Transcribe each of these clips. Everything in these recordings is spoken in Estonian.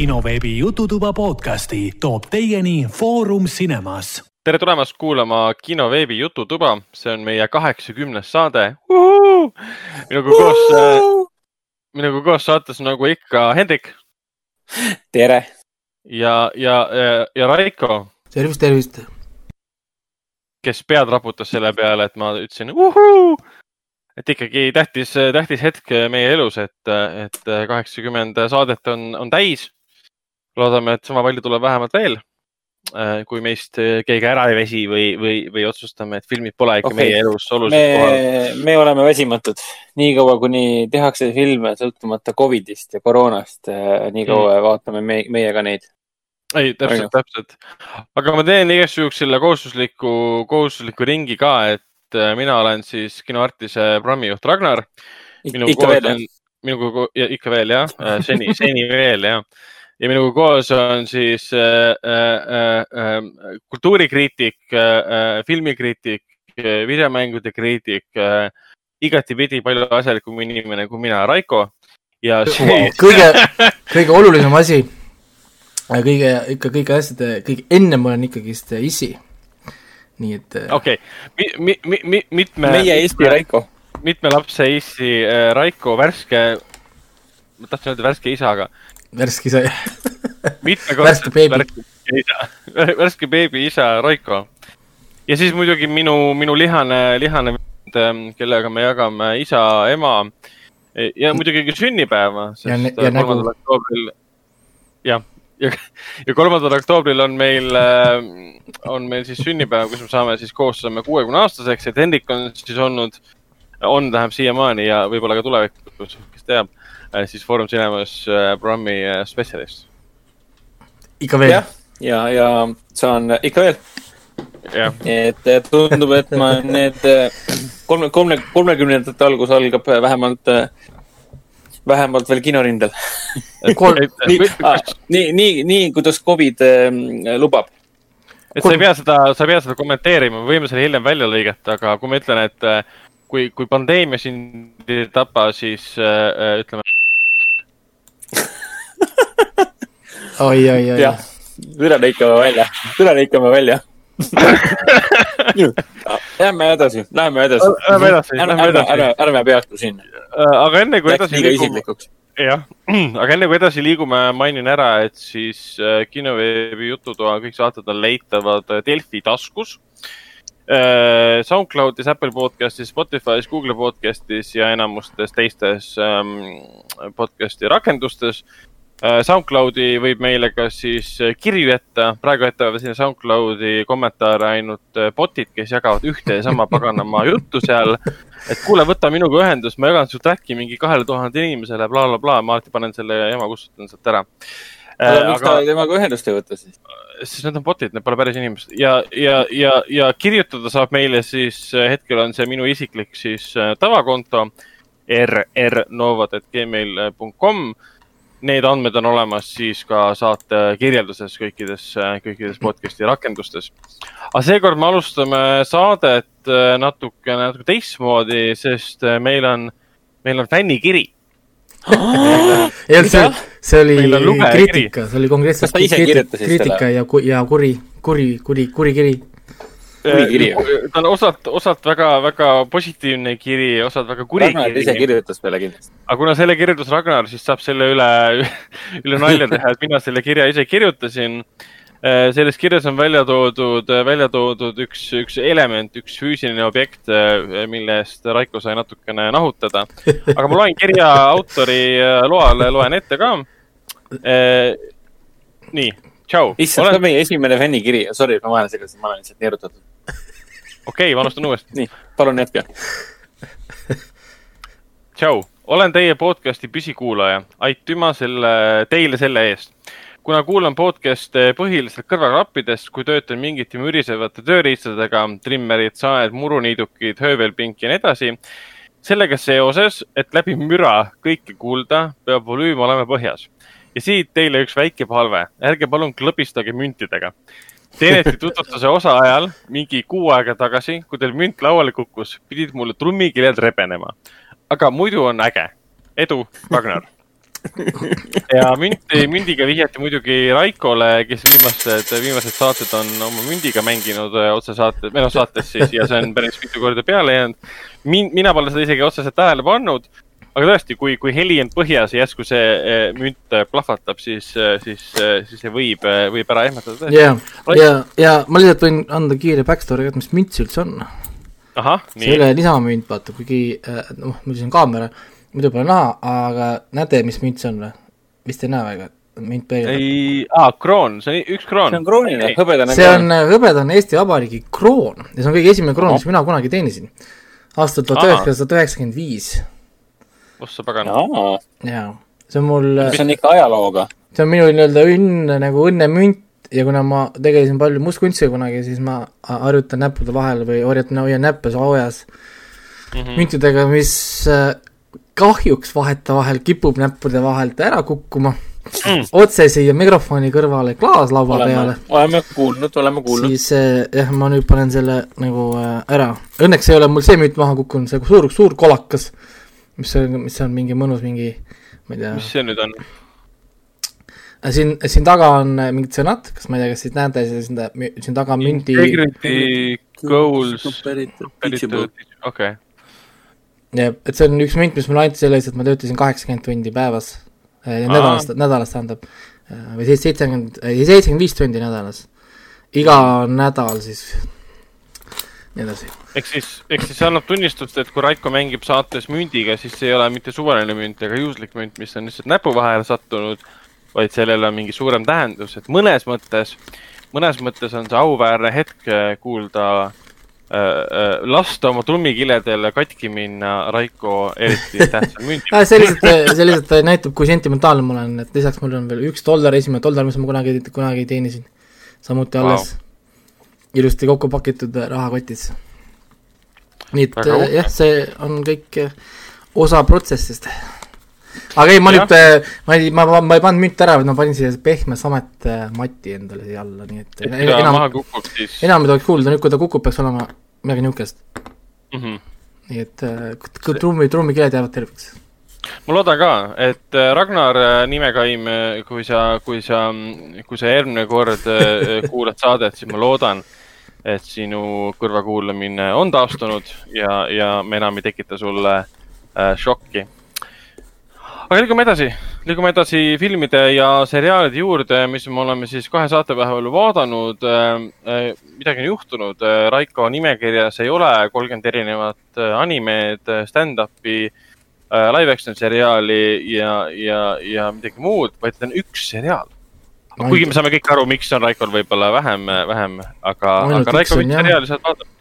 kinoveebi Jututuba podcasti toob teieni Foorum Cinemas. tere tulemast kuulama kinoveebi Jututuba, see on meie kaheksakümnes saade. minuga koos, minuga koos saates nagu ikka Hendrik. tere. ja, ja, ja, ja Raiko. tervist, tervist. kes pead raputas selle peale, et ma ütlesin uhuu et ikkagi tähtis, tähtis hetk meie elus, et, et kaheksakümmend saadet on, on täis. Loodame, et sama palju tuleb vähemalt veel. kui meist keegi ära ei väsi või, või, või otsustame, et filmid pole ikka okay. meie elus oluliselt kohal. me oleme väsimatud, niikaua kuni tehakse filme sõltumata Covidist ja koroonast, niikaua mm. vaatame me, meiega neid ei, täpselt, täpselt. aga ma teen igaks juhuks selle kohustusliku, kohustusliku ringi ka, et äh, mina olen siis kinoartise programmijuht Ragnar. ikka veel jah? minuga, ikka veel jah, äh, seni, seni veel jah. Ja minuga koos on siis äh, äh, äh, kultuurikriitik äh,, filmikriitik, videomängude kriitik äh,, igatipidi palju asjalikum inimene kui mina, Raiko. ja siis kõige, kõige olulisem asi, kõige, ikka kõige asjade, kõige ennem olen ikkagist issi nii et. Äh, okei okay., mi-, mi-, mi-, mitme. meie Eesti Raiko. mitme lapse Eesti äh, Raiko värske, ma tahtsin öelda värske isa, aga. värske isa, värske beebi. värske beebi isa Raiko. ja siis muidugi minu, minu lihane, lihane ähm, kellega me jagame isa, ema ja muidugi ka sünnipäeva. ja, ja nägu. jah, ja, ja kolmandal oktoobril on meil, äh, on meil siis sünnipäev, kus me saame siis koos saame kuuekümne aastaseks, et Hendrik on siis olnud, on, tähendab siiamaani ja võib-olla ka tulevikus, kes teab, siis Foorum Cinemas äh, programmi spetsialist. ikka veel? jah, ja, ja, ja saan ikka veel. et tundub, et ma need kolme, kolme, kolmekümnendate algus algab vähemalt vähemalt veel kinorindel nii, nii, nii, nii kuidas Covid äh, lubab. et sa ei pea seda, sa ei pea seda kommenteerima, me võime selle hiljem välja lõigata, aga kui ma ütlen, et äh, kui, kui pandeemia sind ei tapa, siis äh, äh ütleme oi, oi, oi. jah, üle lõikame välja, üle lõikame välja Lähme edasi, lähme edasi. Lähme edasi, lähme edasi. ärme, ärme peatu siin. Äh, aga enne kui edasi liigume, jah, aga enne kui edasi liigume, mainin ära, et siis äh, kinoveebi jututoa kõik saated on leitavad äh, Delfi taskus. SoundCloudis, Apple podcastis, Spotify's, Google podcastis ja enamustes teistes ähm, podcast'i rakendustes SoundCloudi võib meile ka siis äh, kirju jätta, praegu jätavad sinna SoundCloudi kommentaare ainult äh, bot'id, kes jagavad ühte ja sama paganama juttu seal. et kuule, võta minuga ühendust, ma jagan su track'i mingi kahele tuhandele inimesele bla,, blablabla, ma alati panen selle jama, kustutan sealt ära. aga miks ta temaga ühendust ei võta siis? sest need on bot'id, need pole päris inimesed ja, ja, ja, ja kirjutada saab meile siis, hetkel on see minu isiklik siis tavakonto rrnovad.gmail.com need andmed on olemas siis ka saate kirjelduses kõikides, kõikides podcast'i rakendustes. aga seekord me alustame saadet äh, natuke, natuke teistmoodi, sest äh, meil on, meil on fännikiri. Ei olnud see, see oli kriitika, see oli konkreetselt kriitika ja, ja kuri, kuri, kuri, kuri kiri kuri kiri. ta on osalt, osalt väga-väga positiivne kiri, osalt väga kuri Ragnar kiri. ise kirjutas peale kindlasti. aga kuna selle kirjutas Ragnar, siis saab selle üle, üle nalja teha, et mina selle kirja ise kirjutasin. Äh, selles kirjas on välja toodud, välja toodud üks, üks element, üks füüsiline objekt, äh, mille eest Raiko sai natukene nahutada. aga ma loen kirja autori äh, loale, loen ette ka. nii tšau. issand olen..., see on meie esimene fännikiri, sorry, ma vahele segasin, ma olen lihtsalt neerutatud. Okei okay,, ma alustan uuesti. nii, palun jätka. tšau, olen teie podcast'i püsikuulaja, aitüma selle, teile selle eest kuna kuulan podcast'e põhiliselt kõrvaklappidest, kui töötan mingite mürisevate tööriistadega, trimmerid, saed, muruniidukid, höövelpink ja nii edasi. sellega seoses, et läbi müra kõike kuulda, peab volüüm olema põhjas ja siit teile üks väike palve, ärge palun klõbistage müntidega. Teneti tutvustuse osa ajal mingi kuu aega tagasi, kui teil münt lauale kukkus, pidid mulle trummikirjad rebenema. aga muidu on äge. edu, Ragnar ja münti, mündiga vihjati muidugi Raikole, kes viimased, viimased saated on oma mündiga mänginud äh, otsesaates, või noh, saates siis ja see on päris mitu korda peale jäänud. Min-, mina pole seda isegi otseselt tähele pannud aga tõesti, kui, kui heli on põhjas ja järsku see eh, münt eh, plahvatab, siis, eh, siis, siis see võib, võib ära ehmatada. ja, ja, ja ma lihtsalt võin anda kiire backstory, et mis münt see üldse on. see ei ole niisama münt, vaata, kuigi noh, mul siin on kaamera, muidu pole näha, aga näete, mis münt see on või? vist ei näe väga, münt peegeldab. ei, aa, kroon, see on üks kroon. see on kroonine, hõbedane see on hõbedane Eesti Vabariigi kroon. Ja see on kõige esimene kroon, mis mina kunagi teenisin. aastal tuhat üheksasada üheksakümmend viis ossa pagan. jaa, see on mul. mis on ikka ajalooga. see on minu nii-öelda õnn, nagu õnnemünt ja kuna ma tegelesin palju mustkunstiga kunagi, siis ma harjutan näppude vahel või hoiatan, hoian näppe soojas mm -hmm. müntidega, mis äh, kahjuks vahetevahel kipub näppude vahelt ära kukkuma mm. otse siia mikrofoni kõrvale klaaslaua peale. oleme kuulnud, oleme kuulnud. siis äh, jah, ma nüüd panen selle nagu äh, ära. Õnneks ei ole mul see münt maha kukkunud, see suur, suur kolakas mis see, mis see on, mingi mõnus mingi, ma ei tea. mis see nüüd on? Äh, siin, siin taga on äh, mingid sõnad, kas ma ei tea, kas siit näete, siin, siin taga on mündi. Integrity goals, okei. jah, et see on üks münt, mis mulle anti selle eest, et ma töötasin kaheksakümmend tundi päevas äh,, nädalas, nädalas tähendab, äh, või siis seitsekümmend, seitsekümmend viis tundi nädalas. iga nädal siis nii edasi. ehk siis, ehk siis see annab tunnistust, et kui Raiko mängib saates mündiga, siis see ei ole mitte suvaline münt ega juhuslik münt, mis on lihtsalt näpu vahele sattunud, vaid sellel on mingi suurem tähendus, et mõnes mõttes, mõnes mõttes on see auväärne hetk äh, kuulda äh, äh, lasta oma trummikiledel katki minna Raiko eriti tähtsal mündil ah, see lihtsalt, see lihtsalt näitab, kui sentimentaalne ma olen, et lisaks mul on veel üks dollar, esimene dollar, mis ma kunagi, kunagi teenisin. samuti alles wow ilusti kokku pakitud rahakotis. nii et äh, jah, see on kõik äh, osa protsessist. aga ei, ma ja. nüüd, äh, ma ei, ma, ma, ma ei pannud münti ära, vaid ma panin siia pehme samet mati endale siia alla, nii et, et enam, siis... enam ei tohiks kuulda, nüüd kui ta kukub, peaks olema midagi niisugust mm. -hmm. nii et trummi, trummikiled jäävad terveks ma loodan ka, et Ragnar Nimekaim, kui sa, kui sa, kui sa järgmine kord kuulad saadet, siis ma loodan, et sinu kõrvakuulamine on taastunud ja, ja me enam ei tekita sulle äh, šokki. aga liigume edasi, liigume edasi filmide ja seriaalide juurde, mis me oleme siis kahe saate päeval vaadanud äh,. midagi on juhtunud, Raiko nimekirjas ei ole kolmkümmend erinevat animeed, stand-up'i äh, äh, live action seriaali ja, ja, ja midagi muud, vaid on üks seriaal. Kuigi me saame kõik aru, miks on Raikol võib-olla vähem, vähem, aga, aga Raiko, mis seriaali sa oled vaadanud?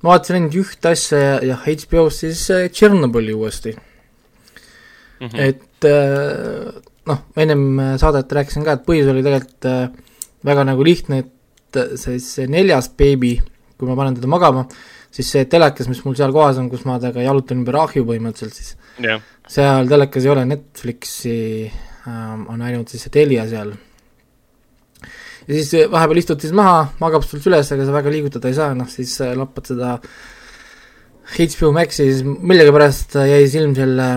ma vaatasin ainult ühte asja ja, ja HBO-s siis äh, Tšernobõli uuesti mm. -hmm. et äh, noh, ennem äh, saadet rääkisin ka, et põhjus oli tegelikult väga nagu lihtne, et see, see neljas beebi, kui ma panen teda magama, siis see telekas, mis mul seal kohas on, kus ma temaga jalutan ümber ahju põhimõtteliselt, siis yeah. seal telekas ei ole Netflixi on ainult siis see Telia seal. Ja siis vahepeal istud siis maha, magab sul süles, aga sa väga liigutada ei saa, noh siis äh, lappad seda HBO Maxi, siis millegipärast jäi silm selle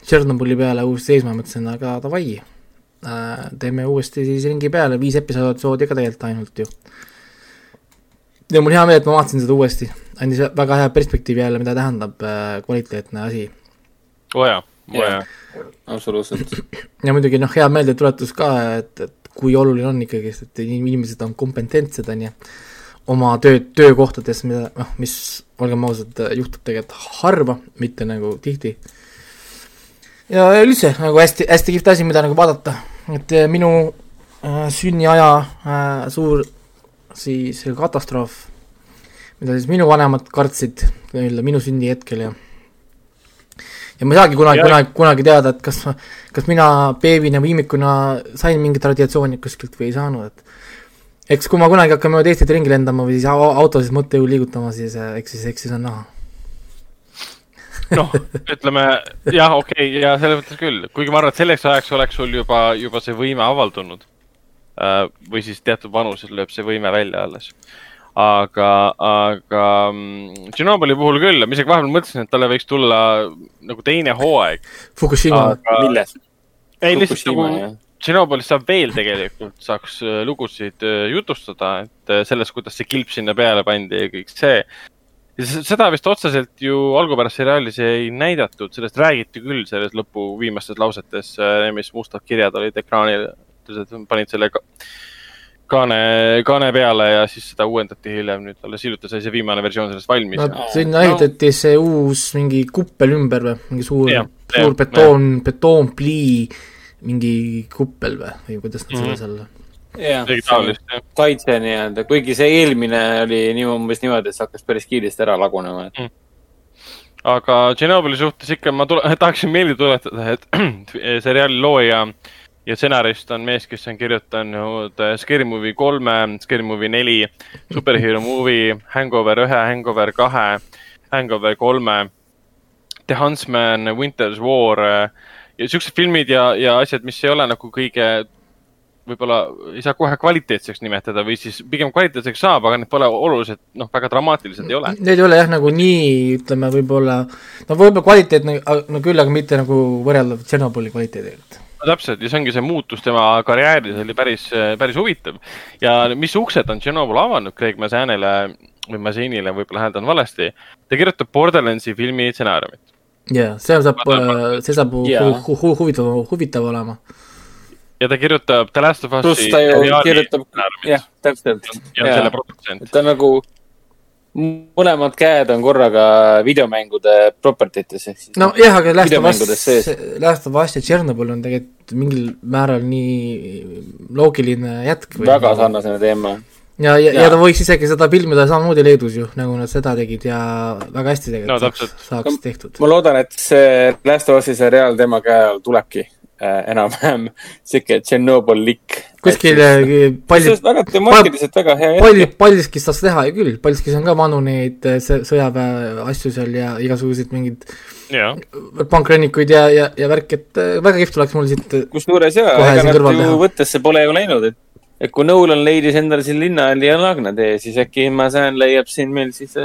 Tšernobõli peale uuesti seisma, mõtlesin, aga davai. Äh,, teeme uuesti siis ringi peale, viis episoodi ka tegelikult ainult ju. ja mul hea meel, et ma vaatasin seda uuesti, andis väga hea perspektiivi jälle, mida tähendab äh, kvaliteetne asi. Oo jaa, oo jaa, absoluutselt. ja muidugi noh, hea meeldetuletus ka, et, et kui oluline on ikkagist, et inimesed on kompetentsed, on ju, oma töö, töökohtades, mida noh, mis, olgem ausad, juhtub tegelikult harva, mitte nagu tihti. ja üldse nagu hästi, hästi kihvt asi, mida nagu vaadata, et minu äh, sünniaja äh, suur siis katastroof, mida siis minu vanemad kartsid nii-öelda minu sünnihetkel ja ja ma ei saagi kunagi, kunagi, kunagi teada, et kas, kas mina beebina või imikuna sain mingit radiatsiooni kuskilt või ei saanud, et eks kui ma kunagi hakkan mööda Eestit ringi lendama või siis autosid mõttejõul liigutama, siis eh, eks siis, eks siis on näha. noh, ütleme jah, okei okay,, ja selles mõttes küll, kuigi ma arvan, et selleks ajaks oleks sul juba, juba see võime avaldunud. Äh, või siis teatud vanuses lööb see võime välja alles aga, aga mm, Tšernobõli puhul küll, ma isegi vahepeal mõtlesin, et talle võiks tulla nagu teine hooaeg. Fukushima aga.... milles? ei, lihtsalt nagu Tšernobõlis saab veel tegelikult, saaks äh, lugusid äh, jutustada, et äh, sellest, kuidas see kilp sinna peale pandi ja kõik see. seda vist otseselt ju algupärases seriaalis ei näidatud, sellest räägiti küll selles lõpu viimastes lausetes, mis mustad kirjad olid ekraanil, panid selle ka kaane, kaane peale ja siis seda uuendati hiljem, nüüd alles hiljuti sai see viimane versioon sellest valmis. no sinna ehitati no. see uus mingi kuppel ümber või, mingi suur, suur betoon, betoonplii mingi kuppel või, või kuidas nad seda seal jah, kaitse nii-öelda, kuigi see eelmine oli nii umbes niimoodi, et see hakkas päris kiiresti ära lagunema mm.. aga Tšernobõli suhtes ikka ma tule, tahaksin meelde tuletada, et seriaali looja ja stsenarist on mees, kes on kirjutanud Scary Movie kolme, Scary Movie neli, Superhero Movie, Hangover ühe, Hangover kahe, Hangover kolme, The Huntsman, Winter's War ja siuksed filmid ja, ja asjad, mis ei ole nagu kõige, võib-olla ei saa kohe kvaliteetseks nimetada või siis pigem kvaliteetseks saab, aga need pole oluliselt, noh, väga dramaatilised ei ole. Need ei ole jah, nagu nii, ütleme võib-olla, no võib-olla kvaliteetne, no küll, aga mitte nagu võrreldav Tšernobõli kvaliteediga no täpselt ja see ongi see muutus tema karjääris oli päris, päris huvitav. ja mis uksed on Tšernobõl avanud Craig Mazanile või Mazinile, võib-olla hääldan valesti. ta kirjutab Borderlandsi filmi stsenaariumit jaa, see saab, see saab yeah. hu hu huvitav, huvitav olema. ja ta kirjutab The Last of Us'i pluss ta ju kirjutab, jah, täpselt. ja yeah. selle produtsent. ta nagu, mõlemad käed on korraga videomängude property tes ehk siis. nojah, aga Last of Us, Last of Us ja Tšernobõl on tegelikult mingil määral nii loogiline jätk. väga sarnasena teema ja, ja, ja, ja ta võiks isegi seda filmida samamoodi Leedus ju, nagu nad seda tegid ja väga hästi tegelikult no, saaks, saaks tehtud. ma loodan, et see Last of Us'i seriaal tema käe all tulebki äh, enam-vähem sihuke Tšernobõl-lik. Kuskil äh, palju. väga temaatiliselt väga hea. palju, paljuski saaks teha ju küll, paljuski on ka vanu neid äh, sõjaväe asju seal ja igasuguseid mingeid pankrännikuid ja, ja, ja värk, et äh, väga kihvt oleks mul siit. kusjuures jaa, ega nad ju võttesse pole ju läinud, et et kui Nolan leidis endale siin Linnahalli ja Laagna tee, siis äkki Masan leiab siin meil siis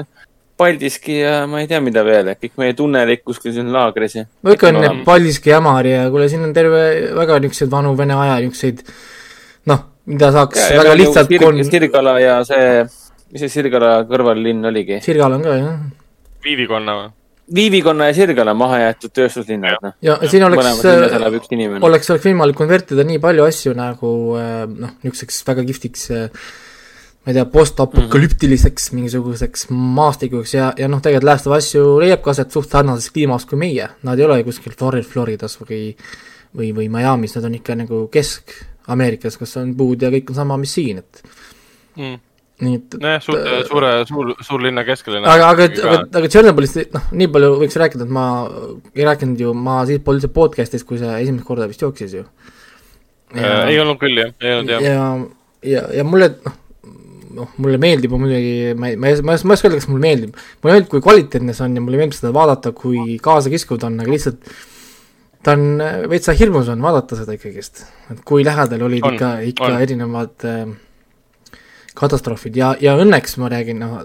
Paldiski ja ma ei tea, mida veel, kõik meie tunnelid kuskil siin laagris ja. no ikka on need Paldiski ja Ämari ja kuule, siin on terve väga niisuguseid vanu vene aja niisuguseid noh, mida saaks ja, väga ja lihtsalt Sirg, kon... Sirgala ja see, mis see Sirgala kõrvallinn oligi? Sirgala on ka, jah. Viivikonna või? Viivikonna ja Sirgala maha jäetud tööstuslinnad, noh. ja siin oleks, oleks, oleks võimalik konvertida nii palju asju nagu äh, noh, niisuguseks väga kihvtiks äh, ma ei tea, postapokalüptiliseks mingisuguseks maastikuks ja, ja noh, tegelikult Last of Us ju leiab ka aset suht sarnases kliimas kui meie, nad ei ole kuskil Floridas või või, või Miami's, nad on ikka nagu Kesk-Ameerikas, kus on puud ja kõik on sama, mis siin, et mm nii et. nojah, suure, suure, suur, suurlinna keskelinna. aga, aga, aga, aga Tšernobõlist, noh, nii palju võiks rääkida, et ma ei rääkinud ju, ma siis polnud üldse podcast'is, kui see esimest korda vist jooksis ju. Äh, ei olnud küll jah, ei olnud jah. ja, ja, ja mulle, noh, noh, mulle meeldib muidugi, ma ei, ma ei, ma ei oska öelda, kas mulle meeldib. mulle meeldib, kui kvaliteetne see on ja mulle meeldib seda vaadata, kui kaasakiskuv ta on, aga lihtsalt ta on, veitsa hirmus on vaadata seda ikkagist. et kui lähedal olid on, ikka, ikka on. erinevad äh, katastroofid ja, ja õnneks ma räägin, noh,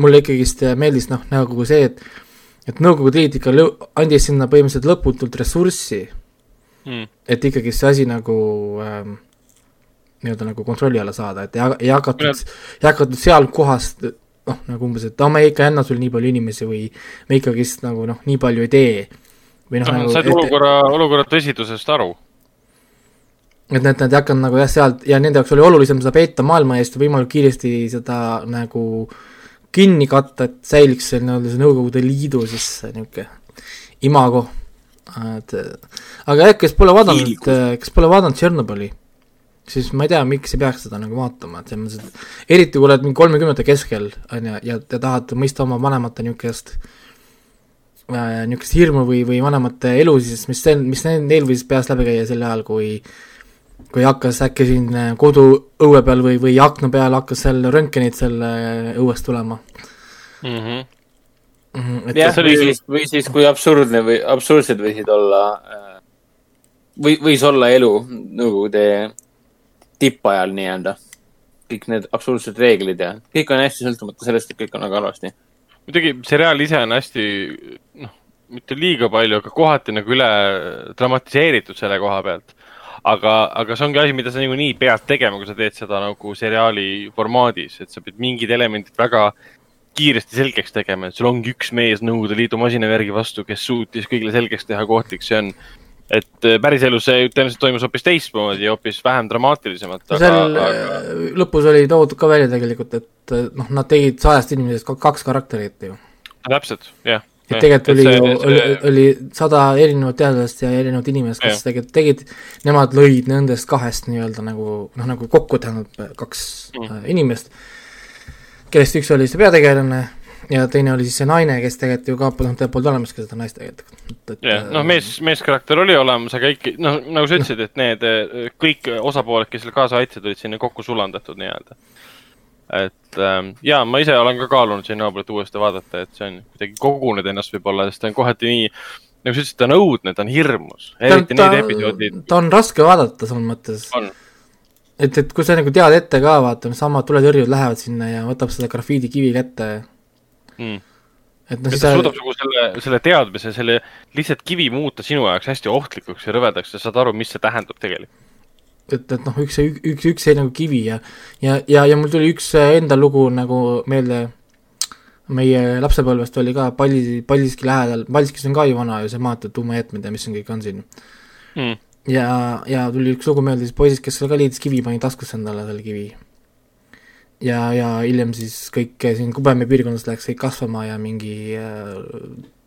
mulle ikkagist meeldis noh, nagu see, et et Nõukogude Liit ikka lõ-, andis sinna põhimõtteliselt lõputult ressurssi mm., et ikkagi see asi nagu ähm, nii-öelda nagu kontrolli alla saada, et ei, ei hakatud, ei hakatud seal kohast noh, nagu umbes, et aa, me ikka ei anna sulle nii palju inimesi või me ikkagist nagu noh, nii palju ei tee. Või noh, nagu said olukorra, olukorra tõsidusest aru et need, nad ei hakanud nagu jah, sealt ja nende jaoks oli olulisem seda peeta maailma eest võimalikult kiiresti seda nagu kinni katta, et säiliks see nii-öelda see Nõukogude Liidu siis niisugune imago. et aga jah, kes pole vaadanud, kes pole vaadanud Tšernobõli, siis ma ei tea, miks ei peaks seda nagu vaatama, et selles mõttes, et eriti kui oled mingi kolmekümnendate keskel, on ju, ja, ja tahad mõista oma vanemate niisugust äh, niisugust hirmu või, või vanemate elu siis, mis, mis neil võis peast läbi käia sel ajal, kui äh, kui hakkas äkki siin äh, koduõue peal või, või akna peal hakkas seal röntgenid selle äh, õuest tulema mm. -hmm. Mm -hmm, jah, või siis, või siis kui absurdne või absurdsed võisid olla äh, või võis olla elu Nõukogude tippajal nii-öelda. kõik need absurdsed reeglid ja kõik on hästi sõltumata sellest, et kõik on väga halvasti. muidugi seriaal ise on hästi, mitte liiga palju, aga kohati nagu üle dramatiseeritud selle koha pealt. aga, aga see ongi asi, mida sa niikuinii pead tegema, kui sa teed seda nagu seriaali formaadis, et sa pead mingid elemendid väga kiiresti selgeks tegema, et sul ongi üks mees Nõukogude Liidu masinavärgi vastu, kes suutis kõigile selgeks teha, kui ohtlik see on et äh, päriselus see tõenäoliselt toimus hoopis teistmoodi, hoopis vähem dramaatilisemalt. seal aga... Äh, lõpus oli toodud ka välja tegelikult, et äh, noh, nad tegid sajast inimesest kaks karakterit ju. täpselt, jah. Et tegelikult oli see, ju, oli, oli sada erinevat teadlast ja erinevat inimest, kes tegelikult tegid, nemad lõid nendest kahest nii-öelda nagu noh, nagu kokku tähendab kaks mm. inimest, kellest üks oli see peategelane ja teine oli siis see naine, kes tegelikult ju ka, noh, tal polnud olemaski seda naist tegelikult. jah, noh, mees, meeskarakter oli olemas, aga ikka, noh, nagu sa ütlesid, et need kõik osapooled, kes selle kaasa aitasid, olid sinna kokku sulandatud nii-öelda. Et ähm, ja ma ise olen ka kaalunud Tšernobõlit uuesti vaadata, et see on kuidagi koguneda ennast võib-olla, sest ta on kohati nii nagu sa ütlesid, ta on õudne, ta on hirmus. eriti ta, need episoodid. ta on raske vaadata selles mõttes. et, et kui sa nagu tead ette ka, vaata, needsamad tuletõrjujad lähevad sinna ja võtab seda grafiidikivi kätte mm.. et noh, siis ta suudab nagu selle, selle teadmise, selle lihtsalt kivi muuta sinu jaoks hästi ohtlikuks ja rõvedaks ja saad aru, mis see tähendab tegelikult. Et, et noh, üks, üks, üks jäi nagu kivi ja, ja, ja, ja mul tuli üks enda lugu nagu meelde. Meie lapsepõlvest oli ka Palli, Paldiski lähedal, Paldiskis on ka ju vana ju see maanteed, tuumaheetmed ja mis siin kõik on siin. Mm.. ja, ja tuli üks lugu meelde siis poisist, kes seal ka leidis kivi, pani taskusse endale selle kivi. Ja, ja hiljem siis kõik siin Kubemäe piirkonnas läks kõik kasvama ja mingi äh,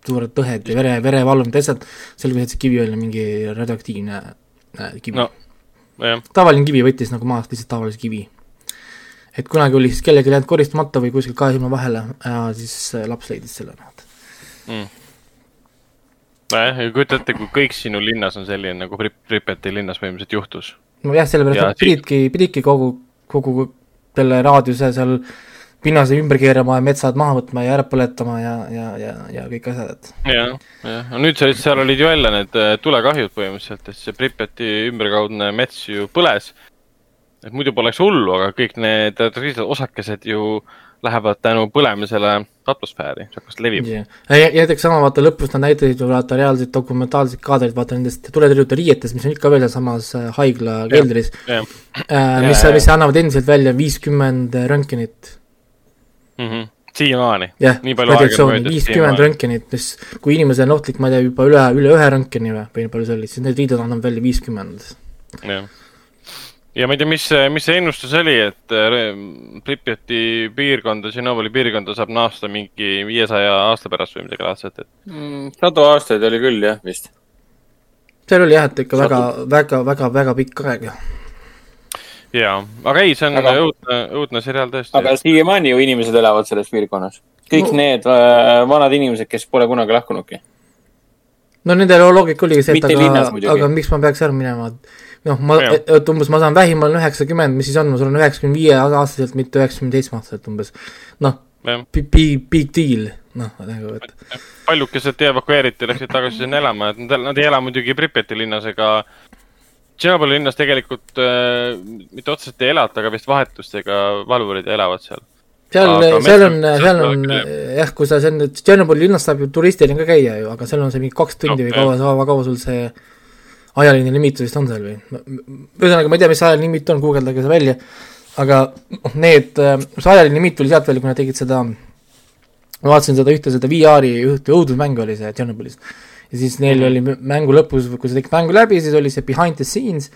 suured tõhed ja vere, verevalumid ja asjad, selgus, et see kivi oli mingi radioaktiivne äh, kivi. No,. Tavaline kivi võttis nagu maast lihtsalt tavalise kivi. et kunagi oli siis kellelgi jäänud koristamata või kuskil kahe silma vahele ja siis äh, laps leidis selle mm nojah, ja kujuta ette, kui kõik sinu linnas on selline nagu Pripeti linnas põhimõtteliselt juhtus. nojah, sellepärast et pididki, pididki kogu, kogu selle raadiuse seal pinnase ümber keerama ja metsad maha võtma ja ära põletama ja, ja, ja, ja kõik asjad, et. jah, jah, no nüüd sa, seal olid ju jälle need äh, tulekahjud põhimõtteliselt, et see Pripjati ümberkaudne mets ju põles. et muidu poleks hullu, aga kõik need osakesed ju lähevad tänu põlemisele atmosfääri, see hakkas levima. Yeah.. ja näiteks sama, vaata lõpus nad näitasid ju vaata reaalseid dokumentaalseid kaadreid, vaata nendest tuletõrjujate riietest, mis on ikka veel samas äh, haigla yeah. keldris yeah.. Äh, mis, mis annavad endiselt välja viiskümmend röntgenit mm. -hmm siiamaani. jah, radiatsiooni, viiskümmend röntgenit, mis, kui inimesel on ohtlik, ma ei tea, juba üle, üle ühe röntgeni või, või palju see oli, siis need riided annavad välja viiskümmend. jah ja ma ei tea, mis, mis see ennustus oli, et äh, Pripjati piirkonda, Tšernobõli piirkonda saab naasta mingi viiesaja aasta pärast või midagi laadset, et mm,? sadu aastaid oli küll jah, vist. seal oli jah, et ikka väga, väga, väga, väga pikk aeg. Jaa, aga ei, see on aga, õudne, õudne seriaal tõesti. aga siiamaani ju inimesed elavad selles piirkonnas. kõik no. need äh, vanad inimesed, kes pole kunagi lahkunudki. no nende loogika oligi see, et aga, aga miks ma peaks ära minema noh, ma, et umbes ma saan vähim olen üheksakümmend, mis siis on, ma saan üheksakümne viie aastaselt, mitte üheksakümne seitsme aastaselt umbes. noh, big, big deal, noh, nagu et. paljukesed evakueeriti, läksid tagasi sinna elama, et nad, nad ei ela muidugi Pripjati linnas ega Tšernobõli linnas tegelikult äh, mitte otseselt ei elata, aga vist vahetustega valvurid elavad seal. seal, seal on, seal on jah, kui sa seal nüüd Tšernobõli linnas saab ju turistina ka käia ju, aga seal on see mingi kaks tundi no, või kaua, kaua, kaua sul see ajaline limiit vist on seal või, ühesõnaga ma ei tea, mis ajaline limiit on, guugeldage see välja, aga noh, need, see ajaline limiit tuli sealt välja, kui nad tegid seda, ma vaatasin seda ühte, seda VR-i ühte õudusmängu oli see Tšernobõlis. Ja siis neil oli mängu lõpus, kui sa tegid mängu läbi, siis oli see behind the scenes,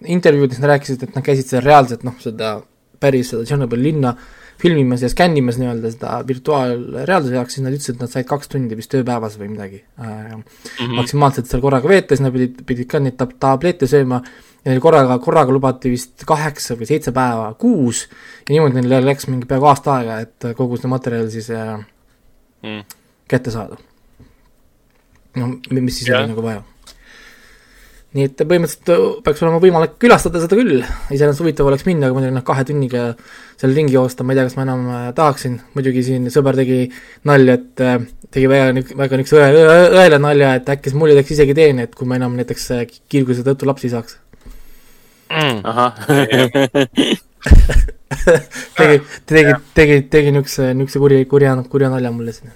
intervjuudes nad rääkisid, et nad käisid seal reaalselt noh, seda päris seda Tšernobõli linna filmimas ja skännimas nii-öelda seda virtuaalreaalsuse jaoks, siis nad ütlesid, et nad said kaks tundi vist ööpäevas või midagi äh, mm -hmm. maksimaalselt seal korraga veeta, siis nad pidid, pidid ka neid tab-, tablette sööma ja neil korraga, korraga lubati vist kaheksa või seitse päeva kuus ja niimoodi neil läks mingi peaaegu aasta aega, et kogu seda materjali siis äh, mm. kätte saada. No mis siis yeah. oli nagu vaja. Nii et põhimõtteliselt äh, peaks olema võimalik külastada seda küll, iseenesest huvitav oleks minna, aga muidugi noh, kahe tunniga seal ringi joosta, ma ei tea, kas ma enam äh, tahaksin, muidugi siin sõber tegi nalja, et äh, tegi väga, väga niisuguse õe, õe, õele nalja, et äkki mul ei teeks isegi teene, et kui ma enam näiteks kiirguse tõttu lapsi saaks. Mm.. ahah. Tegi, tegi, tegi, tegi niisuguse, niisuguse kurja, kurja, kurja nalja mulle siin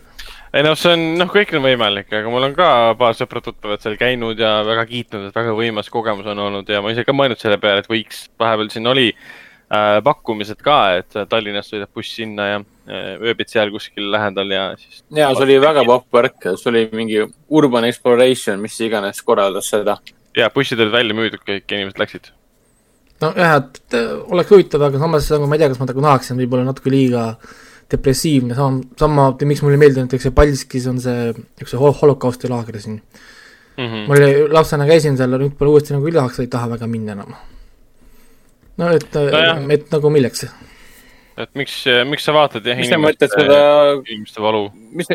ei noh, see on, noh, kõik on võimalik, aga mul on ka paar sõpra-tuttavad seal käinud ja väga kiitnud, et väga võimas kogemus on olnud ja ma ise ka mõelnud selle peale, et võiks, vahepeal siin oli äh, pakkumised ka, et Tallinnast sõidab buss sinna ja äh, ööbid seal kuskil lähedal ja siis. ja see oli väga popp värk, see oli mingi urban exploration, mis iganes korraldas seda. ja bussid olid välja müüdud, kõik inimesed läksid nojah, et oleks huvitav, aga samas nagu ma ei tea, kas ma nagu tahaksin võib-olla natuke liiga depressiivne, sama, sama, miks mulle ei meeldi näiteks see Paldiskis on see, üks see hol-, holokausti laager siin mm. -hmm. ma oli, lapsena käisin seal, nüüd pole uuesti nagu üle ei taha väga minna enam. no et no, et nagu milleks? et miks, miks sa vaatad jah mis sa mõtled seda inimeste valu? mis,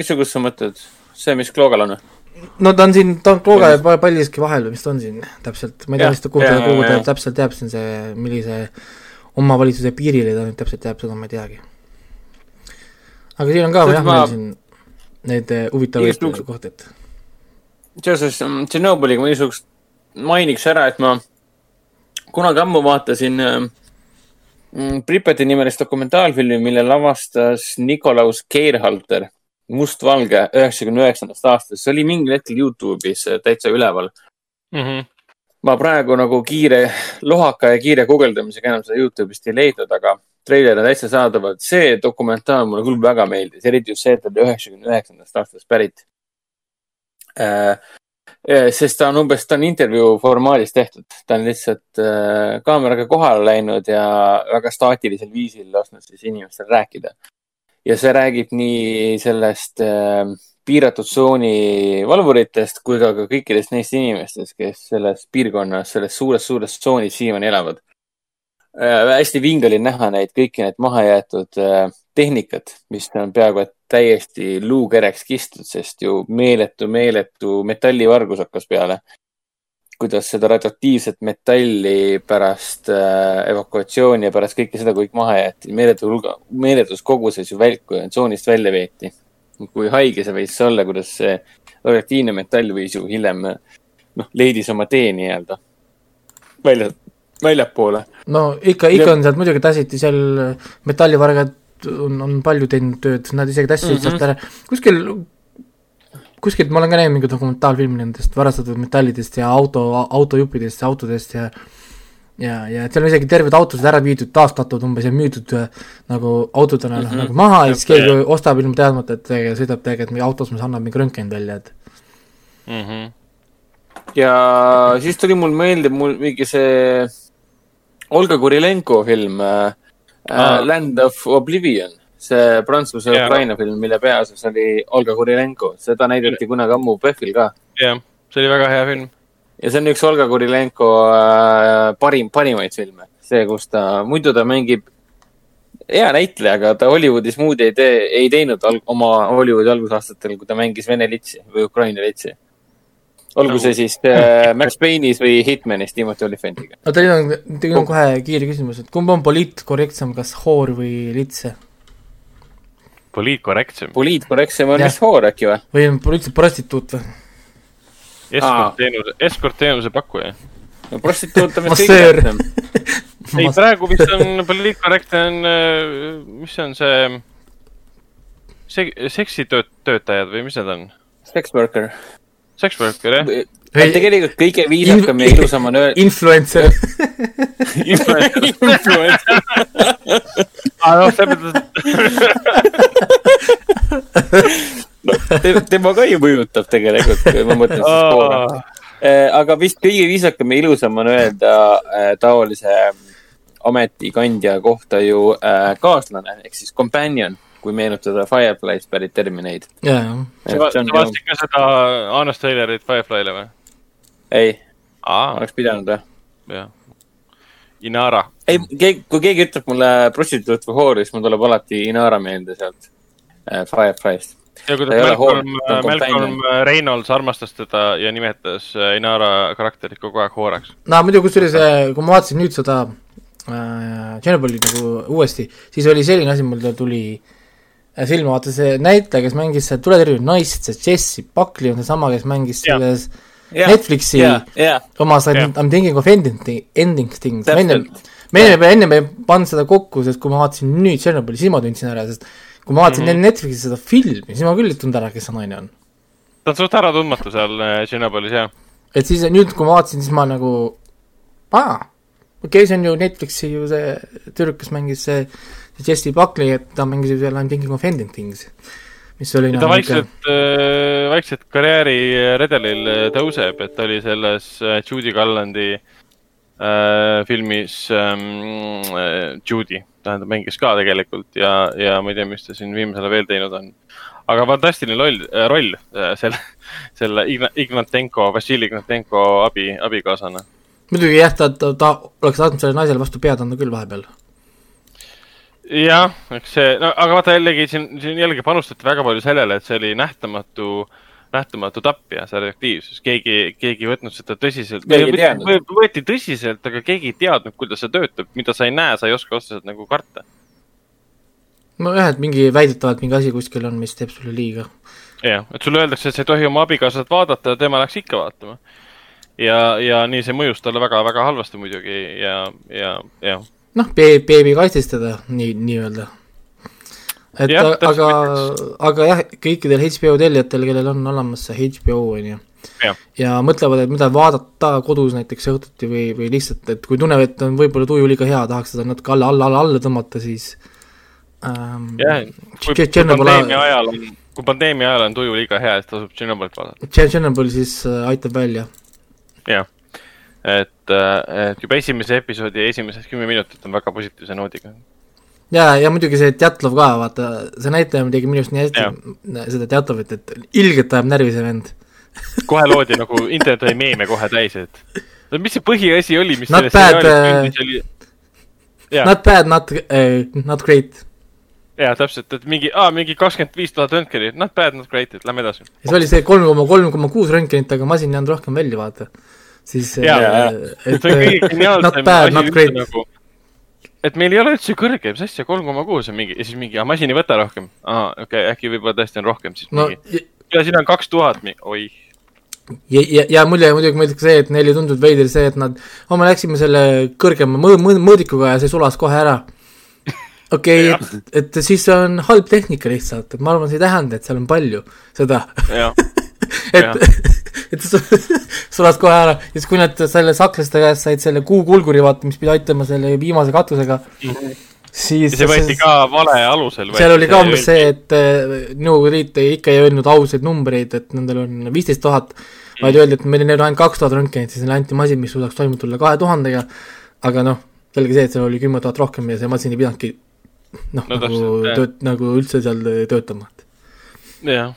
missugust sa mõtled? see, mis Kloogal on või? no ta on siin, ta on Klooga ja Paldiski vahel või mis ta on siin täpselt, ma ei tea, mis ta, kuhu ta, kuhu ta täpselt jääb, see on see, millise omavalitsuse piirile ta nüüd täpselt jääb, seda ma ei teagi. Aga siin on ka jah, meil siin need eh, huvitavaid kohti, et. seoses mm, Tšernobõliga ma niisugust mainiks ära, et ma kunagi ammu vaatasin äh, Pripeti nimelist dokumentaalfilmi, mille lavastas Nikolaus Keirhalter mustvalge üheksakümne üheksandast aastast, see oli mingil hetkel Youtube'is äh, täitsa üleval mm. -hmm. ma praegu nagu kiire lohaka ja kiire guugeldamisega enam seda Youtube'ist ei leidnud, aga treiler on täitsa saadaval. see dokumentaal mulle küll väga meeldis, eriti just see, et ta oli üheksakümne üheksandast aastast pärit äh,. äh sest ta on umbes, ta on intervjuu formaadis tehtud, ta on lihtsalt äh, kaameraga kohale läinud ja väga staatilisel viisil lasknud siis inimestel rääkida ja see räägib nii sellest äh, piiratud tsooni valvuritest kui ka, ka kõikidest neist inimestest, kes selles piirkonnas, selles suures, suures tsoonis siiamaani elavad. Hästi vinge oli näha neid kõiki neid mahajäetud äh, tehnikat, mis on peaaegu et täiesti luukereks kistud, sest ju meeletu, meeletu metallivargus hakkas peale kuidas seda radioaktiivset metalli pärast äh, evakuatsiooni ja pärast kõike seda kõik maha jäeti, meeletu hulga, meeletus koguses ju välku tsoonist välja veeti. kui haige see võis olla, kuidas see radioaktiivne metall võis ju hiljem noh, leidis oma tee nii-öelda välja, väljapoole. no ikka, ikka on sealt muidugi tassiti seal metallivargad on, on palju teinud tööd, nad isegi tassisid mm -hmm. sealt ära, kuskil kuskilt ma olen ka näinud mingi dokumentaalfilmi nendest varastatud metallidest ja auto, autojuppidest ja autodest ja ja, ja seal on isegi terved autosid ära viidud, taastatud umbes ja müüdud äh, nagu autodena mm -hmm. nagu maha ja siis keegi ostab ilma teadmata, et sõidab tegelikult mingi autos, mis annab mingi röntgen välja, et mm. -hmm. ja siis tuli mul meelde mul mingi see Olga Kurilenko film äh, ah. Land of Oblivion see Prantsuse-Ukraina film, mille peaosas oli Olga Kurilenko, seda näidati kunagi ammu PÖFFil ka. jah, see oli väga hea film. ja see on üks Olga Kurilenko äh, parim, parimaid filme, see, kus ta, muidu ta mängib hea näitleja, aga ta Hollywoodis muud ei tee, ei teinud oma Hollywoodi algusaastatel, kui ta mängis vene litsi või Ukraina litsi. Olgu see siis äh, Max Payne'is või Hitmanis Timothy Olyphantiga. oota, nüüd on, teil on kohe kiire küsimus, et kumb on poliitkorrektsem, kas hoor või litse? poliitkorrektsem. poliitkorrektsem on vist hoor äkki või? või on üldse prostituut või? eskortteenuse, eskortteenuse pakkuja. no prostituut on vist kõige tähtsam. ei, praegu vist on poliitkorrektne on, äh, mis see on see, see, seksitöötajad või mis need on? Sex worker. Worker, jah tegelikult kõige viisakam ja ilusam on öelda. Influencer Influencer. Aa, noh, selles mõttes. tema ka ju mõjutab tegelikult, kui ma mõtlen siis poole. Eh, aga vist kõige viisakam ja ilusam on öelda äh, taolise ametikandja kohta ju äh, kaaslane ehk siis companion kui meenutada Firefly'st pärit termineid. sa vaatasid ka seda Anna Steylerit Firefly'le või? ei, oleks pidanud või? jah. Inara. ei, keegi, kui keegi ütleb mulle prostituut või hoor, siis mul tuleb alati Inara meelde sealt äh, Fireflyst. ja kuidas Malcolm, Malcolm Reynolds armastas teda ja nimetas äh, Inara karakterit kogu aeg hooraks. no muidu kusjuures, äh, kui ma vaatasin nüüd seda äh, Tšernobõli nagu uuesti, siis oli selline asi, mul tuli äh, silma, vaata see näitleja, kes mängis Tuletõrje naist, see Jesse Buckley on seesama, kes mängis selles ja. Netflixi yeah, yeah. oma seda yeah. I m thinking of ending, ending things, me enne, me enne, enne me ei pannud seda kokku, sest kui ma vaatasin nüüd Tšernobõli, siis ma tundsin ära, sest kui ma vaatasin mm -hmm. Netflixis seda filmi, siis ma küll ei tundnud ära, kes see naine on. ta on suht äratundmatu seal äh, Tšernobõlis, jah. et siis nüüd, kui ma vaatasin, siis ma nagu, aa, okei okay,, see on ju Netflixi ju see tüdruk, kes mängis see, see Jesse Buckley, et ta mängis seal I m thinking of ending things mis oli ta nagu vaikselt äh,, vaikselt karjääriredelil äh, tõuseb, et ta oli selles äh, Judy Gallandi äh, filmis ähm, äh, Judy, tähendab, mängis ka tegelikult ja, ja ma ei tea, mis ta siin viimasel ajal veel teinud on. aga fantastiline loll äh,, roll äh, selle, selle Ignatenko, Vassili Ignatenko abi, abikaasana. muidugi jah, ta, ta, ta oleks tahtnud sellele naisele vastu pead anda küll vahepeal jah, eks see, no aga vaata jällegi siin, siin jällegi panustati väga palju sellele, et see oli nähtamatu, nähtamatu tapja, see radioaktiivsus, keegi, keegi ei võtnud seda tõsiselt. võeti tõsiselt, aga keegi ei teadnud, kuidas see töötab, mida sa ei näe, sa ei oska otseselt nagu karta. nojah, et mingi väidetavalt mingi asi kuskil on, mis teeb sulle liiga. jah, et sulle öeldakse, et sa ei tohi oma abikaasat vaadata ja tema läks ikka vaatama. ja, ja nii see mõjus talle väga-väga halvasti muidugi ja, ja, jah noh, beebi kaitsestada, nii, nii-öelda. et ja, aga, aga jah, kõikidel HBO tellijatel, kellel on olemas see HBO, on ju, ja mõtlevad, et mida vaadata kodus näiteks õhtuti või, või lihtsalt, et kui tunnevad, et on võib-olla tuju liiga hea, tahaks seda natuke alla, alla, alla, alla tõmmata, siis ähm, jah, kui, kui pandeemia ajal on, kui pandeemia ajal on tuju liiga hea, siis tasub Tšernobõlit vaadata. Tšernobõl siis äh, aitab välja. jah et, äh, et juba esimese episoodi esimesed kümme minutit on väga positiivse noodiga. ja, ja muidugi see Tjatlov ka, vaata, see näitleja tegi minu arust nii hästi seda Tjatlovit, et ilgelt ajab närvi see vend. Kohe loodi nagu, internet oli meeme kohe täis, et no mis see põhiasi oli, mis not bad, uh, oli... not bad, not uh,, not great. Jaa, täpselt, et mingi, aa, mingi kakskümmend viis tuhat röntgenit, not bad, not great, et lähme edasi. ja see oli see kolm koma kolm koma kuus röntgenit, aga masin ei andnud rohkem välja, vaata siis ja, äh, et see on kõige geniaalsem asi nagu, et meil ei ole üldse kõrge, mis asja, kolm koma kuus on mingi, ja siis mingi, ah, masin ei võta rohkem. aa, okei okay,, äkki võib-olla tõesti on rohkem, siis no, mingi, ja siin on kaks tuhat, oih. ja, ja, ja mulle muidugi meeldib ka see, et neile tundub veider see, et nad, oh, me läksime selle kõrgema mõ-, mõ-, mõõdikuga ja see sulas kohe ära. okei okay, et, et siis on halb tehnika lihtsalt, et ma arvan, see ei tähenda, et seal on palju seda et et sulas kohe ära ja siis, kui nad selle sakslaste käest said selle kuukulguri, vaata, mis pidi aitama selle viimase katusega mm, -hmm. siis see võeti ka vale alusel. seal oli ka umbes see, et äh, Nõukogude Liit ikka ei öelnud ausaid numbreid, et nendel on viisteist tuhat, vaid öeldi, et meil on ainult kaks tuhat röntgenit, siis neile anti masin, mis suudaks toime tulla kahe tuhandega, aga noh, selge see, et seal oli kümme tuhat rohkem ja see masin ei pidanudki noh no, nagu tööt-, nagu üldse seal töötama. jah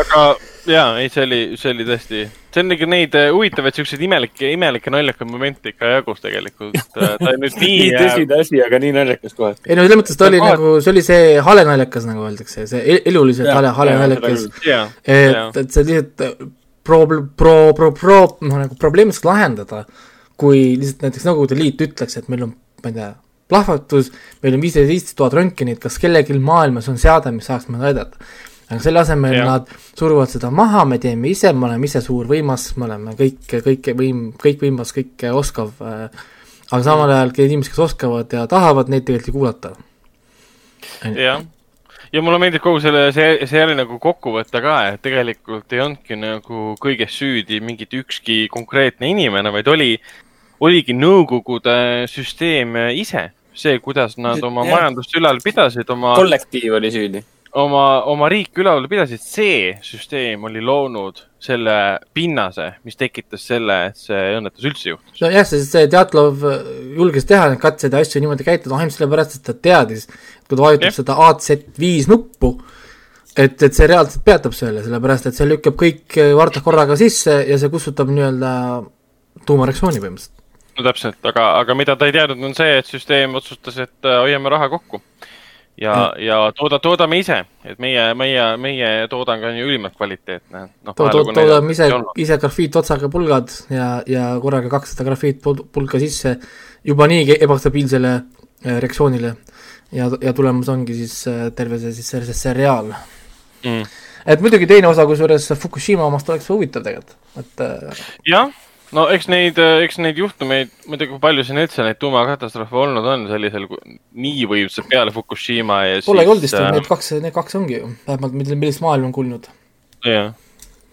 aga jaa, ei, see oli, see oli tõesti, see on nagu neid äh, huvitavaid siukseid imelikke, imelikke naljakaid momente ikka jagus tegelikult. Äh, ta on nüüd nii nii tõsine asi, aga nii naljakas kohe. ei no selles mõttes ta oli kohad... nagu, see oli see hale naljakas, nagu öeldakse, see e-, eluliselt ja, hale, hale ja, naljakas. et, et see lihtsalt äh, pro, pro, pro, pro, noh nagu probleemi saaks lahendada, kui lihtsalt näiteks Nõukogude Liit ütleks, et meil on, ma ei tea, plahvatus, meil on viisteist tuhat röntgenit, kas kellelgi maailmas on seade, mis saaks meid aidata aga selle asemel ja. nad suruvad seda maha, me teeme ise, me oleme ise suur võimas, me oleme kõik, kõike võim, kõikvõimas, kõike oskav äh,. aga samal ajal inimesed, kes oskavad ja tahavad, neid tegelikult ei kuulata. jah, ja mulle meeldib kogu selle, see, see oli nagu kokkuvõte ka, et tegelikult ei olnudki nagu kõiges süüdi mingit ükski konkreetne inimene, vaid oli, oligi Nõukogude süsteem ise see, kuidas nad oma ja. majandust ülal pidasid, oma. kollektiiv oli süüdi oma, oma riiki üleval pidasid, see süsteem oli loonud selle pinnase, mis tekitas selle, et see õnnetus üldse juhtus. nojah, sest see Djatlov julges teha neid katseid ja asju niimoodi käituda ainult sellepärast, et ta teadis, kui ta vajutab seda AZ5 nuppu, et, et see reaalselt peatab selle, sellepärast et see lükkab kõik vartad korraga sisse ja see kustutab nii-öelda tuumareaktsiooni põhimõtteliselt. no täpselt, aga, aga mida ta ei teadnud, on see, et süsteem otsustas, et äh, hoiame raha kokku ja, ja tooda, toodame ise, et meie, meie, meie toodang on ju ülimalt kvaliteetne no,. To, to, toodame ise, ise grafiitotsaga pulgad ja, ja korraga kakssada grafiitpulka sisse juba niigi ebastabiilsele äh, reaktsioonile. ja, ja tulemus ongi siis äh, terve see siis see, see seriaal mm.. et muidugi teine osa, kusjuures Fukushima omast oleks huvitav tegelikult, et äh, jah no eks neid, eks neid juhtumeid, ma ei tea, kui palju siin üldse neid tuumakatastroofe olnud on sellisel, nii võimsad peale Fukushima ja Polegi olnud vist, need kaks, need kaks ongi ju, vähemalt millest maailm on kuulnud. jah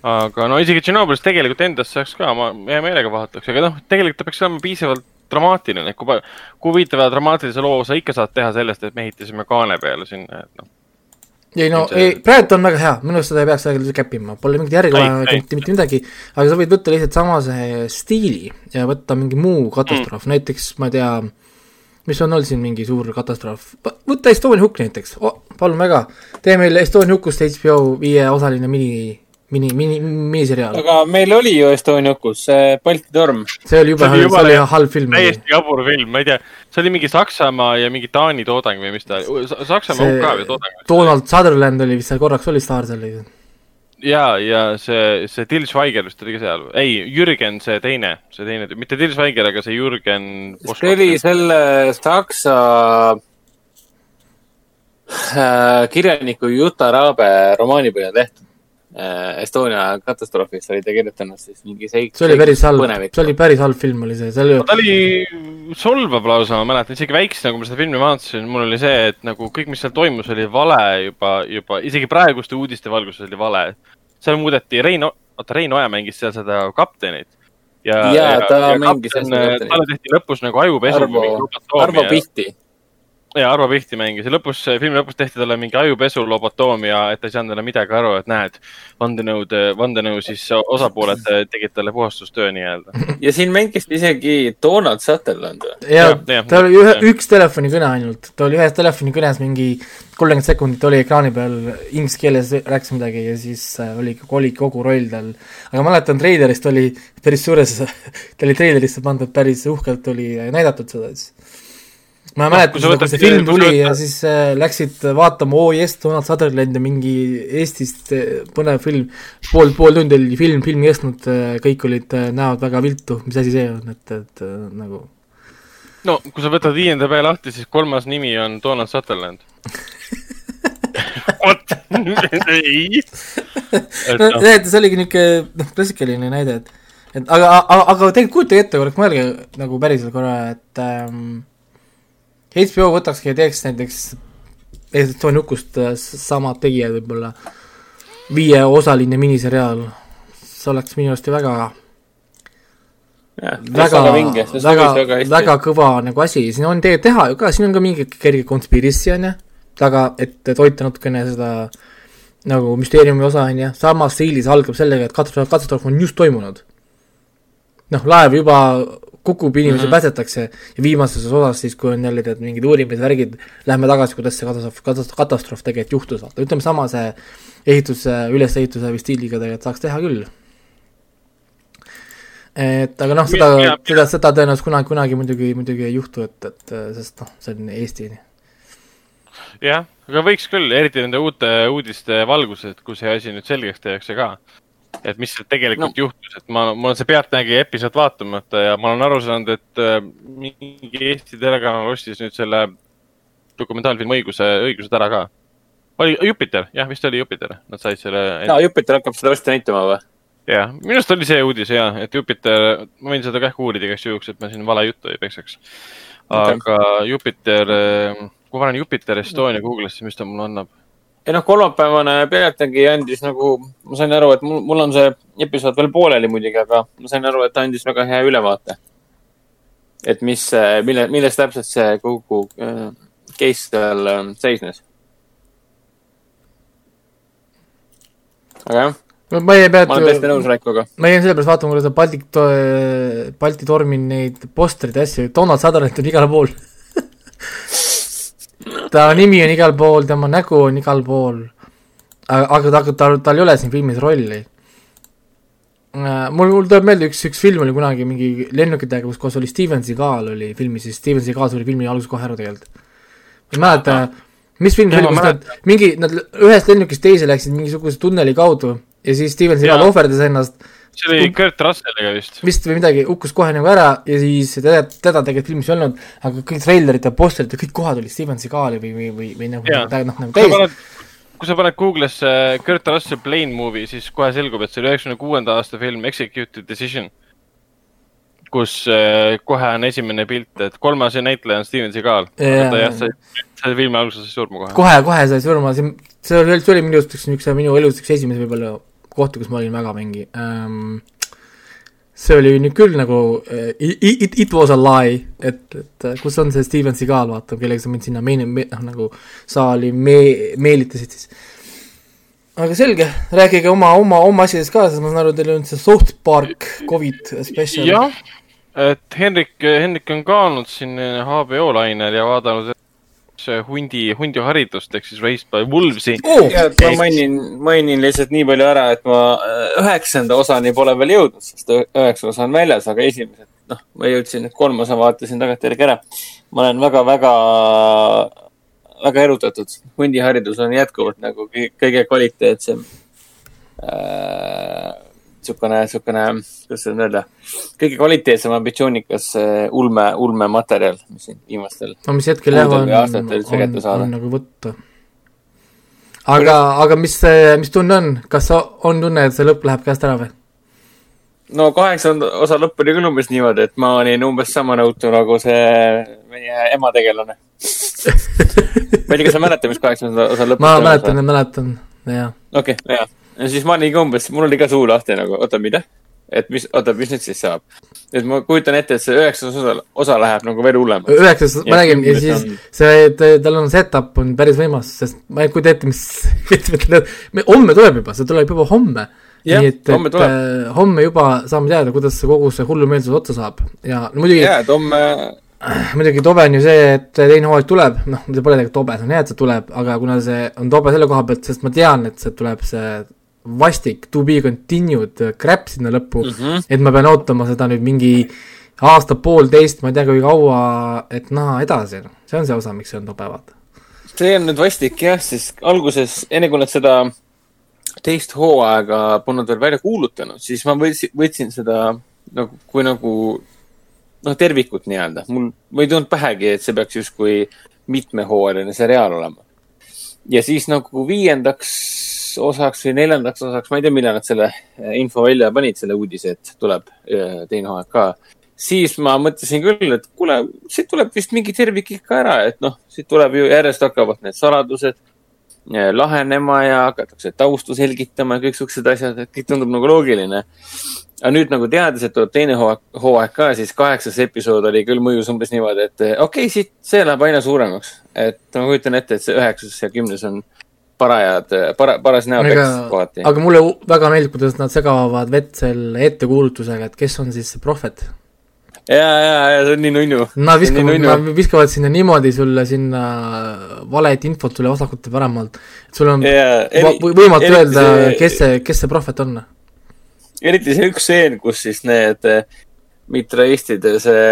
aga no isegi Tšernobõlis tegelikult endast saaks ka, ma hea meelega vaataks, aga noh, tegelikult ta peaks olema piisavalt dramaatiline, kui, kui huvitava dramaatilise loo sa ikka saad teha sellest, et me ehitasime kaane peale sinna, et noh. Ei no, ei, praegu on väga hea, minu arust seda ei peaks väga käppima, pole mingit järge vaja, mitte, mitte midagi, aga sa võid võtta lihtsalt samase stiili ja võtta mingi muu katastroof. Mm., näiteks ma ei tea, mis on olnud siin mingi suur katastroof, võta Estonia hukk näiteks. Oh,, palun väga, tee meile Estonia hukust HBO viieosaline mini mini, mini, miniseriaal. aga meil oli ju Estonia hukus, see Balti torm. see oli jube, see oli halb film. täiesti jabur film, ma ei tea, see oli mingi Saksamaa ja mingi Taani toodang või mis ta, Saksamaa UK või toodang. Donald Sutherland oli vist seal korraks oli staar seal. ja, ja see, see Till Schweiger vist oli ka seal, ei, Jürgen, see teine, see teine, mitte Till Schweiger, aga see Jürgen. see oli selle Saksa äh, kirjaniku Juta Raabe romaani põhjal tehtud Estonia katastroofist oli ta kirjutanud siis mingi seik-. see oli päris halb, see oli päris halb film oli see, see oli. ta oli solvav lausa, ma mäletan, isegi väiksena, kui ma seda filmi vaatasin, mul oli see, et nagu kõik, mis seal toimus, oli vale juba, juba isegi praeguste uudiste valguses oli vale. seal muudeti Rein, oota Rein Oja mängis seal seda kaptenit. ja, ja, ja ta ja mängis kapten, talle tehti lõpus nagu ajupesu. Arvo, Arvo Pihti ja Arvo Pihti mängis ja lõpus, filmi lõpus tehti talle mingi ajupesu, lobotoomia, et ta ei saanud enam midagi aru, et näed, vandenõud, vandenõu siis osapooled tegid talle puhastustöö nii-öelda. ja siin mängis isegi Donald Sutherland või? ja, ja, ta oli ühe, üks telefonikõne ainult, ta oli ühes telefonikõnes mingi kolmkümmend sekundit oli ekraani peal, inglise keeles rääkis midagi ja siis äh, oli, oli kogu roll tal. aga ma mäletan, treilerist oli päris suures ta oli treilerisse pandud, päris uhkelt oli näidatud seda siis ma no, mäletan seda, kui see film tuli võtad... ja siis äh, läksid vaatama oo oh, jess, Donald Sutherland ja mingi Eestist äh, põnev film, pool, pool tundi oli film, film kestnud äh,, kõik olid äh,, näevad väga viltu, mis asi see on, et, et äh, nagu no kui sa võtad viienda päe lahti, siis kolmas nimi on Donald Sutherland vot, ei. no noh. see oligi niisugune, noh, klassikaline näide, et et aga, aga, aga tegelikult kujutage ette korraks, mõelge nagu päriselt korra, et ähm, HBO võtakski ja teeks näiteks Eestoni hukust äh, samad tegijad võib-olla. Viieosaline miniseriaal, see oleks minu arust ju väga Ja, väga, väga, väga, väga, kõva nagu asi, siin on tegelikult teha ju ka, siin on ka mingi kerge conspiracy on ju, taga, et, hoida natukene seda nagu müsteeriumi osa on ju, samas stiilis algab sellega, et katastroof, katastroof on just toimunud. noh, laev juba kukub, inimesi mm -hmm. päästetakse ja viimases osas siis, kui on jälle tead mingid uurimised, värgid, lähme tagasi, kuidas see katastroof, katastroof, katastroof tegelikult juhtus, vaata, ütleme sama see ehituse, ülesehituse või stiiliga tegelikult saaks teha küll. et aga noh, seda, seda, seda tõenäoliselt kunagi, kunagi muidugi, muidugi ei juhtu, et, et sest noh, see on Eesti. jah, aga võiks küll, eriti nende uute uudiste valguses, kui see asi nüüd selgeks tehakse ka et mis tegelikult no. juhtus, et ma, mul on see Pealtnägija episood vaatamata ja ma olen aru saanud, et äh, mingi Eesti telekanal ostis nüüd selle dokumentaalfilmi õiguse, õigused ära ka. oli Jupiter, jah, vist oli Jupiter, nad said selle. aa, Jupiter hakkab seda varsti näitama või? jah, minu arust oli see uudis ja, et Jupiter, ma võin seda ka ehk uurida igaks juhuks, et ma siin vale juttu ei peksaks. aga okay. Jupiter, äh, kui ma panen Jupiter Estonia Google'isse, mis ta mulle annab? Ja noh, kolmapäevane pealtnägi andis nagu, ma sain aru, et mul, mul on see episood veel pooleli muidugi, aga ma sain aru, et ta andis väga hea ülevaate. et mis, mille, milles täpselt see kogu äh, case seal äh, seisnes. aga jah. no ma ei pea. ma olen täiesti nõus Raikoga. ma jäin sellepärast vaatama, kuidas Baltic to,, Balti tormi neid postreid ja asju, Donald Sutherland on igal pool ta nimi on igal pool, tema nägu on igal pool. aga ta, tal, tal ei ole siin filmis rolli. Äh, mul, mul tuleb meelde üks, üks film oli kunagi mingi lennukitega, kus koos oli Steven Seagal oli filmis, siis Steven Seagal suri filmi alguses kohe ära tegelikult. ma ei mäleta, mis film see oli, kus nad mingi, nad ühest lennukist teise läksid mingisuguse tunneli kaudu ja siis Steven Seagal ohverdas ennast see oli Kurt Russelliga vist. vist või midagi, hukkus kohe nagu ära ja siis teda, teda tegelikult filmis ei olnud, aga kõik treilerid ja postrid ja kõik kohad olid Steven Seagali või, või, või, või nagu, noh, nagu täis. kui sa paned Google'isse Kurt Russell Plane Movie, siis kohe selgub, et see oli üheksakümne kuuenda aasta film Executed Decision. kus äh, kohe on esimene pilt, et kolmas näitleja on Steven Seagal. aga ta jah, sai, sai filmi alguses surma kohe. kohe, kohe sai surma, see, see oli, see oli minu arust üks, üks minu elus üks esimesi võib-olla kohti, kus ma olin väga mingi ähm, see oli nüüd küll nagu uh, it, it was a lie, et, et äh, kus on see Steven Seagal, vaata, kellega sa mind sinna meene- me,, noh nagu saali me-, meelitasid siis. aga selge, rääkige oma, oma, oma asjadest ka, sest ma saan aru, teil on see South Park Covid special. jah, et Henrik, Henrik on ka olnud siin HBO lainel ja vaadanud hundi, hundiharidust ehk siis Raised by Wolves'i oh,. ma mainin, mainin lihtsalt nii palju ära, et ma äh, üheksanda osani pole veel jõudnud, sest üheksa osa on väljas, aga esimesed, noh, ma jõudsin, kolm osa vaatasin tagantjärgi ära. ma olen väga, väga, väga erutatud. hundiharidus on jätkuvalt nagu kõige kvaliteetsem äh, niisugune, niisugune, kuidas seda öelda, kõige kvaliteetsem ambitsioonikas äh, ulme, ulmematerjal, mis siin viimastel no mis hetkel jah on, on, on nagu võtta. aga, aga mis, mis tunne on, kas on tunne, et see lõpp läheb käest ära või? no kaheksanda osa lõpp oli küll umbes niimoodi, et ma olin umbes sama nõutu nagu see meie ema tegelane ma ei tea, kas sa mäletad, mis kaheksanda osa lõpp ma mäletan, mäletan, jah. okei okay,, jah ja siis ma olin ka umbes, mul oli ka suu lahti nagu, oota, mida? et mis, oota, mis nüüd siis saab? et ma kujutan ette, et see üheksas osa, osa läheb nagu veel hullemaks. üheksas, ma räägin, ja siis on... see, tal on setup on päris võimas, sest ma ei kujuta ette, mis homme tuleb juba, see tuleb juba homme. nii et, et tuleb. äh, homme juba saame teada, kuidas see kogu see hullumeelsus otsa saab ja no, muidugi. jaa, et homme muidugi tobe on ju see, et teine hooaeg tuleb, noh, see pole tegelikult tobe, see on hea, et see tuleb, aga kuna see on tobe selle koha pealt, sest ma tean, et see tuleb see vastik to be continued crap sinna lõppu mm, -hmm. et ma pean ootama seda nüüd mingi aasta-poolteist, ma ei tea, kui kaua, et näha edasi, noh, see on see osa, miks see on tobe, vaata. see on nüüd vastik jah, siis alguses, enne kui nad seda teist hooaega polnud veel välja kuulutanud, siis ma võtsin, võtsin seda nagu, kui nagu noh, tervikut nii-öelda. mul, mul ei tulnud pähegi, et see peaks justkui mitmehooajaline seriaal olema. ja siis nagu viiendaks osaks või neljandaks osaks, ma ei tea, millal nad selle äh, info välja panid, selle uudise, et tuleb äh, teine hooaeg ka. siis ma mõtlesin küll, et kuule, siit tuleb vist mingi tervik ikka ära, et noh, siit tuleb ju järjest hakkavad need saladused äh, lahenema ja hakatakse taustu selgitama ja kõik siuksed asjad, et kõik tundub nagu loogiline. aga nüüd nagu teades, et tuleb teine hooaeg, hooaeg ka, siis kaheksas episood oli küll mõjus umbes niimoodi, et okei okay,, siit, see läheb aina suuremaks. et ma kujutan ette, et see üheksas ja kümnes on parajad, para-, paras näotekst kohati. aga mulle väga meeldib, kuidas nad segavad vett selle ettekuulutusega, et kes on siis see prohvet. ja, ja, ja see on nii nunnu. Nad viskavad, nad viskavad sinna niimoodi sulle sinna valet infot sulle vasakult ja paremalt, et sul on eri, võimatu öelda, kes see, kes see prohvet on. eriti see üks stseen, kus siis need eh, mitraistid, see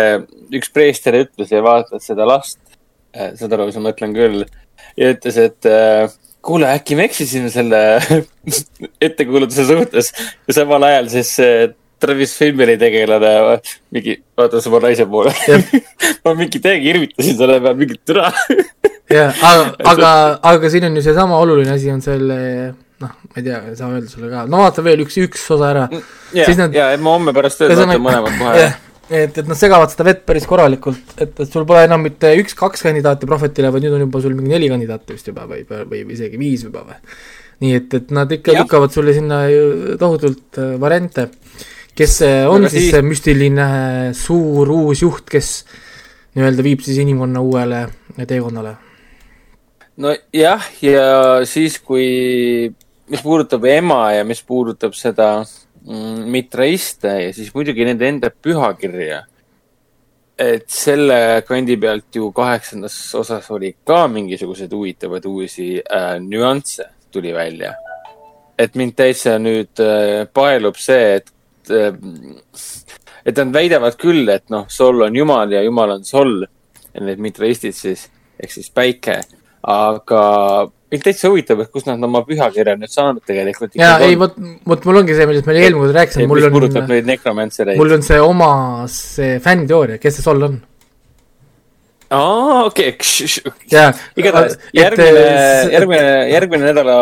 üks preester ütles ja vaatas seda last, eh, saad aru, mis ma mõtlen küll, ja ütles, et äh, kuule, äkki me eksisime selle ettekuulutuse suhtes? Ja samal ajal siis Travis Fimmeri tegelane mingi vaatas oma naise poole. Ma mingi täiega irvitasin selle peale, mingi türa. Jah, aga, aga, aga siin on ju seesama oluline asi on selle noh, ma ei tea, ei saa öelda sulle ka, no vaata veel üks, üks osa ära. ja, ja, et ma homme pärast tööd vaatan mõlemad kohe et, et nad segavad seda vett päris korralikult, et, et sul pole enam mitte üks-kaks kandidaati Prohvetile, vaid nüüd on juba sul mingi neli kandidaati vist juba või, või, isegi viis juba või. nii et, et nad ikka lükkavad sulle sinna tohutult äh, variante. kes on Aga siis see müstiline suur uus juht, kes nii-öelda viib siis inimkonna uuele teekonnale? nojah, ja siis, kui, mis puudutab ema ja mis puudutab seda Mm, mitraiste ja siis muidugi nende enda pühakirja. et selle kandi pealt ju kaheksandas osas oli ka mingisuguseid huvitavaid uusi äh, nüansse tuli välja. et mind täitsa nüüd äh, paelub see, et äh,, et nad väidavad küll, et noh, Sol on jumal ja jumal on Sol. Need mitraistid siis ehk siis päike, aga mind täitsa huvitab, et kust nad oma pühakirja nüüd saanud tegelikult. ja ei, vot, vot mul ongi see, millest me eelmine kord rääkisime, mul on. puudutab neid nekromancereid. mul on see oma, see fännteooria, kes see Sol on? aa, okei okay., igatahes järgmine, järgmine, järgmine nädala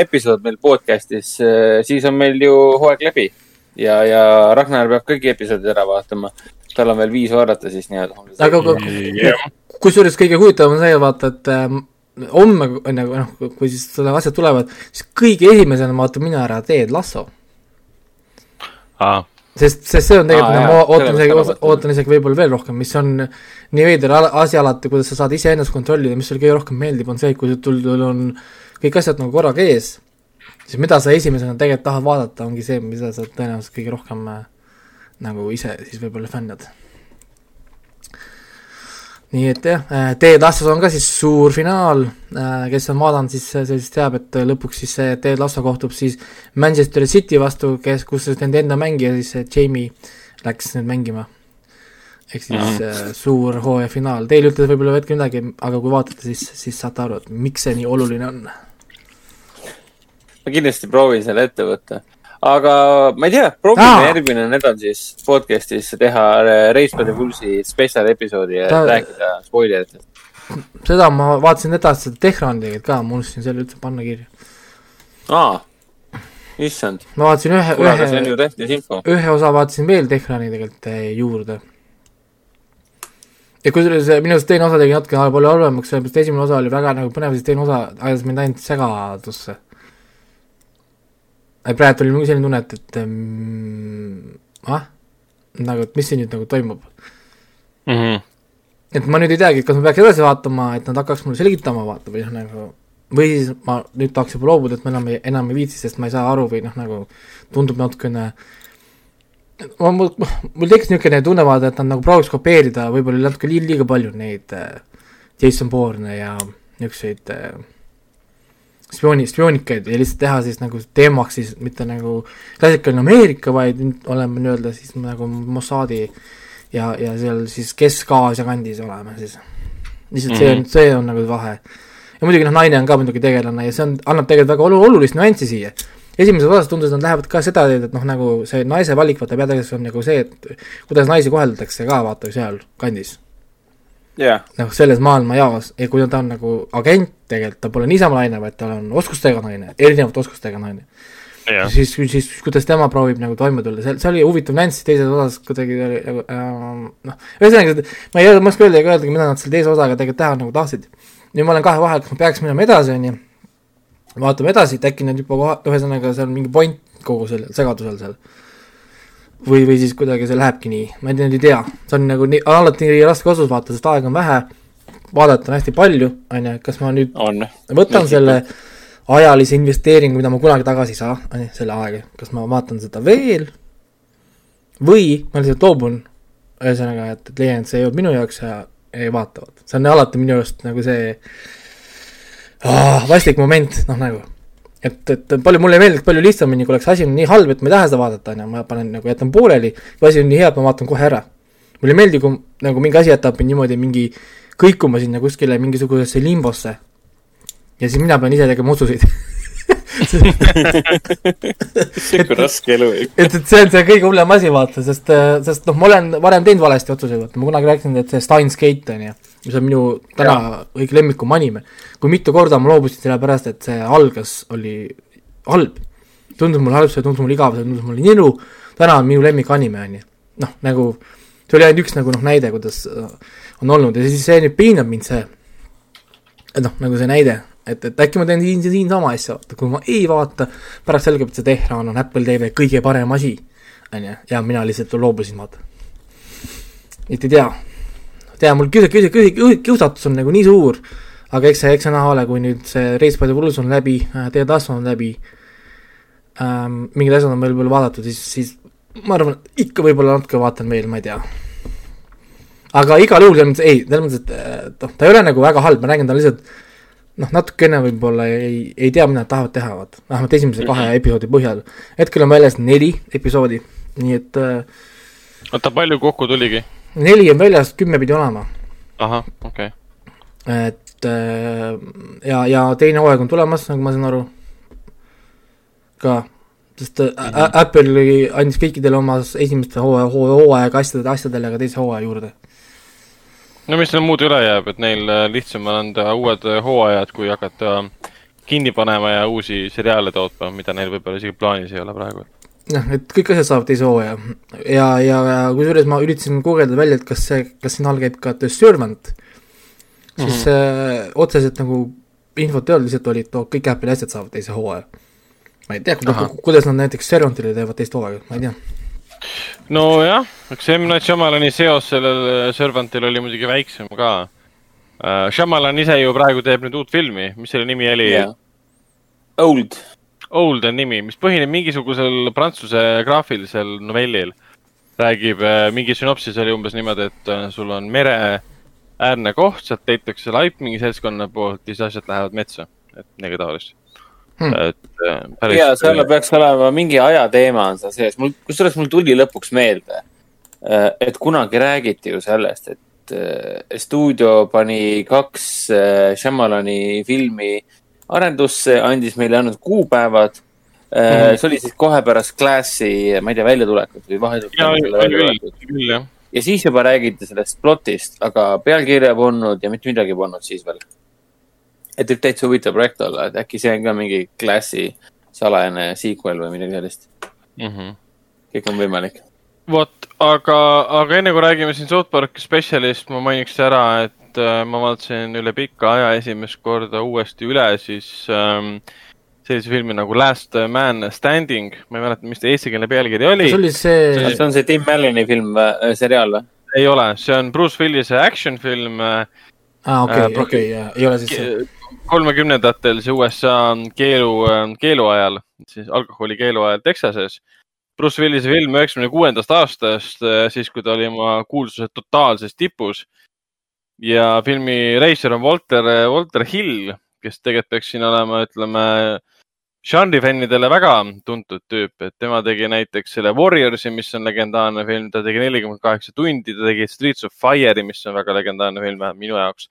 episood meil podcast'is, siis on meil ju hooaeg läbi. ja, ja Ragnar peab kõik episoodid ära vaatama. tal on veel viis vaadata siis nii-öelda. aga, kusjuures kõige huvitavam on see, vaata, et äh, homme, nagu noh, kui siis selle asjad tulevad, siis kõige esimesena vaatan mina ära Ted Lasso. Ah.. sest, sest see on tegelikult ah,, ma ootan isegi, ootan isegi võib-olla veel rohkem, mis on nii veider asi alati, kuidas sa saad iseennast kontrollida, mis sulle kõige rohkem meeldib, on see, kui sul, sul on kõik asjad nagu korraga ees siis mida sa esimesena tegelikult tahad vaadata, ongi see, mida sa tõenäoliselt kõige rohkem äh, nagu ise siis võib-olla fännad. Nii et jah äh,, Ted Lassos on ka siis suur finaal äh,, kes on vaadanud, siis see siis teab, et lõpuks siis see Ted Lasso kohtub siis Manchester City vastu, kes, kus siis nende enda mängija siis Jamie läks nüüd mängima. ehk siis mm -hmm. äh, suur hooaja finaal, teil ei ütle võib-olla hetkel midagi, aga kui vaatate, siis, siis saate aru, et miks see nii oluline on ma kindlasti proovin selle ette võtta. Aga ma ei tea, proovime järgmine nädal siis podcast'is teha Reispade Pulsi spetsial episoodi ja Ta... rääkida spoileritest. seda ma vaatasin edasi seda Tehrani tegelikult ka, ma unustasin selle üldse panna kirja. aa, issand. ma vaatasin ühe, ühe, ühe osa vaatasin veel Tehrani tegelikult eh, juurde ja kusjuures eh, minu arust teine osa tegi natuke palju halvemaks, sellepärast esimene osa oli väga nagu põnev, siis teine osa ajas mind ainult segadusse praegu oli selline tunne, et, et ähm, ah, nagu, et mis siin nüüd nagu toimub mm. -hmm. et ma nüüd ei teagi, kas ma peaks edasi vaatama, et nad hakkaks mulle selgitama, vaata, või noh, nagu või siis ma nüüd tahaks juba loobuda, et ma enam ei, enam ei viitsi, sest ma ei saa aru või noh, nagu tundub natukene ma, mul, mul tekkis niisugune tunne, vaata, et nad nagu prooviks kopeerida võib-olla natuke liiga palju neid äh, Jason Bourne ja niisuguseid äh, spiooni, spioonikaid ja lihtsalt teha siis nagu teemaks siis mitte nagu klassikaline Ameerika, vaid oleme nii-öelda siis nagu Mossadi ja, ja seal siis Kesk-Aasia kandis oleme siis. lihtsalt mm -hmm. see on, mhm. see on nagu vahe. ja muidugi noh, naine on ka muidugi tegelane ja see on, annab tegelikult väga olu-, olulist nüanssi siia. esimeses osas tundus, et nad lähevad ka seda teed, et noh, nagu see naise valik, vaata peategelaseks on nagu see, et kuidas naisi koheldakse ka vaata seal kandis yeah.. noh, selles maailmajaos ja kui ta on nagu agent tegelikult, ta pole niisama naine, vaid ta on oskustega naine, erinevate oskustega naine. Yeah.. siis, siis kuidas tema proovib nagu toime tulla, see, see oli huvitav nüanss, teises osas kuidagi oli nagu äh, noh, ühesõnaga, ma ei oska öelda ega öeldagi, mida nad selle teise osaga tegelikult teha nagu tahtsid. nüüd ma olen kahe vahel, kas ma peaks minema edasi, on ju, vaatame edasi, et äkki nad juba koha, ühesõnaga seal on mingi point kogu sellel segadusel seal või, või siis kuidagi see lähebki nii, ma nüüd ei tea, see on nagu nii, alati nii raske otsus vaata, sest aega on vähe, vaadata on hästi palju, on ju, kas ma nüüd on. võtan Nii. selle ajalise investeeringu, mida ma kunagi tagasi ei saa, on ju, selle aega, kas ma vaatan seda veel? Või ma lihtsalt loobun, ühesõnaga, et, et leian, et see ei olnud minu jaoks ja ei vaata, vot. see on alati minu arust nagu see ah, vastik moment, noh nagu et, et palju, mulle meeldiks palju lihtsamini, kui oleks asi nii halb, et ma ei taha seda vaadata, on ju, ma panen nagu, jätan pooleli, kui asi on nii hea, et ma vaatan kohe ära. mulle ei meeldi, kui nagu mingi asi jätab mind niimoodi mingi kõikuma sinna kuskile mingisugusesse limbosse. ja siis mina pean ise tegema otsuseid sihuke raske elu. et, et see on see kõige hullem asi, vaata, sest, sest noh, ma olen varem teinud valesti otsuseid, vaata, ma kunagi rääkisin, et see Steins Gate on ju, mis on minu täna õige lemmikum anime. kui mitu korda ma loobusin sellepärast, et see algas, oli halb. tundus mulle halb, see tundus mulle igav, see tundus mulle niru, täna on minu lemmik anime, on ju. noh, nagu, see oli ainult üks nagu noh, näide, kuidas on olnud ja siis see nüüd piinab mind, see, et noh, nagu see näide et, et äkki ma teen siin, siin sama asja, vaata, kui ma ei vaata, pärast selgub, et see Tehran on Apple TV kõige parem asi, on ju, ja mina lihtsalt loobusin, vaata. et ei tea, tea, mul kius-, kius-, kius-, kiusatus on nagu nii suur, aga eks see, eks see näha ole, kui nüüd see Race by the Bulls on läbi äh,, Teie Tasso on läbi ähm,, mingid asjad on veel võib-olla vaadatud, siis, siis ma arvan, ikka võib-olla natuke vaatan veel, ma ei tea. aga igal juhul selles mõttes, ei, selles mõttes, et noh, ta ei ole nagu väga halb, ma räägin, ta on lihtsalt noh, natukene võib-olla ei, ei tea, mida nad tahavad teha, vaat, vähemalt esimese kahe mm -hmm. episoodi põhjal. hetkel on väljas neli episoodi, nii et äh, oota, palju kokku tuligi? Neli on väljas, kümme pidi olema. ahah, okei okay.. et äh, ja, ja teine hooaeg on tulemas, nagu ma saan aru, ka, sest mm -hmm. Apple andis kõikidele oma esimeste hooaja, hooaega asjadele, asjadele ka teise hooaja juurde no mis neil muud üle jääb, et neil äh, lihtsam on anda uued hooajad, kui hakata kinni panema ja uusi seriaale tootma, mida neil võib-olla isegi plaanis ei ole praegu. Noh, et kõik asjad saavad teise hooaja ja, ja, ja kusjuures ma üritasin guugeldada välja, et kas see, kas siin all käib ka The Servant, siis mm -hmm. äh, otseselt nagu infot ei olnud, lihtsalt oli, et oo, kõik Apple'i asjad saavad teise hooaja. ma ei tea, kuidas nad näiteks Servantile teevad teist hooaega, ma ei tea. nojah, eks M. Night Shyamalani seos sellel Servantil oli muidugi väiksem ka uh,. Shyamalan ise ju praegu teeb nüüd uut filmi, mis selle nimi oli yeah.? Old Old on nimi, mis põhineb mingisugusel prantsuse graafilisel novellil. räägib, äh, mingi sünopsis oli umbes niimoodi, et äh, sul on mereäärne koht, sealt leitakse laip mingi seltskonna poolt ja siis asjad lähevad metsa, et midagi taolist hmm.. et äh, päris. ja seal peaks olema mingi ajateema on seal sees, mul, kusjuures mul tuli lõpuks meelde, et kunagi räägiti ju sellest, et stuudio pani kaks Shyamalani filmi arendusse, andis meile ainult kuupäevad mm. -hmm. see oli siis kohe pärast Classi, ma ei tea, väljatulekut või vahetult. ja siis juba räägiti sellest plotist, aga pealkirja polnud ja mitte midagi polnud siis veel. et võib täitsa huvitav projekt olla, et äkki see on ka mingi Classi salajane sequel või midagi sellist mm. -hmm. kõik on võimalik vot, aga, aga enne kui räägime siin South Park spetsialist, ma mainiks ära, et et äh, ma vaatasin üle pika aja esimest korda uuesti üle siis ähm, sellise filmi nagu Last Man Standing, ma ei mäleta, mis ta eestikeelne pealkiri oli. see oli see. see on see Tim Alleni film äh,, seriaal või? ei ole, see on Bruce Willise action film. aa, ah, okei, äh, okei, ei ole siis see. kolmekümnendatel see USA keelu, äh, keeluajal, siis alkoholi keeluajal Texases Bruce Willise film üheksakümne kuuendast aastast, siis kui ta oli oma kuulsuse totaalses tipus ja filmi reisijal on Walter, Walter Hill, kes tegelikult peaks siin olema, ütleme, žanrifännidele väga tuntud tüüp, et tema tegi näiteks selle Warriorsi, mis on legendaarne film, ta tegi nelikümmend kaheksa tundi, ta tegi Streets of Fire'i, mis on väga legendaarne film, vähemalt minu jaoks.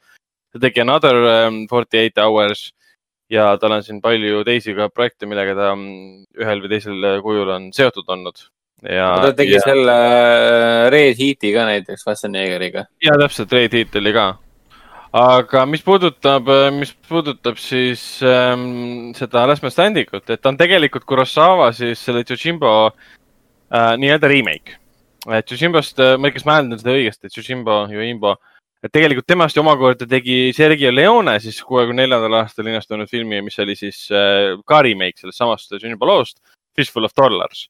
ta tegi Another um, Forty Eight Hours ja tal on siin palju teisi ka projekte, millega ta um, ühel või teisel kujul on seotud olnud. Ta tegi ja... selle äh, Red Heat'i ka näiteks Schwarzeneggeriga. ja täpselt, Red Heat oli ka. aga mis puudutab, äh, mis puudutab siis ähm, seda Last Man Standing ut, et ta on tegelikult Kurosawa siis selle Tsushimbo äh, nii-öelda remake. Tsushimbost äh,, ma ei tea, kas ma hääldan seda õigesti, Tsushimbo, Yoimbo et tegelikult temast ju omakorda tegi Sergei Leone siis kuuekümne neljandal aastal linastunud filmi, mis oli siis äh, ka remake sellest samast Tsushimbo loost, Fistful of Dollars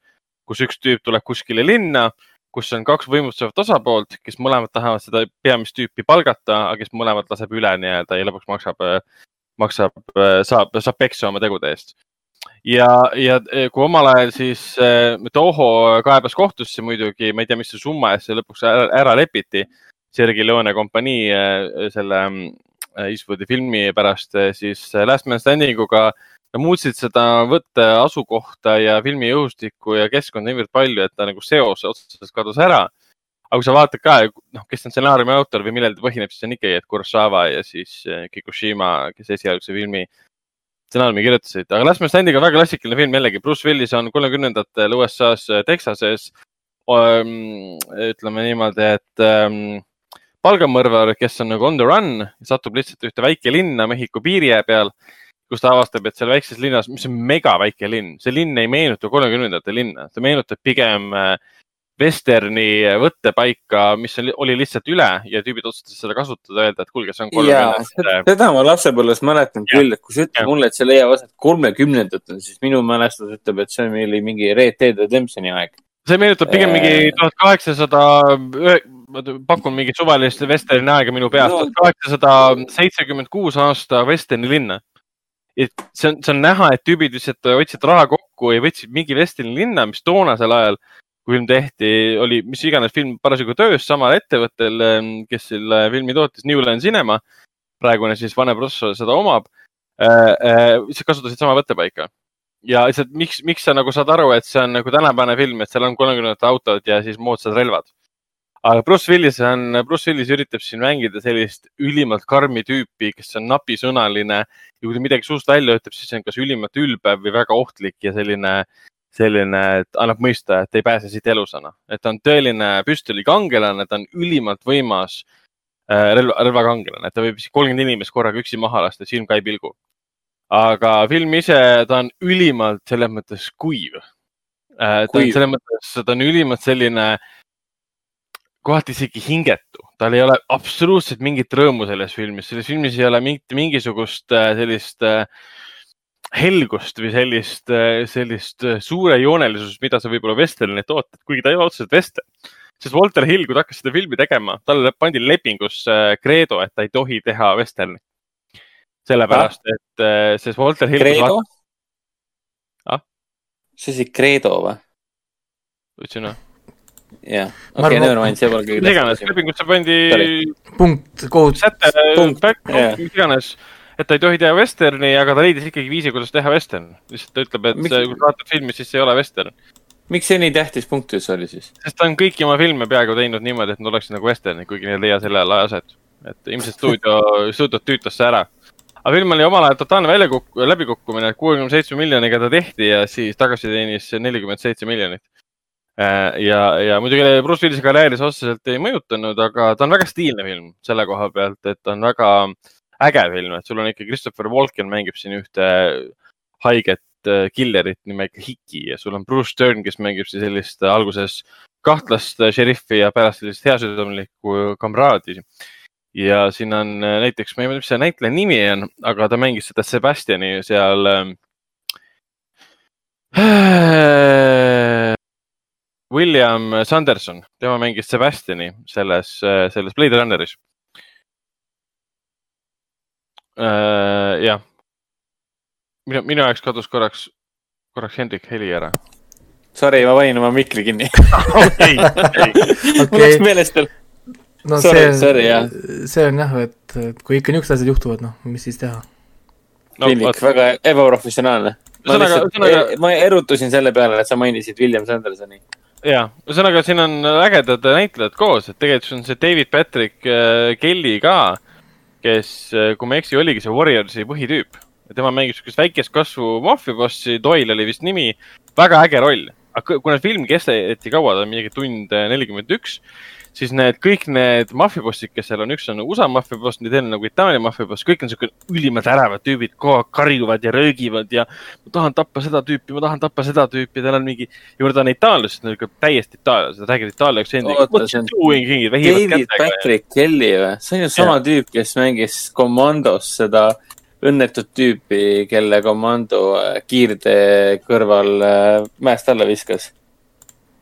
kus üks tüüp tuleb kuskile linna, kus on kaks võimutsevat osapoolt, kes mõlemad tahavad seda peamist tüüpi palgata, aga kes mõlemad laseb üle nii-öelda ja lõpuks maksab, maksab, saab, saab peksa oma tegude eest. ja, ja kui omal ajal siis Toho kaebas kohtusse muidugi, ma ei tea, mis see summa eest see lõpuks ära, ära lepiti. Sergei Leone kompanii selle Eastwoodi filmi pärast, siis Last Man Standing uga Nad muutsid seda võtte asukohta ja filmi õhustikku ja keskkonda niivõrd palju, et ta nagu seos otseselt kadus ära. aga kui sa vaatad ka, noh, kes on stsenaariumi autor või millel ta põhineb, siis on ikkagi, et Kurosawa ja siis eh, Kikushima, kes esialgse filmi stsenaariumi kirjutasid. aga Last Man Standing on väga klassikaline film jällegi. Bruce Willis on kolmekümnendatel USA-s eh, Texases. ütleme niimoodi, et ähm, palgamõrvar, kes on nagu on the run, satub lihtsalt ühte väikelinna Mehhiko piiri peal kus ta avastab, et seal väikses linnas, mis on mega väike linn, see linn ei meenuta kolmekümnendate linna, ta meenutab pigem vesterni äh, võttepaika, mis oli lihtsalt üle ja tüübid otsustasid seda kasutada, öelda, et kuulge, see on kolmekümnendate. seda ma lapsepõlves mäletan ja. küll, et kui sa ütled mulle, et see leiab aset kolmekümnendatel, siis minu mälestus ütleb, et see oli mingi Red Dead Redemptioni aeg. see meenutab pigem mingi tuhat kaheksasada, pakun mingit suvalist vesterni aega minu peast, tuhat kaheksasada seitsekümmend kuus aasta vesterni linna et see on, see on näha, et tüübid lihtsalt hoidsid raha kokku ja võtsid mingi Westini linna, mis toonasel ajal, kui film tehti, oli mis iganes film parasjagu töös samal ettevõttel, ehm, kes selle filmi tootis, New Line Cinema. praegune siis Vanem Rosso seda omab äh,. Äh, kasutasid sama võttepaika ja lihtsalt miks, miks sa nagu saad aru, et see on nagu tänapäevane film, et seal on kolmekümnendate autod ja siis moodsad relvad aga Bruce Willis on, Bruce Willis üritab siin mängida sellist ülimalt karmi tüüpi, kes on napisõnaline ja kui ta midagi suust välja ütleb, siis see on kas ülimalt ülbev või väga ohtlik ja selline, selline, et annab mõista, et ei pääse siit elusana. et ta on tõeline püstolikangelane, ta on ülimalt võimas äh, relva, relvakangelane, et ta võib kolmkümmend inimest korraga üksi maha lasta, silm ka ei pilgu. aga film ise, ta on ülimalt selles mõttes kuiv äh,. ta on selles mõttes, ta on ülimalt selline, kohati isegi hingetu, tal ei ole absoluutselt mingit rõõmu selles filmis, selles filmis ei ole mingit, mingisugust äh, sellist äh, helgust või sellist, äh, sellist suurejoonelisust, mida sa võib-olla Westernit ootad, kuigi ta ei ole otseselt Western. sest Walter Hill, kui ta hakkas seda filmi tegema, talle pandi lepingusse kreedo, et ta ei tohi teha Westerni. sellepärast ah., et, sest Walter Hill. kreedo? see oli Credo või? ütlesin või? Jah, okei, never mind, see pole kõige mis iganes, lepingusse pandi. punkt, kohut. säte, mis iganes, et ta ei tohi teha vesterni, aga ta leidis ikkagi viisi, kuidas teha vestern. lihtsalt ta ütleb, et miks... kui sa vaatad filmi, siis see ei ole vestern. miks see nii tähtis punkt üldse oli siis? sest ta on kõiki oma filme peaaegu teinud niimoodi, et nad oleksid nagu vesternid, kuigi need ei leia sel ajal ajaset. et ilmselt stuudio, stuudiot tüütas see ära aga film oli omal ajal totaalne väljakukk-, läbikukkumine, kuuekümne seitsme miljoniga ta tehti ja siis tagasi teenis nelikümmend seitse miljonit. Äh, ja, ja muidugi Bruce Willise karjääri see otseselt ei mõjutanud, aga ta on väga stiilne film selle koha pealt, et ta on väga äge film, et sul on ikka Christopher Walken mängib siin ühte haiget äh, killerit nimega Hiki ja sul on Bruce Stern, kes mängib siis sellist alguses kahtlast šeriffi ja pärast sellist heasüdamlikku kamraadi ja siin on äh, näiteks, ma ei mäleta, mis see näitleja nimi on, aga ta mängis seda Sebastiani seal äh,. William Sanderson, tema mängis Sebastiani selles, äh, selles Blade Runneris äh,. jah, minu, minu jaoks kadus korraks, korraks Hendrik heli ära. Sorry, ma panin oma mikri kinni. okei, okei. mul läks meelest veel no sorry, see, see on jah, et, et kui ikka niisugused asjad juhtuvad, noh, mis siis teha no,? Piinlik, väga ebaprofessionaalne. ma lihtsalt ühesõnaga... E, ma erutusin selle peale, et sa mainisid William Sandersoni. Ja, ühesõnaga siin on ägedad näitlejad koos, et tegelikult on see David Patrick äh, Kelly ka, kes, äh, kui ma ei eksi, oligi see Warriorsi põhitüüp. tema mängib siukest väikest kasvu maffiabossi, Doyle oli vist nimi, väga äge roll. aga kuna film kesteti kaua, ta on mingi tund äh, nelikümmend üks siis need kõik need maffiabossid, kes seal on, üks on USA maffiaboss, teine on nagu Itaalia maffiaboss, kõik on siuke ülimalt ärevad tüübid, kogu aeg karjuvad ja röögivad ja ma tahan tappa seda tüüpi, ma tahan tappa seda tüüpi, tal on mingi, ja kuna ta on itaallased, nad ikka täiesti itaallased, ta räägib itaalia aktsendiga. David Patrick Kelly või? see on ju sama ja. tüüp, kes mängis Commandos seda õnnetut tüüpi, kelle komando äh, kiirtee kõrval äh, mäest alla viskas.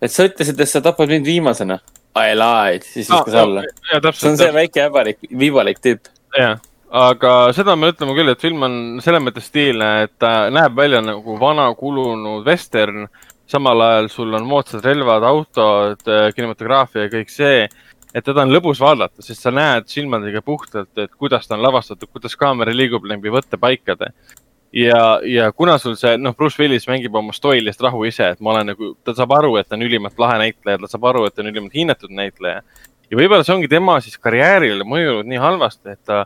et sa ütlesid, et sa tapad mind viimasena I lied, siis viskas no, alla. see on see väike äbarik, viivalik tüüp. jah, aga seda me ütleme küll, et film on selles mõttes stiilne, et ta näeb välja nagu vana kulunud vestern. samal ajal sul on moodsad relvad, autod, kinematograafia ja kõik see. et teda on lõbus vaadata, sest sa näed silmadega puhtalt, et kuidas ta on lavastatud, kuidas kaamera liigub läbi võttepaikade ja, ja kuna sul see, noh, Bruce Willis mängib oma stoilist rahu ise, et ma olen nagu, ta saab aru, et ta on ülimalt lahe näitleja, ta saab aru, et ta on ülimalt hinnatud näitleja. ja võib-olla see ongi tema siis karjäärile mõjunud nii halvasti, et ta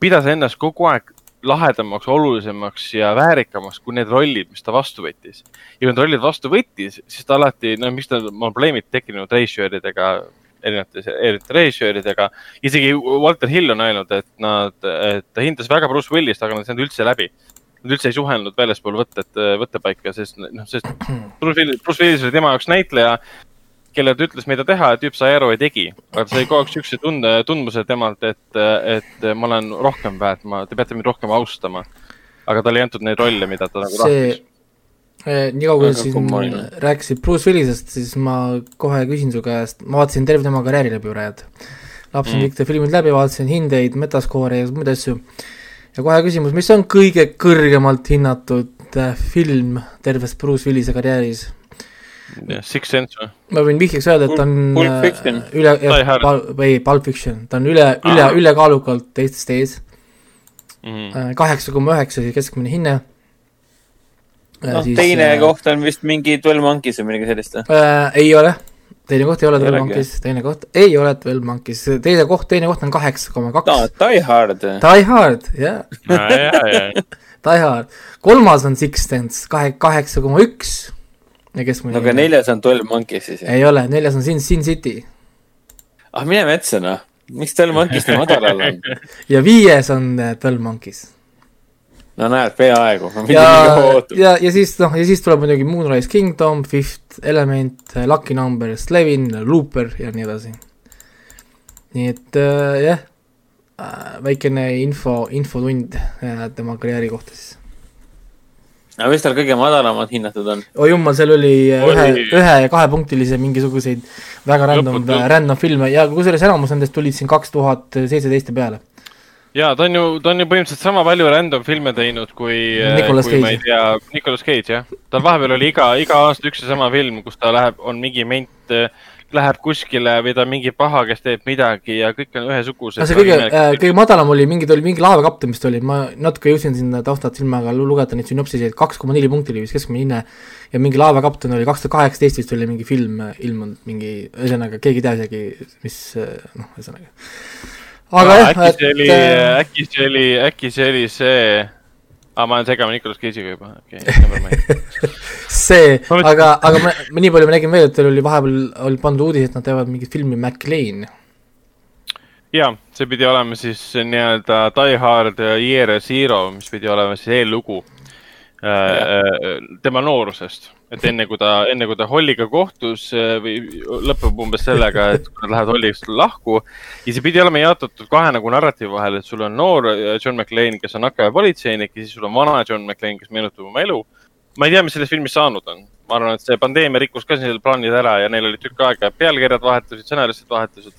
pidas ennast kogu aeg lahedamaks, olulisemaks ja väärikamaks kui need rollid, mis ta vastu võttis. ja kui need rollid vastu võttis, siis ta alati, no miks tal on probleemid tekkinud reisjööridega, erinevate, erinevate reisjööridega. isegi Walter Hill on öelnud, et nad, et ta hindas väga Bruce Willist, aga nad ei saanud üldse läbi Nad üldse ei suhelnud väljaspool võtet, võttepaika, sest noh, sest Bruce Willis, Bruce Willis oli tema jaoks näitleja, kellele ta ütles, mida teha ja tüüp sai aru ja tegi. aga ta sai kogu aeg siukse tunde, tundmuse temalt, et, et ma olen rohkem väärt, ma, te peate mind rohkem austama. aga talle ei antud neid rolle, mida ta nagu tahtis eh, nii kaua, kui sa siin rääkisid Bruce Willisest, siis ma kohe küsin su käest, ma vaatasin terve tema karjääri läbi praegu. lapsin mm. kõik ta filmid läbi, vaatasin hindeid, metaskoore ja muid asju ja kohe küsimus, mis on kõige kõrgemalt hinnatud äh, film terves Bruce Willise karjääris? Six Sense või? ma võin vihjeks öelda, et ta on Pulp äh, Fiction. üle, või Pulp Fiction, ta on üle, üle, ülekaalukalt teistest ees mhm. äh, kaheksa koma üheksa siis keskmine hinne. noh, teine äh, koht on vist mingi Twelve Monkeys või midagi sellist või äh,? ei ole teine koht ei ole Twelve Monkeys, teine koht ei ole Twelve Monkeys, teine koht, teine koht on kaheksa koma kaks. Die Hard. Die Hard, jah. Die Hard, kolmas on Six Sense, kahe, kaheksa koma üks. ja kes mul no aga neljas on Twelve Monkeys siis? ei ole, neljas on Sin, Sin City. ah, mine metsa noh, miks Twelve Monkeys nii madalal on? ja viies on äh, Twelve Monkeys. No näed, peaaegu. ja, ja, ja siis noh, ja siis tuleb muidugi Moonrise Kingdom, Fifth Element, Lucky Number, Slevin, Looper ja nii edasi. nii et äh, jah äh,, väikene info, infotund äh, tema karjääri kohta siis. aga mis tal kõige madalamad hinnatud on? oi jumal, seal oli ühe, ühe ja kahepunktilise mingisuguseid väga random, random filme ja kusjuures enamus nendest tulid siin kaks tuhat seitseteist ja peale ja ta on ju, ta on ju põhimõtteliselt sama palju random filme teinud kui, kui ma ei tea, Nicolas Cage jah. tal vahepeal oli iga, iga aasta üks ja sama film, kus ta läheb, on mingi ment, läheb kuskile või ta on mingi paha, kes teeb midagi ja kõik on ühesugused. see kõige äh,, kõige madalam oli, mingi, ta oli mingi laevakapten vist oli, ma natuke jõudsin sinna taustalt silmaga lugeda neid sünopsiseid, kaks koma neli punkti oli vist keskmine hinne. ja mingi laevakapten oli kaks tuhat kaheksateist vist oli mingi film ilmunud, mingi, ühesõnaga keegi ei tea isegi, mis noh, ühesõnaga aga jah, äkki see oli, äh, äkki see oli, äkki see oli see ah,, ma olen segamini Nicolas Cage'iga juba, okei okay,, never mind. See, aga, aga ma, ma nii palju ma nägin veel, et teil oli vahepeal, oli pandud uudis, et nad teevad mingit filmi MacLean. jaa, see pidi olema siis nii-öelda Die Hard Year Zero, mis pidi olema siis eellugu äh, äh tema noorusest et enne kui ta, enne kui ta Holliga kohtus äh, või lõpeb umbes sellega, et kui nad lähevad Hollist lahku. ja see pidi olema jaotatud kahe nagu narratiivi vahel, et sul on noor äh, John McClane, kes on hakkaja politseinik ja siis sul on vana John McClane, kes meenutab oma elu. ma ei tea, mis sellest filmist saanud on. ma arvan, et see pandeemia rikkus ka selle plaanid ära ja neil oli tükk aega pealkirjad vahetusid, stsenaristid vahetusid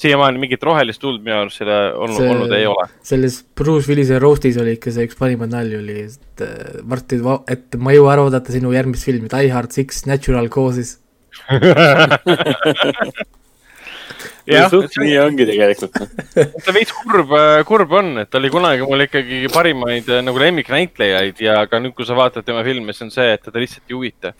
siiamaani mingit rohelist tuld minu arust selle olnud, see, olnud ei ole. selles Bruce Willise roast'is oli ikka see üks parimaid nalju oli, et äh, Martti, et ma ei jõua ära oodata sinu järgmist filmi, Die Hard Six Natural Causes. Jah, nii ongi tegelikult. Ta veits kurb, äh, kurb on, et ta oli kunagi mul ikkagi parimaid äh, nagu lemmiknäitlejaid ja ka nüüd, kui sa vaatad tema filme, siis on see, et teda lihtsalt ei huvita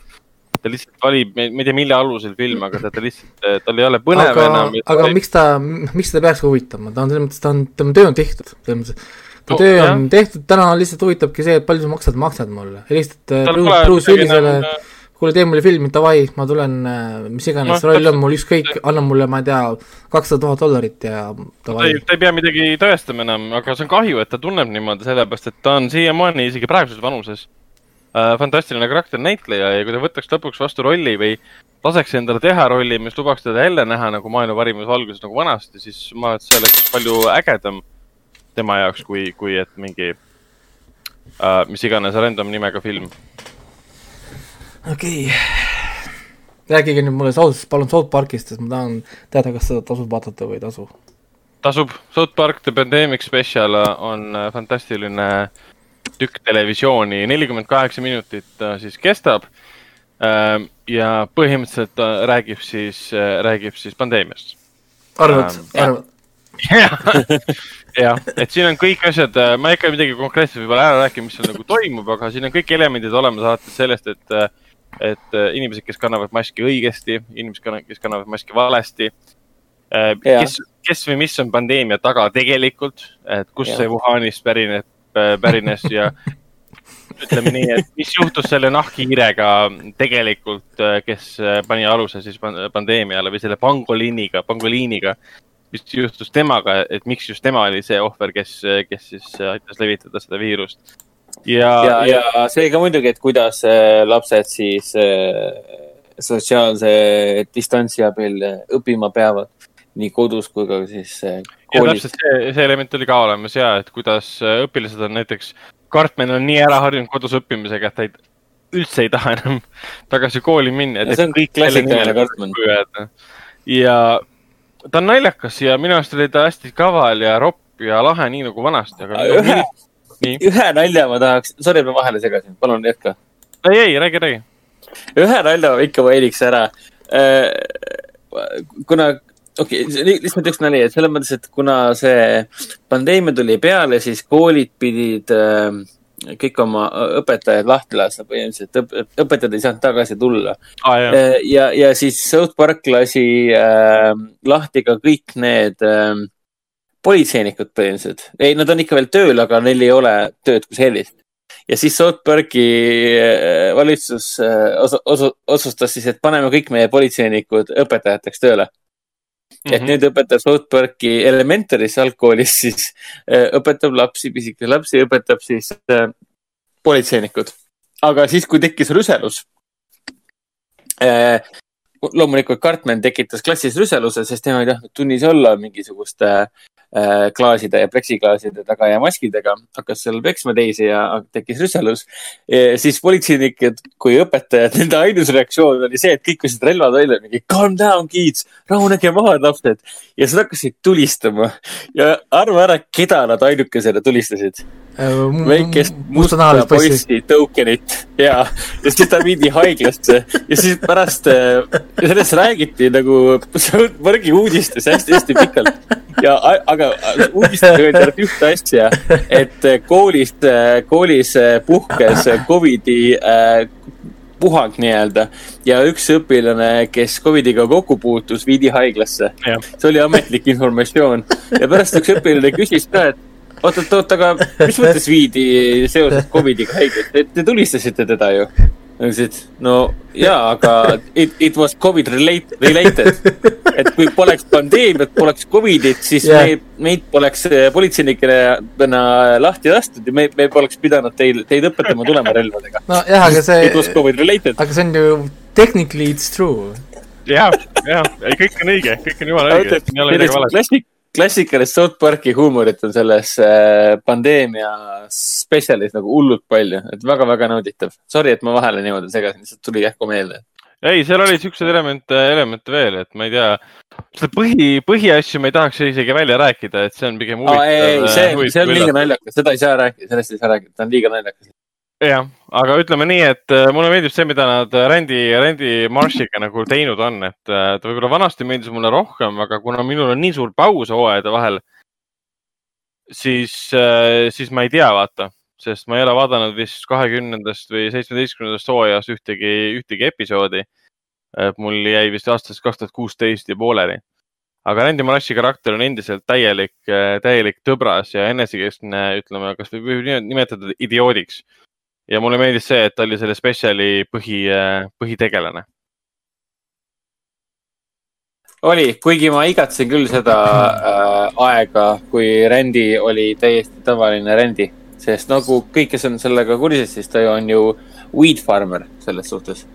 ta lihtsalt valib, ma ei tea, mille alusel film, aga ta, ta lihtsalt, tal ei ole põnev aga, enam. aga valib... miks ta, miks teda peaks huvitama, ta on selles mõttes, ta on, tema töö on tehtud, selles mõttes. ta no, töö jah. on tehtud, täna lihtsalt huvitabki see, et palju sa maksad, maksad mulle. helistad Bruce, Bruce Willisele, kuule, tee mulle filmi, davai, ma tulen, äh, mis iganes no, roll on mul, ükskõik, anna mulle, ma ei tea, kakssada tuhat dollarit ja davai. ta ei, ta pea midagi tõestama enam, aga see on kahju, et ta tunneb niimoodi, sellepärast et ta on siiamaani isegi praeguses vanuses fantastiline karakter näitleja ja kui ta võtaks lõpuks vastu rolli või laseks endale teha rolli, mis lubaks teda jälle näha nagu maailma parimas valguses nagu vanasti, siis ma arvan, et see oleks palju ägedam tema jaoks, kui, kui et mingi äh, mis iganes random nimega film. okei okay. rääkige nüüd mulle ausalt, palun South Parkist, sest ma tahan teada, kas seda tasub vaadata või ei tasu. tasub, South Park The Pandemic Special on äh, fantastiline äh, tükk televisiooni, nelikümmend kaheksa minutit ta siis kestab. Ähm, ja põhimõtteliselt ta räägib siis, äh, räägib siis pandeemiast. arvad, arvad? jah, et siin on kõik asjad, äh, ma ei hakka midagi konkreetselt võib-olla ära rääkima, mis seal nagu toimub, aga siin on kõik elemendid olemas, alates sellest, et, äh, et inimesed, kes kannavad maski õigesti, inimesed, kes kannavad maski valesti. kes, kes või mis on pandeemia taga tegelikult, et kust see Wuhanist pärineb, pärines ja ütleme nii, et mis juhtus selle nahkhiirega tegelikult, äh, kes äh, pani aluse siis pandeemiale või selle pangoliiniga, pangoliiniga. mis juhtus temaga, et miks just tema oli see ohver, kes, kes siis aitas levitada seda viirust. ja, ja, ja, ja see ka muidugi, et kuidas lapsed siis sotsiaalse distantsi abil õppima peavad nii kodus kui ka siis. Ja täpselt see, see element oli ka olemas ja, et kuidas äh, õpilased on näiteks, Cartman on nii ära harjunud kodus õppimisega, et ta ei, üldse ei taha enam tagasi kooli minna. see on kõik klassikaline Cartman. ja ta on naljakas ja minu arust oli ta hästi kaval ja ropp ja lahe, nii nagu vanasti, aga. ühe, ühe nalja ma tahaks, sorry, ma vahele segasin, palun jätka. ei, ei, räägi, räägi. ühe nalja ma ikka mainiks ära äh, kuna okei okay,, lihtsalt üks nali, et selles mõttes, et kuna see pandeemia tuli peale, siis koolid pidid äh, kõik oma õpetajad lahti lasta põhimõtteliselt Õp, õpetajad ei saanud tagasi tulla ah,. ja, ja siis South Park lasi äh, lahti ka kõik need äh, politseinikud põhimõtteliselt. ei, nad on ikka veel tööl, aga neil ei ole tööd kui sellist. ja siis South Parki äh, valitsus äh, osa, osa, otsustas siis, et paneme kõik meie politseinikud õpetajateks tööle -hmm. et nüüd õpetab South Park'i Elementary's algkoolis siis äh, õpetab lapsi, pisikesi lapsi, õpetab siis äh, politseinikud. aga siis, kui tekkis rüselus äh,, loomulikult Cartman tekitas klassis rüseluse, sest tema ei tahtnud tunnis olla mingisuguste Äh, klaaside ja pleksiklaaside taga ja maskidega, hakkas seal peksma teisi ja tekkis rüsselus. siis politseinikud kui õpetajad, nende ainus reaktsioon oli see, et kõik võtsid relvad välja, mingi calm down kids, rahunege maha lapsed. ja siis hakkasid tulistama ja arva ära, keda nad ainukesena tulistasid Äh, väikest musta poissi. tõukenit ja, ja siis ta viidi haiglasse. Ja siis pärast äh, sellest räägiti nagu Võrgi uudistes hästi-hästi pikalt. ja, aga uudistes öeldi ainult ühte asja, et koolis, koolis puhkes Covidi äh, puhang nii-öelda. Ja üks õpilane, kes Covidiga kokku puutus, viidi haiglasse. see oli ametlik informatsioon. Ja pärast üks õpilane küsis ka, et oot, oot, oot, aga mis mõttes viidi seoses Covidiga haiglasse, te tulistasite teda ju? ütlesid, no jaa, aga it, it was Covid relate, related. et kui poleks pandeemiat, poleks Covidit, siis yeah. meid, meid poleks politseinikena lahti lastud ja me, me poleks pidanud teil, teid õpetama tulema relvadega. nojah, aga see. It was Covid related. aga see on ju, technically it's true. jah, jah, ei kõik on õige, kõik on jumala õige, siin klassikalist South Park'i huumorit on selles äh, pandeemia spetsialis nagu hullult palju, et väga-väga nauditav. Sorry, et ma vahele niimoodi segasin, lihtsalt tuli järsku meelde. ei, seal oli siukseid elemente, elemente veel, et ma ei tea, seda põhi, põhiasju ma ei tahaks isegi välja rääkida, et see on pigem huvitav. ei, ei, see, see on liiga naljakas, seda ei saa rääkida, sellest ei saa rääkida, ta on liiga naljakas jah, aga ütleme nii, et äh, mulle meeldib see, mida nad Randy, Randy Marshiga nagu teinud on, et äh, ta võib-olla vanasti meeldis mulle rohkem, aga kuna minul on nii suur paus hooajade vahel, siis, äh, siis ma ei tea, vaata, sest ma ei ole vaadanud vist kahekümnendast või seitsmeteistkümnendast hooajast ühtegi, ühtegi episoodi. mul jäi vist aastast kaks tuhat kuusteist ja pooleli. aga Randy Marshi karakter on endiselt täielik, täielik tõbras ja enesekeskne, ütleme, kas võib nimetada idioodiks ja mulle meeldis see, et ta oli selle spetsiali põhi, põhitegelane. oli, kuigi ma igatsen küll seda äh, aega, kui Randy oli täiesti tavaline Randy, sest nagu kõik, kes on sellega kursis, siis ta on ju weed farmer selles suhtes.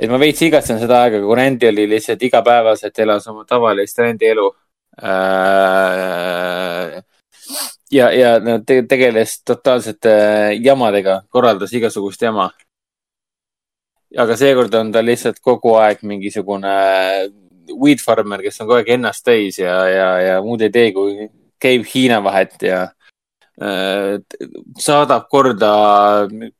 et ma veits igatsen seda aega, kui Randy oli lihtsalt igapäevaselt elas oma tavalist Randy elu äh, ja, ja no, te, tegeles totaalsete jamadega, korraldas igasugust jama. aga seekord on ta lihtsalt kogu aeg mingisugune weed farmer, kes on kogu aeg ennast täis ja, ja, ja muud ei tee, kui käib Hiina vahet ja äh, saadab korda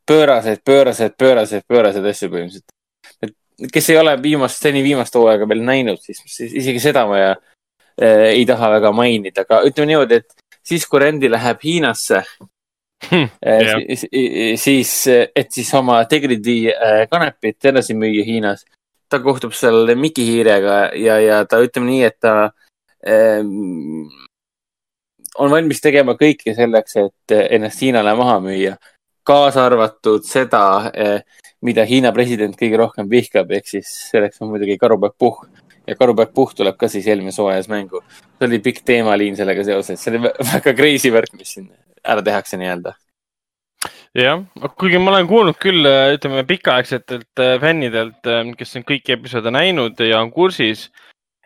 pööraseid, pööraseid, pööraseid, pööraseid asju põhimõtteliselt. et kes ei ole viimast, seni viimast hooaega veel näinud, siis, siis isegi seda ma ja, äh, ei taha väga mainida, aga ütleme niimoodi, et siis, kui Randy läheb Hiinasse yeah. siis, siis, et siis oma Tegridi äh, kanepit edasi müüa Hiinas. ta kohtub seal Miki Hiirega ja, ja ta ütleme nii, et ta ähm, on valmis tegema kõike selleks, et ennast Hiinale maha müüa. kaasa arvatud seda, mida Hiina president kõige rohkem vihkab, ehk siis selleks on muidugi karupoeg Puhh ja Karupäev Puhk tuleb ka siis eelmises hooajas mängu. see oli pikk teemaliin sellega seoses, see oli väga crazy värk, mis siin ära tehakse nii-öelda. jah, kuigi ma olen kuulnud küll, ütleme pikaaegsetelt äh, fännidelt, äh, kes on kõiki episoode näinud ja on kursis,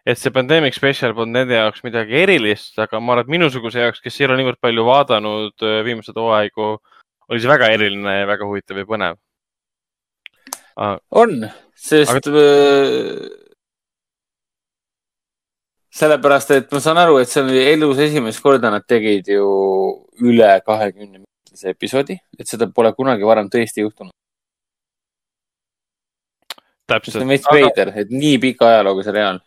et see Pandemic Special polnud nende jaoks midagi erilist, aga ma arvan, et minusuguse jaoks, kes ei ole niivõrd palju vaadanud äh, viimased hooaegu, oli see väga eriline ja väga huvitav ja põnev. on, sest aga sellepärast, et ma saan aru, et see oli elus esimest korda nad tegid ju üle kahekümne minutilise episoodi, et seda pole kunagi varem tõesti juhtunud. täpselt. see on veits veider et nii pika ajalooga seriaal.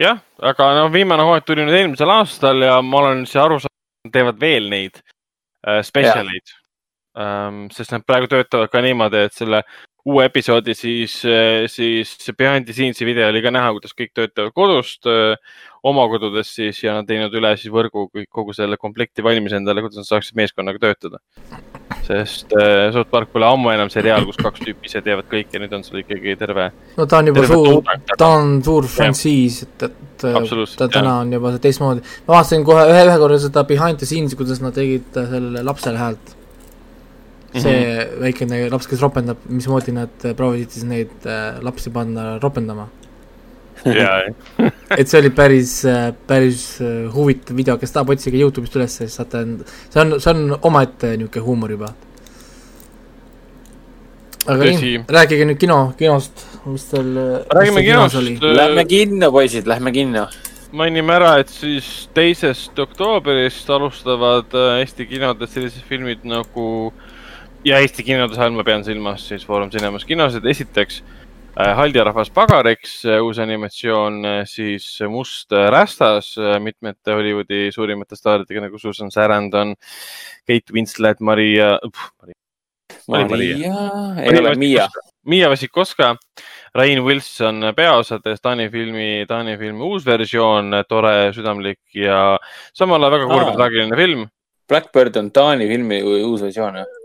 jah, aga noh, viimane hooaeg tuli nüüd eelmisel aastal ja ma olen siis aru saanud, teevad veel neid äh, spetsialeid. Um, sest nad praegu töötavad ka niimoodi, et selle uue episoodi, siis, eh, siis behind the scenes'i video oli ka näha, kuidas kõik töötavad kodust, eh, oma kodudes siis ja nad teinud üle siis võrgu kõik, kogu selle komplekti valmis endale, kuidas nad saaksid meeskonnaga töötada. sest äh, South Park pole ammu enam seriaal, kus kaks tüüpi ise teevad kõike, nüüd on sul ikkagi terve. no ta on juba suur, ta on suur frantsiis, et, et ta täna on juba teistmoodi. ma vaatasin kohe ühe, ühe korra seda behind the scenes'i, kuidas nad tegid sellele lapsele häält. See mm -hmm. väikene laps, kes ropendab, mismoodi nad proovisid siis neid äh, lapsi panna ropendama et see oli päris, päris äh, huvitav video, kes tahab, otsige Youtube'ist üles, siis saate, see on, see on omaette niisugune huumor juba. aga Tõsi. nii, rääkige nüüd kino, kinost, mis teil räägime kinost. Lähme kinno, poisid, lähme kinno. mainime ära, et siis teisest oktoobrist alustavad äh, Eesti kinodes sellised filmid nagu ja Eesti kinodes all ma pean silmas siis Foorum Cinemas kinosid, esiteks äh, haldirahvas Pagariks, äh, uus animatsioon, äh, siis Must rästas mitmete Hollywoodi suurimate staaridega nagu Susan Sarandon, Kate Winslet, Maria. Maria, Maria., ei ole Miia. Miia Vasikoska, Rain Wilson peaosades, Taani filmi, Taani filmi uus versioon, tore, südamlik ja samal ajal väga kurb ja traagiline film. Blackbird on Taani filmi uus versioon, jah?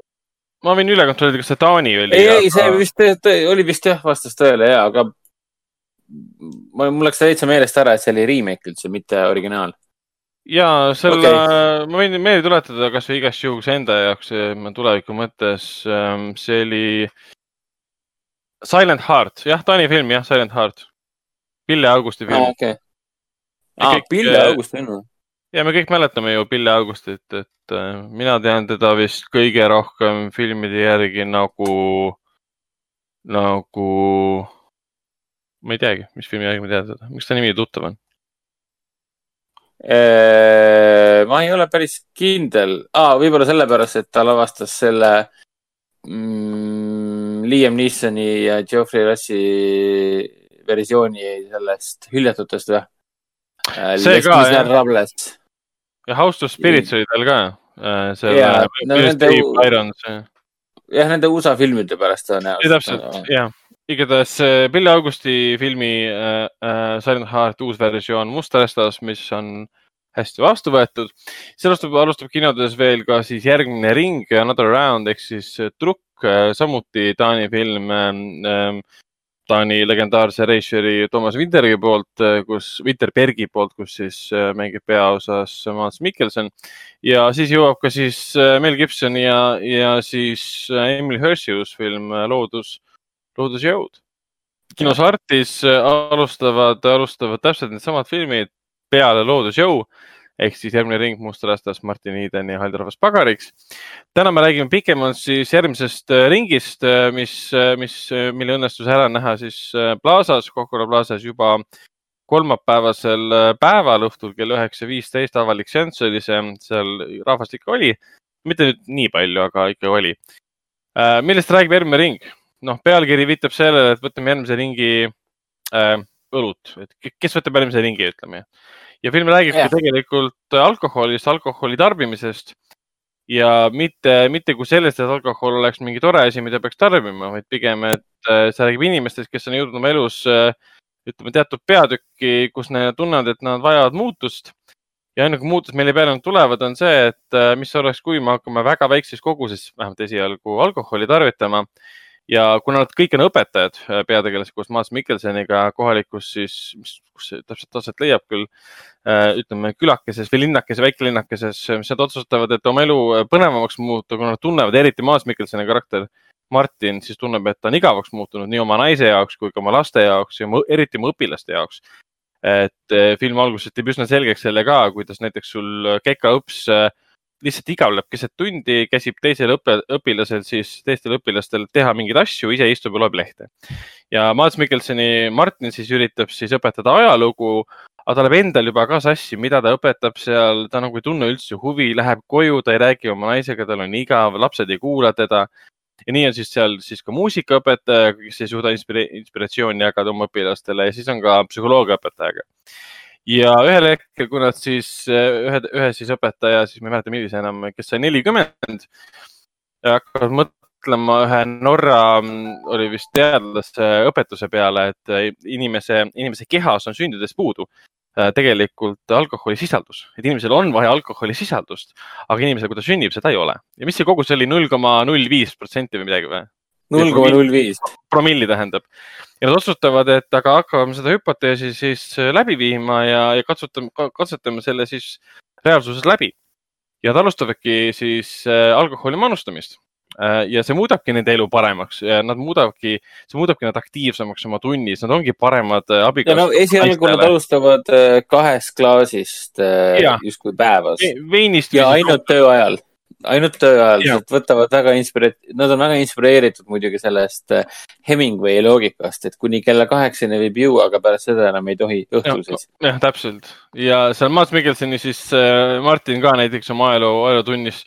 Ma võin üle kontrollida, kas see Taani oli. ei, ei, see vist oli vist jah, vastas tõele ja, aga ma, mul läks täitsa meelest ära, et see oli remake üldse, mitte originaal. ja selle okay., ma võin meelde tuletada kasvõi igaks juhuks enda jaoks tuleviku mõttes, ähm, see oli Silent Heart, jah, Taani film, jah, Silent Heart. Pille Augusti film. okei okay.. aa, Pille äh, Augusti film ja me kõik mäletame ju Pille Augustit, et äh, mina tean teda vist kõige rohkem filmide järgi nagu, nagu, ma ei teagi, mis filmi järgi ma tean teda, miks ta nimi tuttav on? Äh, ma ei ole päris kindel ah,, võib-olla sellepärast, et ta lavastas selle mm, Liam Neesoni ja Geoffrey Russi versiooni sellest Hüljatutest või? Äh, see ka, jah ja House of Spirits oli tal ka. Äh, selle no, nende, jah, nende USA filmide pärast tõenäoliselt. täpselt, jah. igatahes Billy Augusti filmi äh, äh, Silent Heart uus versioon Mustarastas, mis on hästi vastu võetud. see alustab, alustab kinodes veel ka siis järgmine ring, Another Round ehk siis Trukk, äh, samuti Taani film äh, Taani legendaarse reisijari Toomas Wintergi poolt, äh, kus, Winterbergi poolt, kus siis äh, mängib peaosas Mads Mikkelson. ja siis jõuab ka siis äh, Mel Gibson ja, ja siis Emily Hirsi uus film Loodus, loodusjõud. kinos Artis alustavad, alustavad täpselt needsamad filmid peale Loodusjõu ehk siis järgmine ring Mustarastas Martin Eden ja Haldirahvas Pagariks. täna me räägime pikemalt siis järgmisest äh, ringist, äh, mis, äh, mis, mille õnnestus ära näha siis Plaza's, Coca-Cola Plaza's juba kolmapäevasel päeval õhtul kell üheksa viisteist avalik seanss oli see, seal rahvast ikka oli. mitte nüüd nii palju, aga ikka oli. millest räägib järgmine ring? noh, pealkiri viitab sellele, et võtame järgmise ringi äh, õlut, et kes võtab järgmise ringi, ütleme ja film räägibki yeah. tegelikult alkoholist, alkoholi tarbimisest ja mitte, mitte kui sellest, et alkohol oleks mingi tore asi, mida peaks tarbima, vaid pigem, et äh, see räägib inimestest, kes on jõudnud oma elus äh, ütleme teatud peatükki, kus nad tunnevad, et nad vajavad muutust. ja ainuke muutus, mille peale nad tulevad, on see, et äh, mis oleks, kui me hakkame väga väikses koguses, vähemalt esialgu alkoholi tarvitama ja kuna nad kõik on õpetajad, äh, peategelased koos Maas Mikkelseniga kohalikus siis, mis, kus see täpselt aset leiab küll, äh, ütleme külakeses või linnakeses, väikelinnakeses, mis nad otsustavad, et oma elu äh, põnevamaks muuta, kuna nad tunnevad, eriti Maas Mikkelseni karakter Martin siis tunneb, et ta on igavaks muutunud nii oma naise jaoks kui ka oma laste jaoks ja eriti oma õpilaste jaoks. et film alguses teeb üsna selgeks selle ka, kuidas näiteks sul kekaõps äh, lihtsalt igavleb keset tundi, käsib teisel õpe, õpilasel siis teistel õpilastel teha mingeid asju, ise istub ja loeb lehte. ja Mads Mikkelsoni Martin siis üritab siis õpetada ajalugu, aga ta läheb endal juba ka sassi, mida ta õpetab seal, ta nagu ei tunne üldse huvi, läheb koju, ta ei räägi oma naisega, tal on igav, lapsed ei kuula teda. ja nii on siis seal siis ka muusikaõpetaja, kes ei suuda inspire, inspiratsiooni jagada oma õpilastele ja siis on ka psühholoogiaõpetajaga ja ühel hetkel, kui nad siis ühe, ühe siis õpetaja, siis ma ei mäleta, millise enam, kes sai nelikümmend, hakkavad mõtlema ühe Norra, oli vist teadlase õpetuse peale, et inimese, inimese kehas on sündides puudu äh, tegelikult alkoholisisaldus, et inimesel on vaja alkoholisisaldust, aga inimesel, kui ta sünnib, seda ei ole. ja mis see kogus oli, null koma null viis protsenti või midagi või? null koma null viis. promilli tähendab. Ja nad otsustavad, et aga hakkame seda hüpoteesi siis läbi viima ja, ja katsetame, katsetame selle siis reaalsuses läbi. ja nad alustavadki siis alkoholi manustamist Äh, ja see muudabki nende elu paremaks ja nad muudavadki, see muudabki nad aktiivsemaks oma tunnis, nad ongi paremad äh, abikaasad. no esialgu nad alustavad äh, kahest klaasist justkui päevas. veinist. ja ainult töö ajal, ainult töö ajal, nad võtavad väga inspire-, nad on väga inspireeritud muidugi sellest Hemingway loogikast, et kuni kella kaheksani võib juua, aga pärast seda enam ei tohi õhtul siis. jah, täpselt ja seal Mads Mikkelsoni siis Martin ka näiteks oma ajaloo, ajalootunnis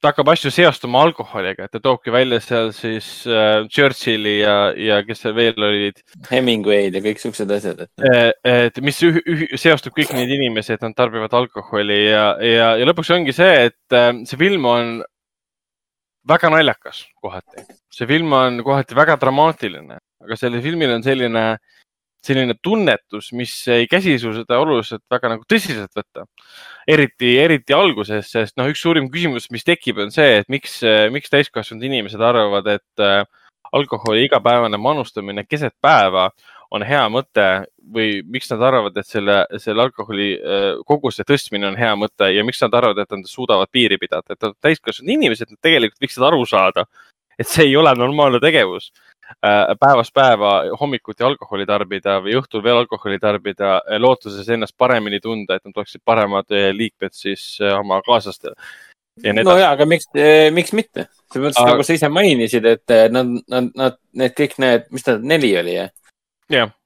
ta hakkab asju seostama alkoholiga, et ta toobki välja seal siis äh, Churchilli ja, ja kes seal veel olid. Hemingway'd ja kõik siuksed asjad. et, äh, et mis üh, üh, seostub kõik neid inimesi, et nad tarbivad alkoholi ja, ja, ja lõpuks ongi see, et äh, see film on väga naljakas kohati. see film on kohati väga dramaatiline, aga sellel filmil on selline äh, selline tunnetus, mis ei käsi sul seda oluliselt väga nagu tõsiselt võtta. eriti, eriti alguses, sest noh, üks suurim küsimus, mis tekib, on see, et miks, miks täiskasvanud inimesed arvavad, et äh, alkoholi igapäevane manustamine keset päeva on hea mõte või miks nad arvavad, et selle, selle alkoholi äh, koguse tõstmine on hea mõte ja miks nad arvavad, et nad suudavad piiri pidada, et täiskasvanud inimesed tegelikult võiksid aru saada, et see ei ole normaalne tegevus päevast päeva hommikuti alkoholi tarbida või õhtul veel alkoholi tarbida, äh, lootuses ennast paremini tunda, et nad oleksid paremad äh, liikmed siis oma kaaslastele. no ja, aga miks, miks mitte? selles mõttes, nagu sa ise mainisid, et nad, nad, nad, need kõik need, mis ta neli oli, jah? jah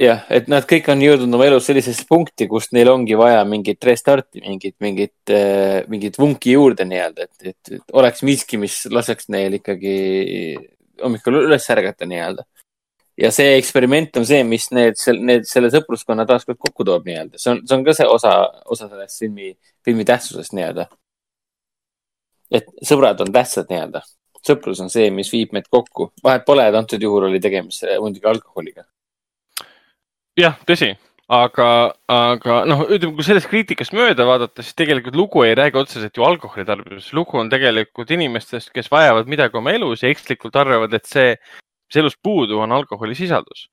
jah, et nad kõik on jõudnud oma elus sellisesse punkti, kus neil ongi vaja mingit restarti, mingit, mingit, mingit vunki juurde nii-öelda, et, et, et oleks miski, mis laseks neil ikkagi hommikul üles ärgata nii-öelda. ja see eksperiment on see, mis need, need, selle sõpruskonna taaskord kokku toob nii-öelda, see on, see on ka see osa, osa sellest filmi, filmi tähtsusest nii-öelda. et sõbrad on tähtsad nii-öelda, sõprus on see, mis viib meid kokku, vahet pole, et antud juhul oli tegemist muidugi alkoholiga. jah, tõsi aga, aga noh, ütleme, kui sellest kriitikast mööda vaadata, siis tegelikult lugu ei räägi otseselt ju alkoholi tarbimisest. lugu on tegelikult inimestest, kes vajavad midagi oma elus ja ekslikult arvavad, et see, mis elus puudu on alkoholisisaldus.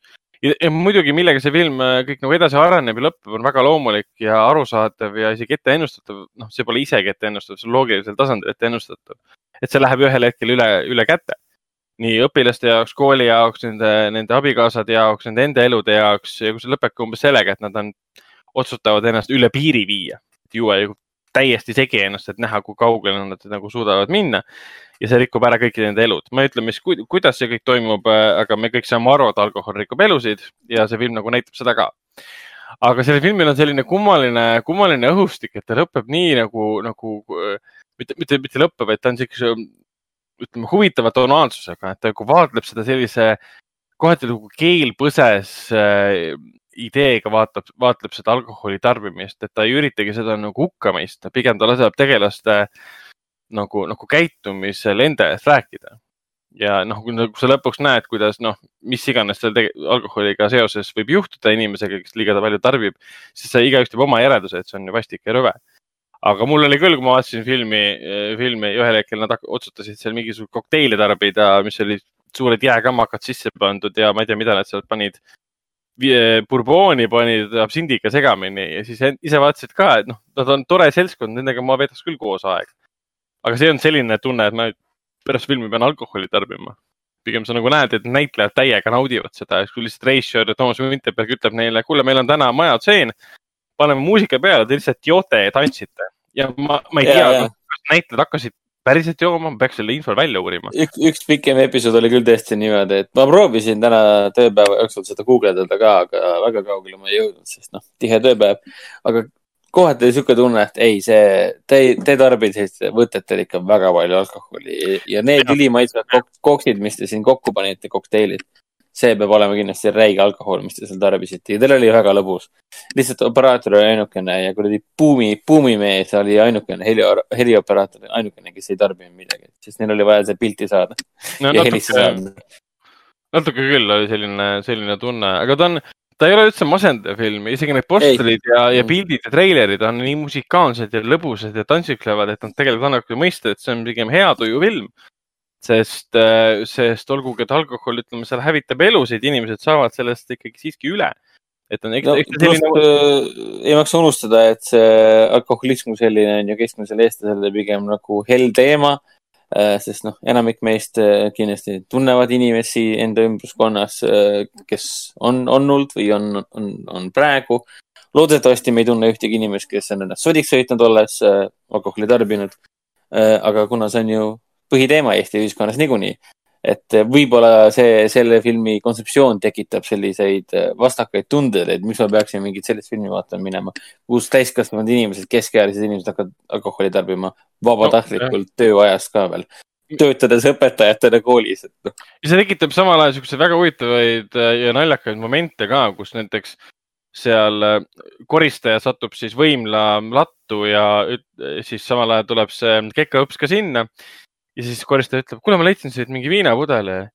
Ja, ja muidugi, millega see film äh, kõik nagu edasi areneb ja lõpeb, on väga loomulik ja arusaadav ja isegi ette ennustatav. noh, see pole isegi ette ennustatav, see on loogilisel tasandil ette ennustatav. et see läheb ühel hetkel üle, üle käte nii õpilaste jaoks, kooli jaoks, nende, nende abikaasade jaoks, nende enda elude jaoks ja kui see lõpebki umbes sellega, et nad on, otsustavad ennast üle piiri viia, juua ju täiesti segi ennast, et näha, kui kaugele nad nagu suudavad minna. ja see rikub ära kõiki nende elud. ma ei ütle, mis, kuidas see kõik toimub, aga me kõik saame aru, et alkohol rikub elusid ja see film nagu näitab seda ka. aga sellel filmil on selline kummaline, kummaline õhustik, et ta lõpeb nii nagu, nagu mitte, mitte, mitte lõpeb, vaid ta on siukse ütleme, huvitava tonaalsusega, et ta nagu vaatleb seda sellise kohati nagu keelpõses äh, ideega vaatab, vaatleb seda alkoholi tarbimist, et ta ei üritagi seda nagu hukka mõista, pigem ta laseb tegelaste nagu, nagu käitumisel enda eest rääkida. ja noh, kui nagu sa lõpuks näed, kuidas noh, mis iganes seal alkoholiga seoses võib juhtuda inimesega, kes liiga palju tarbib, siis sa igaüks teeb oma järelduse, et see on ju vastik ja rõve aga mul oli küll, kui ma vaatasin filmi, eh, filmi ühel hetkel nad otsustasid seal mingisuguseid kokteile tarbida, mis olid suured jääkammakad sisse pandud ja ma ei tea, mida nad sealt panid. Bourbooni panid absindiga segamini ja siis ise vaatasid ka, et noh, nad on tore seltskond, nendega ma veedaks küll koos aega. aga see on selline tunne, et ma pärast filmi pean alkoholi tarbima. pigem sa nagu näed, et näitlejad täiega naudivad seda, kui lihtsalt reisijad ja Toomas Vinterberg ütleb neile, kuule, meil on täna majatseen paneme muusika peale, te lihtsalt joote ja tantsite ja ma, ma ei tea, kas näitlejad hakkasid päriselt jooma, ma peaks selle info välja uurima. üks, üks pikem episood oli küll tõesti niimoodi, et ma proovisin täna tööpäeva jooksul seda guugeldada ka, aga väga kaugele ma ei jõudnud, sest noh, tihe tööpäev. aga kohati oli sihuke tunne, et ei, see, te, te tarbisite, võtate ikka väga palju alkoholi ja need ülimaitsvad koksid, mis te siin kokku panite, kokteilid see peab olema kindlasti räige alkohol, mis te seal tarbisite ja teil oli väga lõbus. lihtsalt operaator oli ainukene ja kuradi buumi, buumimees oli ainukene, heli, helioperaator ainukene, kes ei tarbinud midagi, sest neil oli vaja see pilti saada no, saada. natuke küll oli selline, selline tunne, aga ta on, ta ei ole üldse masendav film, isegi need postrid ei. ja, ja pildid ja treilerid on nii musikaalsed ja lõbusad ja tantsitlevad, et nad tegelikult annavad mõista, et see on pigem hea tuju film. Sest, äh, sest olgugi, et alkohol, ütleme, seal hävitab elusid, inimesed saavad sellest ikkagi siiski üle. et on eks, no, eks selline. Äh, ei maksa unustada, et see alkoholism kui selline on ju keskmisele eestlasele pigem nagu hell teema Äh, sest noh, enamik meist kindlasti tunnevad inimesi enda ümbruskonnas, kes on olnud või on, on, on praegu. loodetavasti me ei tunne ühtegi inimest, kes on ennast sodiks sõitnud, olles alkoholi tarbinud. aga kuna see on ju põhiteema Eesti ühiskonnas niikuinii, et võib-olla see, selle filmi kontseptsioon tekitab selliseid vastakaid tundeid, et miks ma peaksin mingit sellist filmi vaatama minema, kus täiskasvanud inimesed, keskealised inimesed hakkavad alkoholi tarbima vabatahtlikult no, tööajast ka veel, töötades õpetajatena koolis, et noh. ja see tekitab samal ajal siukseid väga huvitavaid äh, ja naljakaid momente ka, kus näiteks seal äh, koristaja satub siis võimla lattu ja siis samal ajal tuleb see kekaõps ka sinna. Ja siis koristaja ütleb, kuule, ma leidsin siit mingi viinapudeli.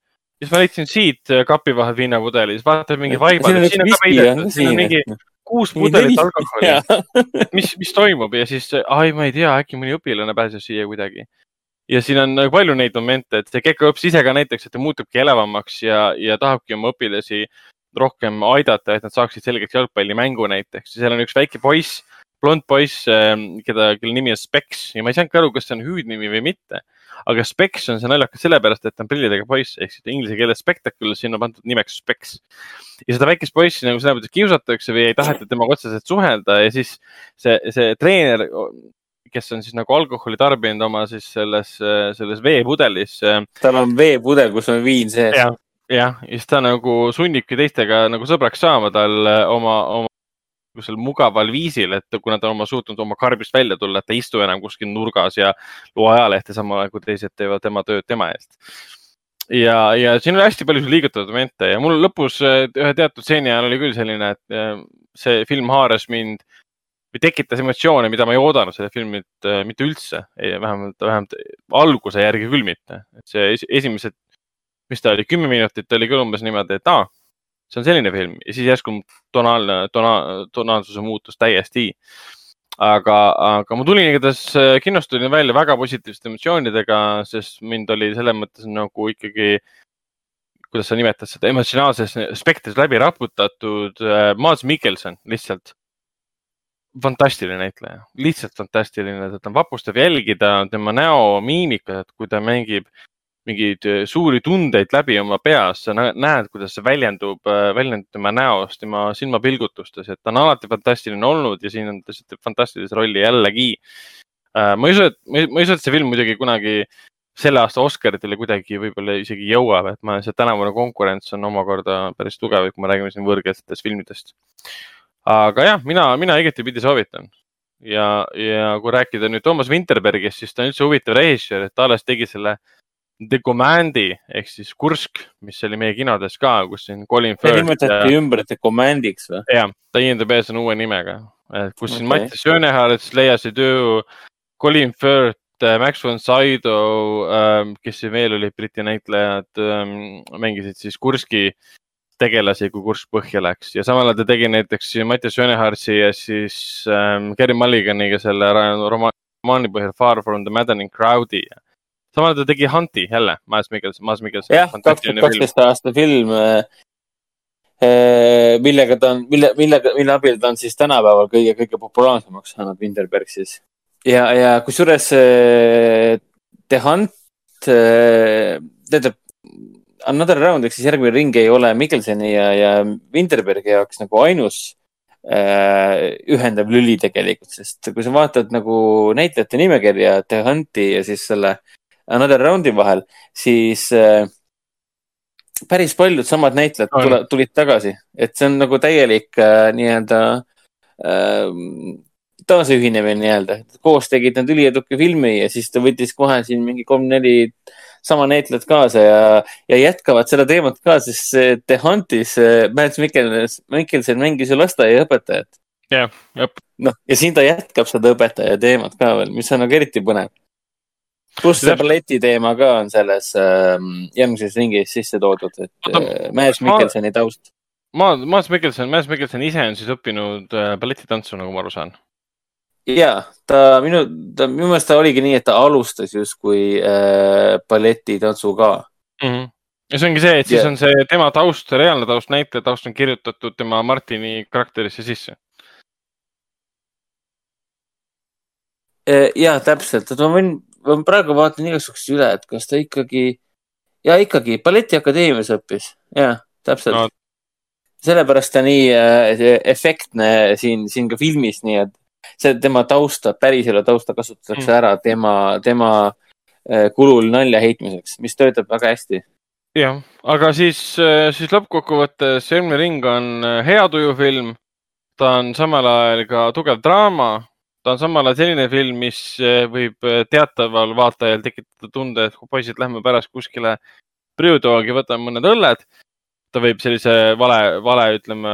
siis ma leidsin siit äh, kapi vahel viinapudeli, siis vaatab mingi vaibad, siin on ka peidetud, siin on mingi kuus pudelit alkoholi. mis, mis toimub ja siis, ai, ma ei tea, äkki mõni õpilane pääses siia kuidagi. ja siin on nagu palju neid momente, et see kekaõps ise ka näiteks, et ta muutubki elavamaks ja, ja tahabki oma õpilasi rohkem aidata, et nad saaksid selgeks jalgpallimängu näiteks. seal on üks väike poiss, blond poiss, ehm, keda, kelle nimi on Specs ja ma ei saanudki aru, kas see on hüüdnimi või mitte aga Specs on see naljakas sellepärast, et ta on prillidega poiss, ehk siis inglise keeles spectacle, siin on pandud nimeks Specs. ja seda väikest poissi nagu selles mõttes kiusatakse või ei taheta temaga otseselt suhelda ja siis see, see treener, kes on siis nagu alkoholi tarbinud oma siis selles, selles veepudelis. tal on veepudel, kus on viin sees ja jah, ja siis ta nagu sunnibki teistega nagu sõbraks saama tal oma, oma niisugusel mugaval viisil, et kuna ta on oma suutnud oma karbist välja tulla, et ta ei istu enam kuskil nurgas ja loo ajalehte samal ajal, kui teised teevad tema tööd tema eest. ja, ja siin oli hästi palju liigutavaid momente ja mul lõpus eh, ühe teatud stseeni ajal oli küll selline, et eh, see film haaras mind või tekitas emotsioone, mida ma ei oodanud sellelt filmilt eh, mitte üldse, vähemalt, vähemalt alguse järgi küll mitte. et see esimesed, mis ta oli, kümme minutit oli küll umbes niimoodi, et aa see on selline film ja siis järsku tonaalne, tona-, tonaalsuse muutus täiesti. aga, aga ma tulin igatahes äh, kinost tulin välja väga positiivsete emotsioonidega, sest mind oli selles mõttes nagu ikkagi, kuidas sa nimetad seda, emotsionaalses spektris läbi raputatud äh, Mads Mikkelson lihtsalt fantastiline näitleja, lihtsalt fantastiline, teda on vapustav jälgida, tema näo miimikat, kui ta mängib mingeid äh, suuri tundeid läbi oma peas, sa näed, kuidas see väljendub, äh, väljendub tema näost, tema silmapilgutustes, et ta on alati fantastiline olnud ja siin on ta teeb fantastilise rolli jällegi. Äh, ma ei usu, et, ma ei usu, et see film muidugi kunagi selle aasta Oscaritele kuidagi võib-olla isegi jõuab, et ma, see tänavune konkurents on omakorda päris tugev, kui me räägime siin võõrkeelsetest filmidest. aga jah, mina, mina igatepidi soovitan ja, ja kui rääkida nüüd Toomas Winterbergist, siis ta on üldse huvitav režissöör, et ta alles tegi selle The Commandi ehk siis Kursk, mis oli meie kinodes ka, kus siin Colin Firth. nimetati ja... ümber The Commandiks või? jah, ta IMDB-s on uue nimega, kus okay. siin Mattias Schönehardt, Leia Seydoux, Colin Firth, äh, Max von Sydow, ähm, kes siin veel olid, Briti näitlejad, ähm, mängisid siis Kurski tegelasi, kui Kursk põhja läks ja samal ajal ta tegi näiteks Mattias Schönehardti ja siis ähm, Gary Mulliganiga selle romaani põhjal Far from the Maddening Crowd'i samal ajal ta tegi Hunti jälle, Maas Mikkelson, Maas Mikkelson. jah, kaks tuhat kaksteist aasta film, äh, äh, millega ta on, mille, millega, mille abil ta on siis tänapäeval kõige, kõige populaarsemaks saanud Winterberg siis. ja, ja kusjuures äh, The Hunt, tähendab, Another Round ehk siis järgmine ring ei ole Mikkelsoni ja, ja Winterbergi jaoks nagu ainus ühendav lüli tegelikult, sest kui sa vaatad nagu näitlejate nimekirja The Hunti ja siis selle äh, Another Round'i vahel, siis äh, päris paljud samad näitlejad tule, tulid tagasi, et see on nagu täielik äh, nii-öelda äh, taasühinemine nii-öelda. koos tegid nad ülieduka filmi ja siis ta võttis kohe siin mingi kolm-neli sama näitlejat kaasa ja, ja jätkavad seda teemat ka, sest The Huntis äh, Mads Mikkelson mängis ju lasteaiaõpetajat. jah, jah. noh, ja siin ta jätkab seda õpetaja teemat ka veel, mis on nagu eriti põnev pluss see balleti teema ka on selles äh, järgmises ringis sisse toodud, et äh, Mads Mikkelsoni taust. Ma-, Maas Mikkelson, Maas Mikkelson ise on siis õppinud äh, balletitantsu, nagu ma aru saan. ja, ta minu, ta minu meelest ta oligi nii, et ta alustas justkui äh, balletitantsu ka mm. -hmm. ja see ongi see, et siis yeah. on see tema taust, reaalne taust, näitleja taust on kirjutatud tema Martini karakterisse sisse. Äh, ja täpselt, et ma võin, ma praegu vaatan juhuks üle, et kas ta ikkagi, ja ikkagi balletiakadeemias õppis, ja täpselt no sellepärast ta nii äh, efektne siin, siin ka filmis, nii et see tema tausta, päriselu tausta kasutatakse mm. ära tema, tema äh, kulul nalja heitmiseks, mis töötab väga hästi. jah, aga siis, äh, siis lõppkokkuvõttes Elmi ring on hea tujufilm. ta on samal ajal ka tugev draama. Ta on samal ajal selline film, mis võib teataval vaatajal tekitada tunde, et kui poisid, lähme pärast kuskile Priudoogi, võtame mõned õlled ta võib sellise vale, vale, ütleme,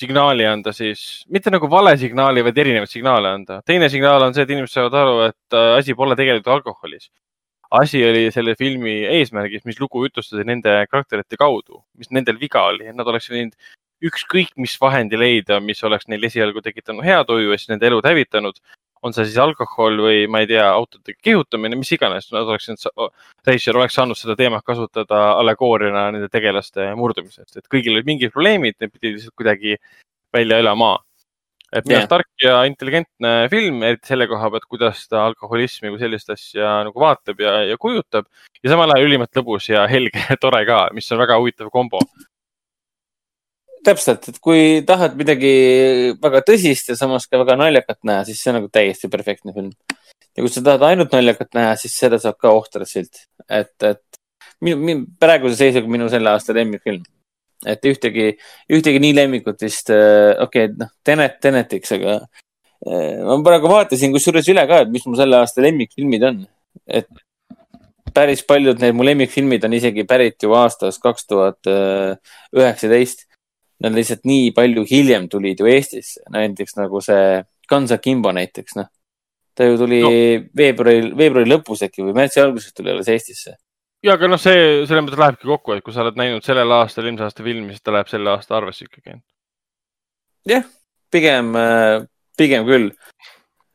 signaali anda siis, mitte nagu vale signaali, vaid erinevaid signaale anda. teine signaal on see, et inimesed saavad aru, et äh, asi pole tegelikult alkoholis. asi oli selle filmi eesmärgis, mis lugu jutustada nende karakterite kaudu, mis nendel viga oli, et nad oleks võinud ükskõik mis vahendi leida, mis oleks neil esialgu tekitanud hea tuju ja siis nende elud hävitanud on see siis alkohol või ma ei tea, autodega kihutamine, mis iganes, nad oleksid, Reischer oleks saanud seda teemat kasutada allegooriana nende tegelaste murdumisest, et kõigil olid mingid probleemid, need pidi lihtsalt kuidagi välja elama. et minu arust yeah. tark ja intelligentne film, eriti selle koha pealt, kuidas ta alkoholismi kui sellist asja nagu vaatab ja, ja kujutab ja samal ajal ülimalt lõbus ja helge ja tore ka, mis on väga huvitav kombo täpselt, et kui tahad midagi väga tõsist ja samas ka väga naljakat näha, siis see on nagu täiesti perfektne film. ja kui sa tahad ainult naljakat näha, siis seda saab ka ohtrassilt, et, et minu, minu, praeguse seisuga minu selle aasta lemmikfilm. et ühtegi, ühtegi nii lemmikut vist äh,, okei okay,, noh, Tenet, Tenetiks, aga äh, ma praegu vaatasin kusjuures üle ka, et mis mu selle aasta lemmikfilmid on. et päris paljud need mu lemmikfilmid on isegi pärit ju aastast kaks tuhat üheksateist nad lihtsalt nii palju hiljem tulid ju Eestisse, näiteks nagu see Guns Akimbo näiteks, noh. ta ju tuli no. veebruari, veebruari lõpus äkki või märtsi alguses tuli alles Eestisse. ja, aga noh, see selles mõttes lähebki kokku, et kui sa oled näinud sellel aastal eelmise aasta filmi, siis ta läheb selle aasta arvesse ikkagi. jah, pigem, pigem küll.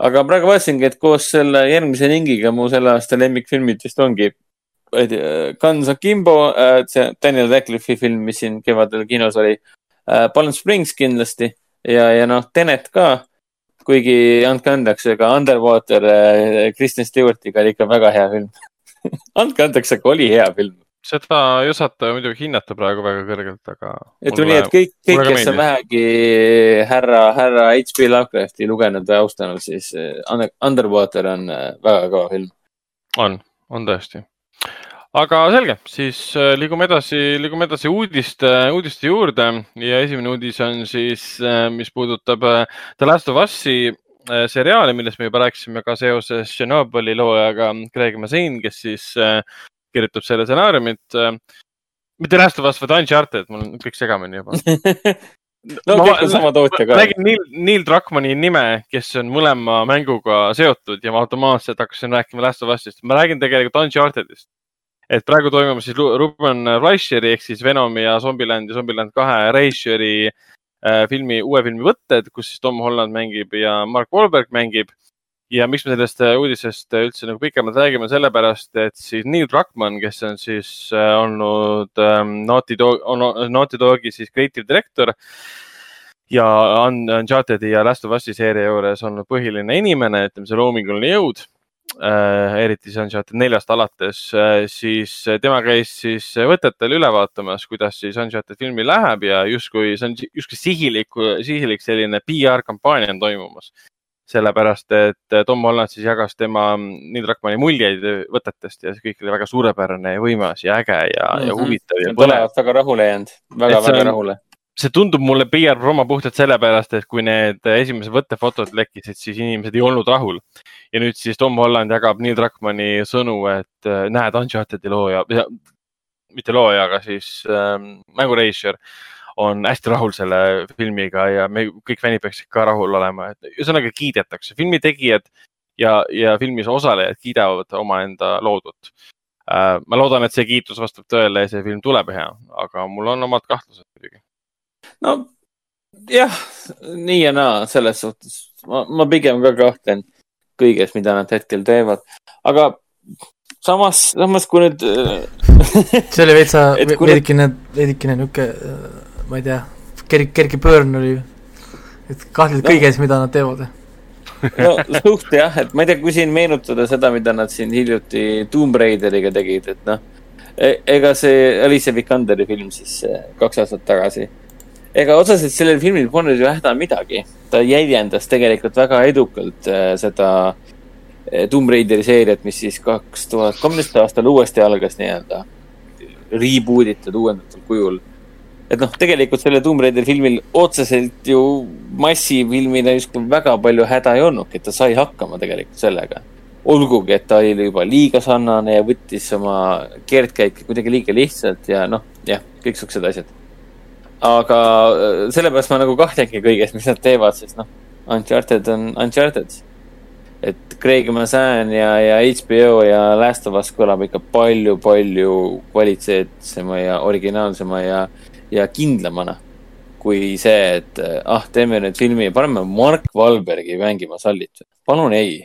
aga praegu vaatasingi, et koos selle järgmise ringiga mu selle aasta lemmikfilmid vist ongi Guns Akimbo, äh, see Daniel Radcliffe'i film, mis siin kevadel kinos oli. Palm Springs kindlasti ja, ja noh, Tenet ka. kuigi andke andeks, ega Underwater äh, Kristen Stewartiga oli ikka väga hea film andke andeks, aga oli hea film. seda ei osata muidugi hinnata praegu väga kõrgelt, aga. ütleme nii, et kõik, kõik, kes on vähegi härra, härra H.P. Lovecrafti lugenud või austanud, siis äh, Underwater on äh, väga kõva film. on, on tõesti aga selge, siis äh, liigume edasi, liigume edasi uudiste, uudiste juurde ja esimene uudis on siis, äh, mis puudutab äh, The Last of Us'i seriaali, millest me juba rääkisime ka seoses Chernobyli loojaga Craig Mazin, kes siis kirjutab selle stsenaariumit. mitte Last of Us, vaid Uncharted, mul on kõik segamini juba no ma, kõik on sama tootja ka. nägin Neil, Neil Druckmanni nime, kes on mõlema mänguga seotud ja ma automaatselt hakkasin rääkima Last of Us'ist. ma räägin tegelikult Uncharted'ist et praegu toimub siis Ruben Fleischeri ehk siis Venomi ja Zombieland ja Zombieland kahe režissööri äh, filmi, uue filmi võtted, kus siis Tom Holland mängib ja Mark Wahlberg mängib. ja miks me sellest äh, uudisest üldse nagu pikemalt räägime, sellepärast et siis Neil Druckmann, kes on siis äh, olnud ähm, Naughty Dog, Naughty Dogi siis creative director ja Uncharted'i ja Last of Us'i seeria juures olnud põhiline inimene, ütleme see loominguline jõud äh,, eriti see Uncharted neljast alates äh,, siis tema käis siis võtetel üle vaatamas, kuidas siis Uncharted filmi läheb ja justkui see on justkui sihilik, sihilik selline PR kampaania on toimumas. sellepärast, et Tom Holland siis jagas tema Neil Druckmanni muljeid võtetest ja see kõik oli väga suurepärane ja võimas ja äge ja mm, -hmm. ja mhm. huvitav ja põnev. väga rahule jäänud, väga, väga rahule see tundub mulle PR promo puhtalt sellepärast, et kui need esimesed võttefotod lekkisid, siis inimesed ei olnud rahul. ja nüüd siis Tom Holland jagab Neil Druckmanni sõnu, et äh, näed, Uncharted'i looja, mitte looja, aga siis ähm, mängurežissöör on hästi rahul selle filmiga ja me kõik fännid peaksid ka rahul olema, et ühesõnaga kiidetakse, filmi tegijad ja, ja filmis osalejad kiidavad omaenda loodut äh,. ma loodan, et see kiitus vastab tõele ja see film tuleb hea, aga mul on omad kahtlused muidugi no jah, nii ja naa selles suhtes. ma, ma pigem ka kahtlen kõiges, mida nad hetkel teevad, aga samas, samas kui nüüd see oli veitsa, veidikene, veidikene niuke, ma ei tea, kerge, kerge pöörn oli. et kahtled no. kõiges, mida nad teevad no suht jah, et ma ei tea, kui siin meenutada seda, mida nad siin hiljuti Tomb Raideriga tegid, et noh e. ega see Alicia Vikanderi film siis kaks aastat tagasi. Ega otseselt sellel filmil polnud ju häda midagi. ta jäljendas tegelikult väga edukalt äh, seda äh, Tomb Raideri seeriat, mis siis kaks tuhat kolmteist aastal uuesti algas nii-öelda. Reboot itud uuendatud kujul et noh, tegelikult sellel Tomb Raideri filmil otseselt ju massifilmina justkui väga palju häda ei olnudki, et ta sai hakkama tegelikult sellega. olgugi, et ta oli juba liiga sarnane ja võttis oma keerdkäike kuidagi liiga lihtsalt ja noh, jah, kõik siuksed asjad. Aga äh, sellepärast ma nagu kahtlengi kõiges, mis nad teevad, sest noh, Uncharted on Uncharted. et Craig Mazin ja, ja HBO ja Last of Us kõlab ikka palju-palju kvaliteetsema ja originaalsema ja ja kindlamana kui see, et ah, teeme nüüd filmi ja paneme Mark Wahlbergi mängima Sallit. palun ei.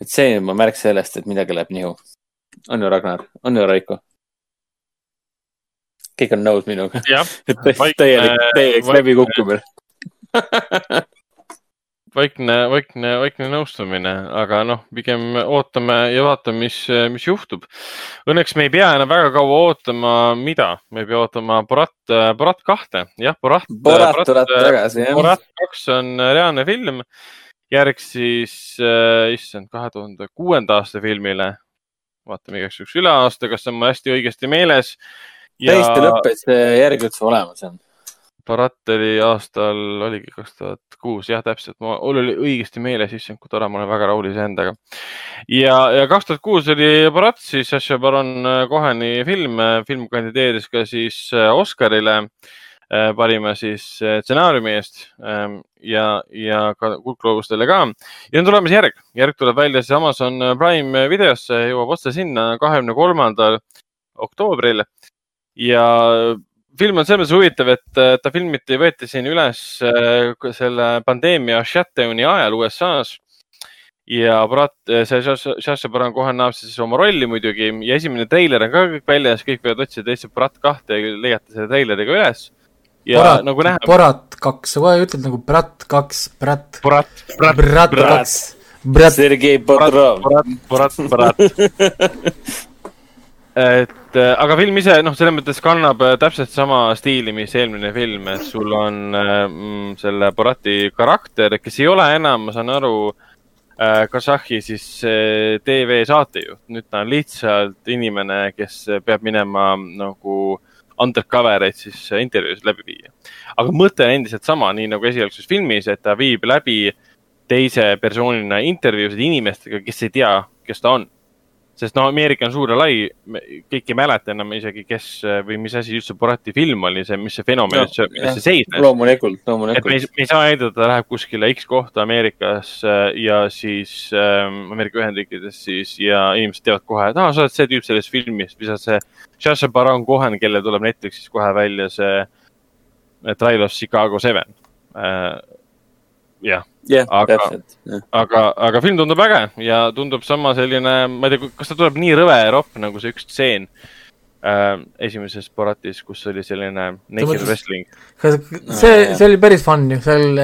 et see on märk sellest, et midagi läheb nihu. on ju, Ragnar? on ju, Raiko? Kõik on nõus minuga. et täielik, täielik läbikukkumine vaikne, vaikne, vaikne nõustumine, aga noh, pigem ootame ja vaatame, mis, mis juhtub. Õnneks me ei pea enam väga kaua ootama, mida, me ei pea ootama Borat, Borat kahte, jah, Borat. Borat tuleb tagasi, jah. Borat kaks on reaalne film, järg siis äh,, issand, kahe tuhande kuuenda aasta filmile. vaatame igaks juhuks üle aasta, kas on mul hästi õigesti meeles ja.... täiesti lõpp, et see järg üldse olemas on Barat oli aastal, oligi kaks tuhat kuus, jah, täpselt, mul oli õigesti meeles, issand, kui tore, ma olen väga rahul iseendaga. ja, ja kaks tuhat kuus oli Barat siis Sacha Baron Coheni film, film kandideeris ka siis äh, Oscarile äh, parima siis äh, stsenaariumi eest. Ähm, ja, ja ka kuldgloobustele ka. ja on tulemas järg, järg tuleb välja siis Amazon Prime videosse, jõuab otse sinna kahekümne kolmandal oktoobril ja film on selles mõttes huvitav, et ta filmiti, võeti siin üles äh, selle pandeemia shutdown'i ajal USA-s. ja Brat, see Saša Baron Cohen näeb siis oma rolli muidugi ja esimene treiler on ka kõik väljas, kõik võivad otsida lihtsalt Brat kahte ja leiate selle treileriga üles. ja Borat, nagu näha. Borat kaks, sa kohe ütled nagu Brat kaks, Brat. Brat, Brat, Brat kaks. Sergei Bodrov. Brat, Brat, Brat et äh, aga film ise, noh, selles mõttes kannab äh, täpselt sama stiili, mis eelmine film, et sul on mm, selle Borati karakter, kes ei ole enam, ma saan aru äh,, Kasahhi siis äh, TV-saatejuht. nüüd ta on lihtsalt inimene, kes peab minema nagu undercover eid siis intervjuusid läbi viia. aga mõte on endiselt sama, nii nagu esialgses filmis, et ta viib läbi teise persoonina intervjuusid inimestega, kes ei tea, kes ta on sest no Ameerika on suur ja lai, kõik ei mäleta enam isegi, kes või mis asi üldse Borati film oli, see, mis see fenomen üldse, milles see seisnes. loomulikult, loomulikult. et me ei, me ei saa eeldada, ta läheb kuskile X kohta Ameerikas äh, ja siis ähm, Ameerika Ühendriikides siis ja inimesed teavad kohe, et aa, sa oled see tüüp sellest filmist, mis on see Sacha Baron Cohen, kellel tuleb Netflixis kohe välja see äh, Trial of Chicago Seven äh, jah. Yeah,, aga, aga, aga film tundub äge ja tundub sama selline, ma ei tea, kas ta tuleb nii rõve ja ropp nagu see üks stseen äh, esimeses Boratis, kus oli selline naked wrestling. see, see oli päris fun ju, seal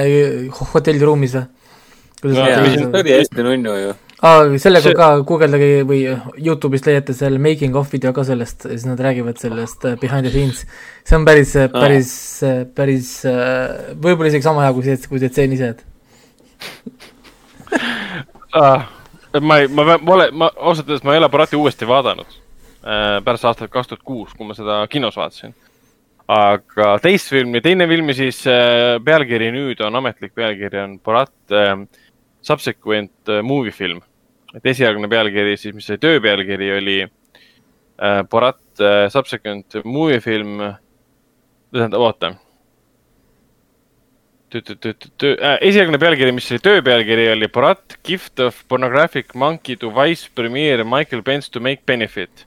hotelliruumis või? see oli? Hästi nunnu ju aa, sellega see... ka guugeldage või Youtube'ist leiate selle making of video ka sellest, siis nad räägivad sellest uh, behind the scenes. see on päris, päris ah., päris uh, võib-olla isegi sama hea kui see, kui see tseen ise, et ah, ma ei, ma ma olen, ma ausalt öeldes ma ei ole Barati uuesti vaadanud äh, pärast aastat kaks tuhat kuus, kui ma seda kinos vaatasin. aga teist filmi, teine filmi siis äh, pealkiri nüüd on, ametlik pealkiri on Borat äh, Subsequent äh, Movie Film. Et esialgne pealkiri siis, mis oli töö pealkiri, oli äh, Borat äh, Subsequent Movie Film. tähendab, oota Äh, esialgne pealkiri, mis oli töö pealkiri, oli Borat Gift of Pornographic Monkey to Wise Premiere Michael Pence to make benefit.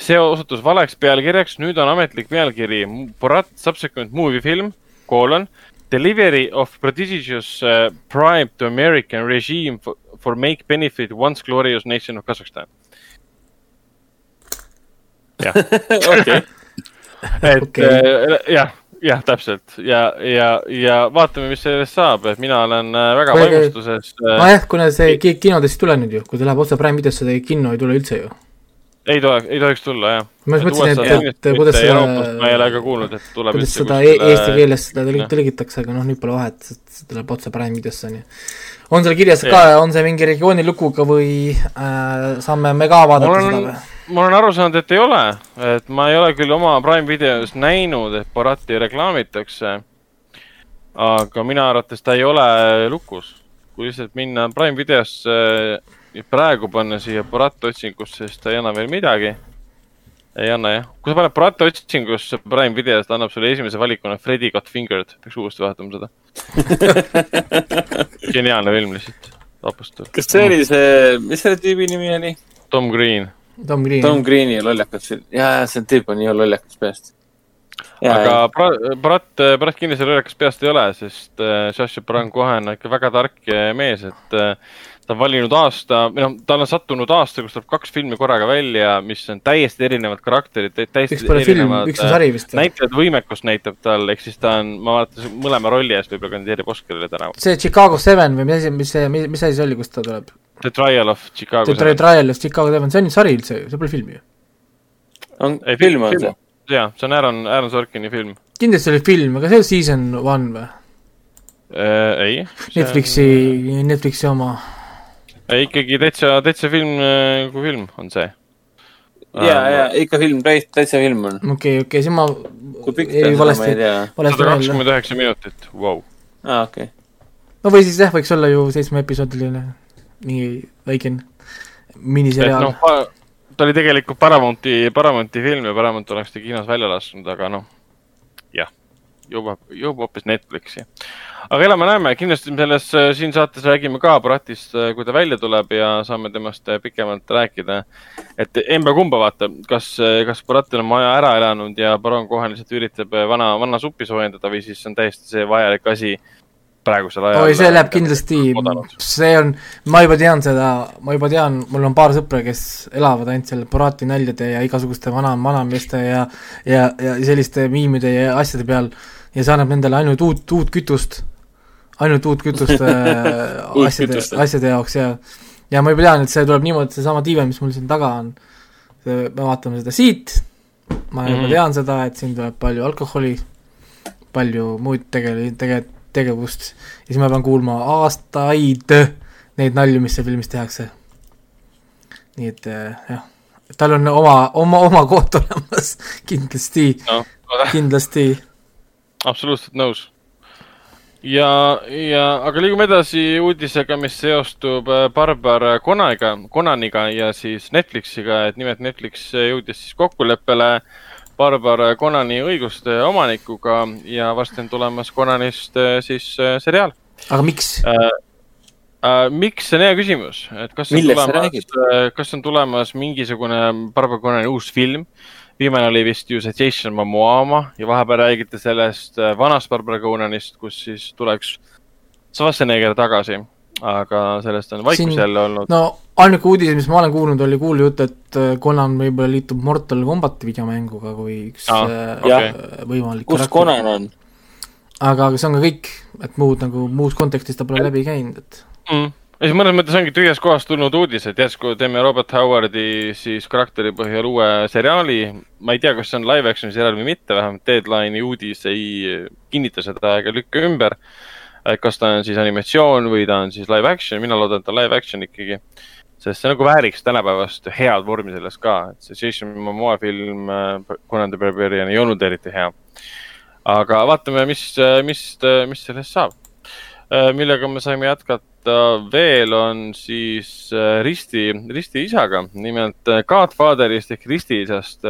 see osutus valeks pealkirjaks, nüüd on ametlik pealkiri Borat subsequent movie film, koolon. Delivery of prodigious uh, bribe to American regime for, for make benefit once glorious nation of Kazakhstan. jah. okei. et okay. äh, jah jah, täpselt ja, ja, ja vaatame, mis sellest saab, et mina olen äh, väga Kui, vaimustuses. Nojah, kuna see kinodest ei tule nüüd ju, kui ta läheb otse Prime videosse, ta kinno ei tule üldse ju. ei tule, ei tohiks tulla jah. ma just mõtlesin, et, et kuidas seda. ma ei ole ka kuulnud, et tuleb. kuidas seda e eesti keeles seda tõlgitakse, aga noh, nüüd pole vahet, see tuleb otse Prime videosse onju on seal kirjas ka, on see mingi regiooni lukuga või äh, saame me ka vaadata olen, seda või? ma olen aru saanud, et ei ole, et ma ei ole küll oma Prime videos näinud, et Borati reklaamitakse. aga minu arvates ta ei ole lukus. kui lihtsalt minna Prime videosse ja praegu panna siia Borat otsingusse, siis ta ei anna veel midagi. Ei anna jah, kui sa paned Borat otsingusse Prime videos, ta annab sulle esimese valikuna Freddy Got Fingered, peaks uuesti vaatama seda geniaalne film lihtsalt, vapustav. kas see oli see, mis selle tüübi nimi oli? Tom Green Tom Green. Tom Greeni lollakas film, ja, ja see tüüp on nii lollakas peast. aga Brat, Brat kindlasti lollakas peast ei ole, sest äh, Saša Baron Cohen on ikka väga tark mees, et äh, ta on valinud aasta, või noh, tal on sattunud aasta, kus tuleb kaks filmi korraga välja, mis on täiesti erinevad karakterid, täiesti üks pole film, üks on sari vist. näitlejate võimekust näitab tal, ehk siis ta on, ma vaatasin, mõlema rolli eest võib-olla kandideerib Oscarile tänavu. see Chicago Seven või mis asi, mis see, mis asi see oli, kust ta tuleb? The Trial of Chicago. The Seven. Trial of Chicago Seven, see on sari üldse ju, see pole film ju. on, ei film on see? jaa, see on Aaron, Aaron Sorkini film. kindlasti oli film, aga see on season one või äh,? ei. Netflixi on..., Netflixi oma. Ei, ikkagi täitsa, täitsa film äh, kui film on see. ja, ja ikka film, täitsa film on. okei okay,, okei okay,, siis ma. kui pikk ta on, ma ei tea. sada kakskümmend üheksa minutit, vau. aa, okei okay no või siis jah, võiks olla ju seitsmeepisoodiline mingi väikene miniseriaal no,. ta oli tegelikult Paramounti, Paramounti film ja Paramount oleks ta kinos välja lasknud, aga noh, jah, jõuab, jõuab hoopis Netflixi. aga elame-näeme, kindlasti selles, äh, siin saates räägime ka Bratist, äh, kui ta välja tuleb ja saame temast äh, pikemalt rääkida. et emba-kumba vaata, kas, kas Baratil on maja ära elanud ja Baron kohe lihtsalt üritab vana, vana suppi soojendada või siis on täiesti see vajalik asi praegusel ajal. oi, see läheb kindlasti, see on, ma juba tean seda, ma juba tean, mul on paar sõpra, kes elavad ainult seal Borati naljade ja igasuguste vana, vanameeste ja ja, ja selliste miimide ja asjade peal ja see annab nendele ainult uut, uut kütust, ainult uut kütust äh, asjade, asjade jaoks ja ja ma juba tean, et see tuleb niimoodi, seesama tiive, mis mul siin taga on, me vaatame seda siit, ma juba mm -hmm. tean seda, et siin tuleb palju alkoholi, palju muid tegel-, tegelikult tegevust. Ja siis ma pean kuulma aastaid neid nalju, mis seal filmis tehakse. nii et äh, jah, tal on oma, oma, oma koht olemas. Kindlasti no,, kindlasti. Absoluutselt nõus. ja, ja, aga liigume edasi uudisega, mis seostub äh, Barbara Conaniga, Conaniga ja siis Netflixiga, et nimelt Netflix jõudis siis kokkuleppele Barbara Conani õiguste omanikuga ja varsti on tulemas Conanist äh, siis äh, seriaal. aga miks äh,? Äh, miks, see on hea küsimus, et kas on tulemas, kas on tulemas mingisugune Barbara Conani uus film. Viimane oli vist ju see Jason Momoa ja vahepeal räägiti sellest vanast Barbara Conanist, kus siis tuleks Schwarzenegger tagasi aga sellest on vaikus Siin, jälle olnud. no ainuke uudis, mis ma olen kuulnud, oli kuulujutt, et äh, Conan võib-olla liitub Mortal Combati videomänguga kui üks ah, okay. võimalik kus Conan on? aga see on ka kõik, et muud nagu muus kontekstis ta pole läbi käinud, et mm. Ja siis mõnes mõttes ongi tühjast kohast tulnud uudis, et järsku teeme Robert Howardi siis karakteri põhjal uue seriaali. ma ei tea, kas see on live action'i seriaal või mitte, vähemalt Deadline'i uudis ei kinnita seda ega lükka ümber kas ta on siis animatsioon või ta on siis live action, mina loodan, et ta on live action ikkagi. sest see nagu vääriks tänapäevast head vormi sellest ka, et see Jason Momoa film äh, Conan the Barbarian ei olnud eriti hea. aga vaatame, mis, mis, mis sellest saab. Äh, millega me saime jätkata veel, on siis äh, Risti, Risti isaga, nimelt Godfatherist ehk Risti isast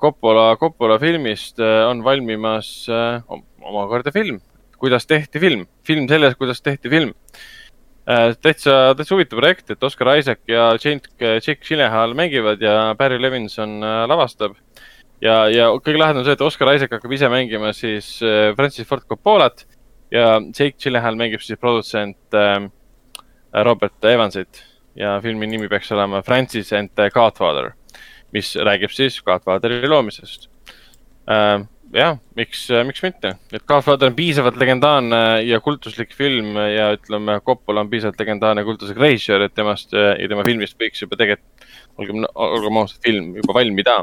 Coppola, Coppola filmist on valmimas omakorda film kuidas tehti film, film sellest, kuidas tehti film. täitsa, täitsa huvitav projekt, et Oscar Isaac ja Jake Gyllenhaal mängivad ja Barry Levinson lavastab. ja, ja kõige lahedam on see, et Oscar Isaac hakkab ise mängima siis Francis Ford Coppolat ja Jake Gyllenhaal mängib siis produtsent Robert Evansit ja filmi nimi peaks olema Francis and the Godfather, mis räägib siis Godfatheri loomisest äh, jah, miks, miks mitte, et Godfather on piisavalt legendaarne ja kultuslik film ja ütleme, Coppola on piisavalt legendaarne kultuslik režissöör, et temast ja tema filmist võiks juba tegelikult, olgem, olgem ausad, film juba valmida.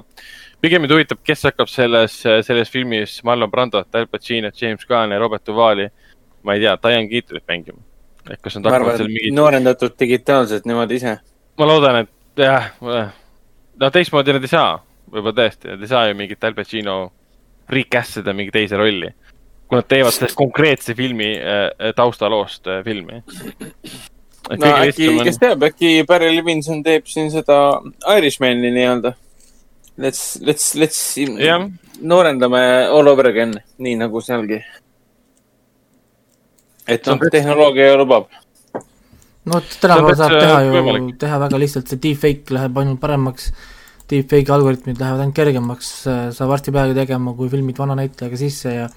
Pigem mind huvitab, kes hakkab selles, selles filmis Marlon Brandot, Al Pacino, James Caan ja Robert Duvali, ma ei tea, Diane Keatolit mängima. et kas nad hakkavad seal mingit. noorendatud digitaalselt nemad ise. ma loodan, et jah, no teistmoodi nad ei saa, võib-olla tõesti, nad ei saa ju mingit Al Pacino recast ida mingi teise rolli. kui nad teevad sellest konkreetse filmi äh, taustaloost äh, filmi. no äkki on..., kes teab, äkki Barry Levinson teeb siin seda Irishmani nii-öelda. Let's, let's, let's yeah. noorendame all over again, nii nagu sealgi. et noh, tehnoloogia lubab no vot, tänapäeval saab teha ju, teha väga lihtsalt, see deepfake läheb ainult paremaks deepfake'i algoritmid lähevad ainult kergemaks, sa varsti peagi tegema, kui filmid vana näitlejaga sisse ja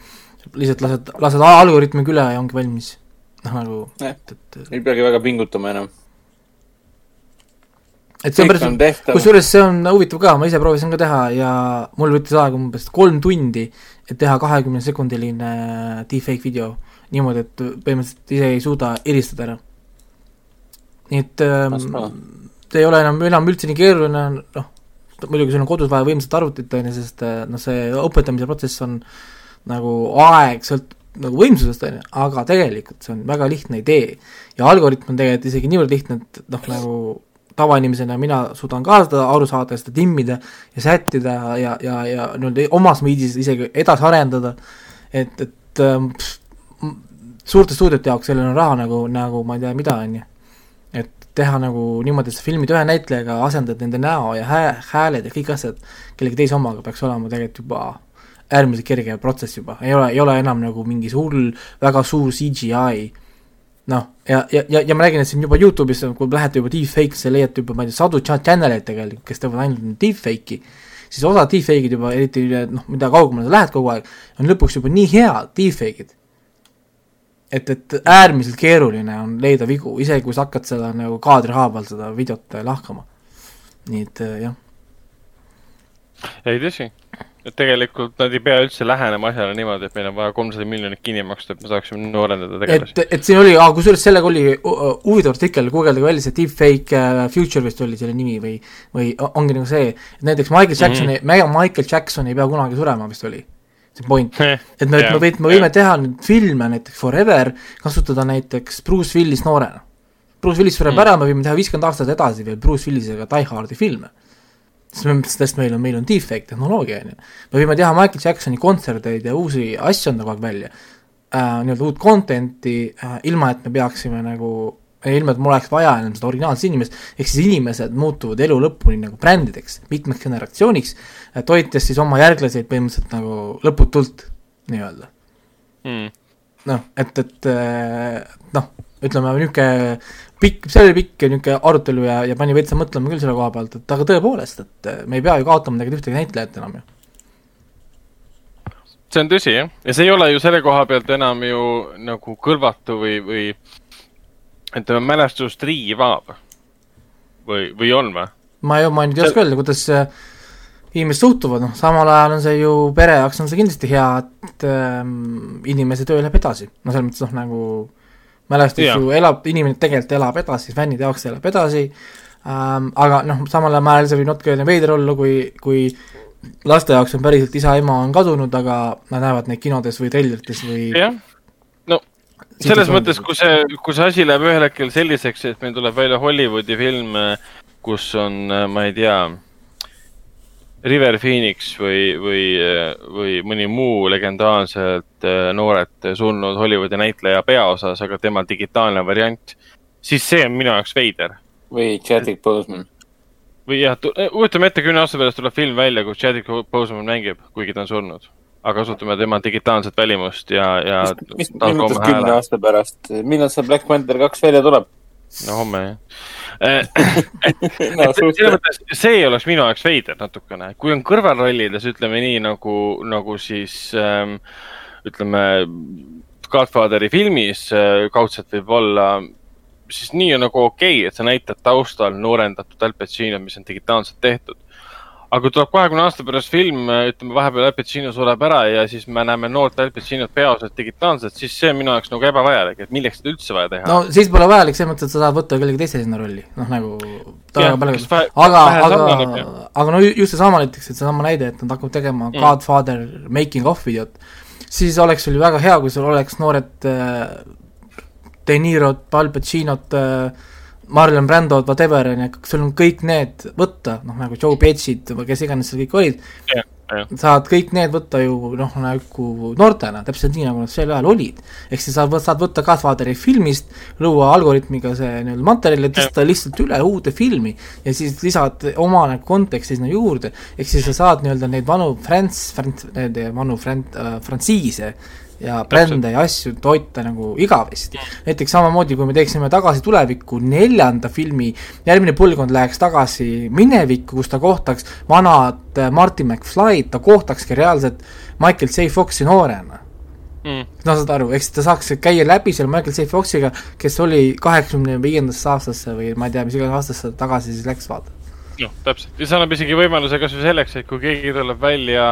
lihtsalt lased, lased algoritmiga üle ja ongi valmis. noh, nagu et, et ei peagi väga pingutama enam. Et see on päris, kusjuures see on huvitav ka, ma ise proovisin ka teha ja mul võttis aega umbes kolm tundi, et teha kahekümne sekundiline deepfake video niimoodi, et põhimõtteliselt ise ei suuda eristada ära. nii et ähm, see ei ole enam, enam üldse nii keeruline, noh, muidugi sul on kodus vaja võimsat arvutit, on ju, sest eh, noh, see õpetamise protsess on nagu aeg sõlt-, nagu võimsusest, on ju, aga tegelikult see on väga lihtne idee. ja algoritm on tegelikult isegi niivõrd lihtne, et noh, nagu tavainimesena mina suudan ka seda aru saada seda timmida ja sättida ja, ja, ja nii-öelda omas viisis isegi edasi arendada, et, et pff, suurte stuudiote jaoks sellel on raha nagu, nagu ma ei tea mida, on ju teha nagu niimoodi, et sa filmid ühe näitlejaga, asendad nende näo ja hää-, hääled ja kõik asjad kellegi teise omaga peaks olema tegelikult juba äärmiselt kerge protsess juba, ei ole, ei ole enam nagu mingi hull, väga suur CGI. Noh, ja, ja, ja, ja ma räägin, et siin juba Youtube'is, kui lähete juba deepfake'isse, leiate juba, ma ei tea, sadu channel eid tegelikult, kes teevad ainult deepfake'i, siis osa deepfake'id juba, eriti noh, mida kaugemale sa lähed kogu aeg, on lõpuks juba nii head deepfake'id et, et äärmiselt keeruline on leida vigu, isegi kui sa hakkad seda nagu kaadrihaaval seda videot lahkama. nii et äh, jah. ei tõsi, tegelikult nad ei pea üldse lähenema asjale niimoodi, et meil on vaja kolmsada miljonit kinni maksta, et me saaksime noorendada tegelasi. et, et siin oli, kusjuures sellega oli huvitav artikkel, guugeldage välja see deepfake uh, future vist oli selle nimi või, või ongi nagu see, et näiteks Michael Jacksoni mm, -hmm. Michael Jackson ei pea kunagi surema vist oli see point, et me, me võime, me võime teha nüüd filme näiteks Forever, kasutada näiteks Bruce Willis noorena. Bruce Willis sureb mm. ära, me võime teha viiskümmend aastat edasi veel Bruce Willisega Die Hardi filme. me, sest meil on, meil on deepfake tehnoloogia, on ju. me võime teha Michael Jacksoni kontserteid ja uusi asju anda kogu aeg välja. Äh,, nii-öelda uut content'i äh,, ilma et me peaksime nagu ilma, et mul oleks vaja enam seda originaalset inimest, ehk siis inimesed muutuvad elu lõpuni nagu brändideks, mitmeks generatsiooniks, toites siis oma järglaseid põhimõtteliselt nagu lõputult nii-öelda. Mm.. noh, et, et noh, ütleme niisugune pikk, see oli pikk niisugune arutelu ja, ja pani veitsa mõtlema küll selle koha pealt, et aga tõepoolest, et me ei pea ju kaotama tegelikult ühtegi näitlejat enam ju. See on tõsi, jah, ja see ei ole ju selle koha pealt enam ju nagu kõlvatu või, või ütleme, mälestust riivav või, või on või? ma ei, ma nüüd ei oska öelda, kuidas inimesed suhtuvad, noh, samal ajal on see ju pere jaoks on see kindlasti hea, et ähm, inimese töö läheb edasi, no selles mõttes noh, nagu mälestus ja. ju elab, inimene tegelikult elab edasi, fännide jaoks elab edasi. Ähm,, aga noh, samal ajal see võib natuke veider olla, kui, kui laste jaoks on päriselt isa-ema on kadunud, aga nad näevad neid kinodes või trellerites või jah, selles mõttes, kui see, kui see asi läheb ühel hetkel selliseks, et meil tuleb välja Hollywoodi film, kus on, ma ei tea, River Phoenix või, või, või mõni muu legendaarselt äh, noored surnud Hollywoodi näitleja peaosas, aga tema digitaalne variant, siis see on minu jaoks veider. või Chadwick Boseman. või jah, kujutame ette, kümne aasta pärast tuleb film välja, kus Chadwick Boseman mängib, kuigi ta on surnud aga kasutame tema digitaalset välimust ja, ja. mis, mis mõttes kümne aasta pärast, millal see Black Panther kaks välja tuleb? No homme jah. No, selles mõttes see oleks minu jaoks veider natukene, kui on kõrvalrollides, ütleme nii nagu, nagu siis ähm, ütleme Godfatheri filmis äh, kaudselt võib olla, siis nii on nagu okei okay,, et sa näitad taustal noorendatud Al Pacino, mis on digitaalselt tehtud aga kui tuleb kahekümne aasta pärast film, ütleme vahepeal Al Pacino sureb ära ja siis me näeme noort Al Pacinot peaosas digitaalselt, siis see on minu jaoks nagu ebavajalik, et milleks seda üldse vaja teha. no siis pole vajalik selles mõttes, et sa saad võtta kellegi teise sinna rolli, noh nagu aga, aga, aga no just seesama näiteks, et seesama näide, et nad hakkavad tegema mm. Godfather making of videot, siis oleks sul ju väga hea, kui sul oleks noored äh, De Nirot, Al Pacinot äh,, Marlon Brando, whatever, on ju, sul on kõik need võtta, noh nagu Joe Pesci'd või kes iganes seal kõik olid yeah,, yeah. saad kõik need võtta ju noh, nagu noortena, täpselt nii, nagu nad sel ajal olid. ehk siis sa saad võtta Godfatheri filmist, luua algoritmiga see nii-öelda materjal ja tõsta yeah. lihtsalt üle uude filmi ja siis lisad oma nagu konteksti sinna juurde, ehk siis sa saad nii-öelda neid vanu frants-, frants-, neid vanu frant-, äh, frantsiise ja brände ja asju toita nagu igavesti. näiteks samamoodi, kui me teeksime Tagasi tulevikku neljanda filmi, järgmine põlvkond läheks tagasi minevikku, kus ta kohtaks vanad äh, Martin McFly'd, ta kohtakski reaalselt Michael J. Foxi noorena. Mm.. no saad aru, eks ta saaks käia läbi seal Michael J. Foxiga, kes oli kaheksakümne viiendasse aastasse või ma ei tea, mis iganes aastasse tagasi siis läks, vaata. noh, täpselt, ja see annab isegi võimaluse kasvõi selleks, et kui keegi tuleb välja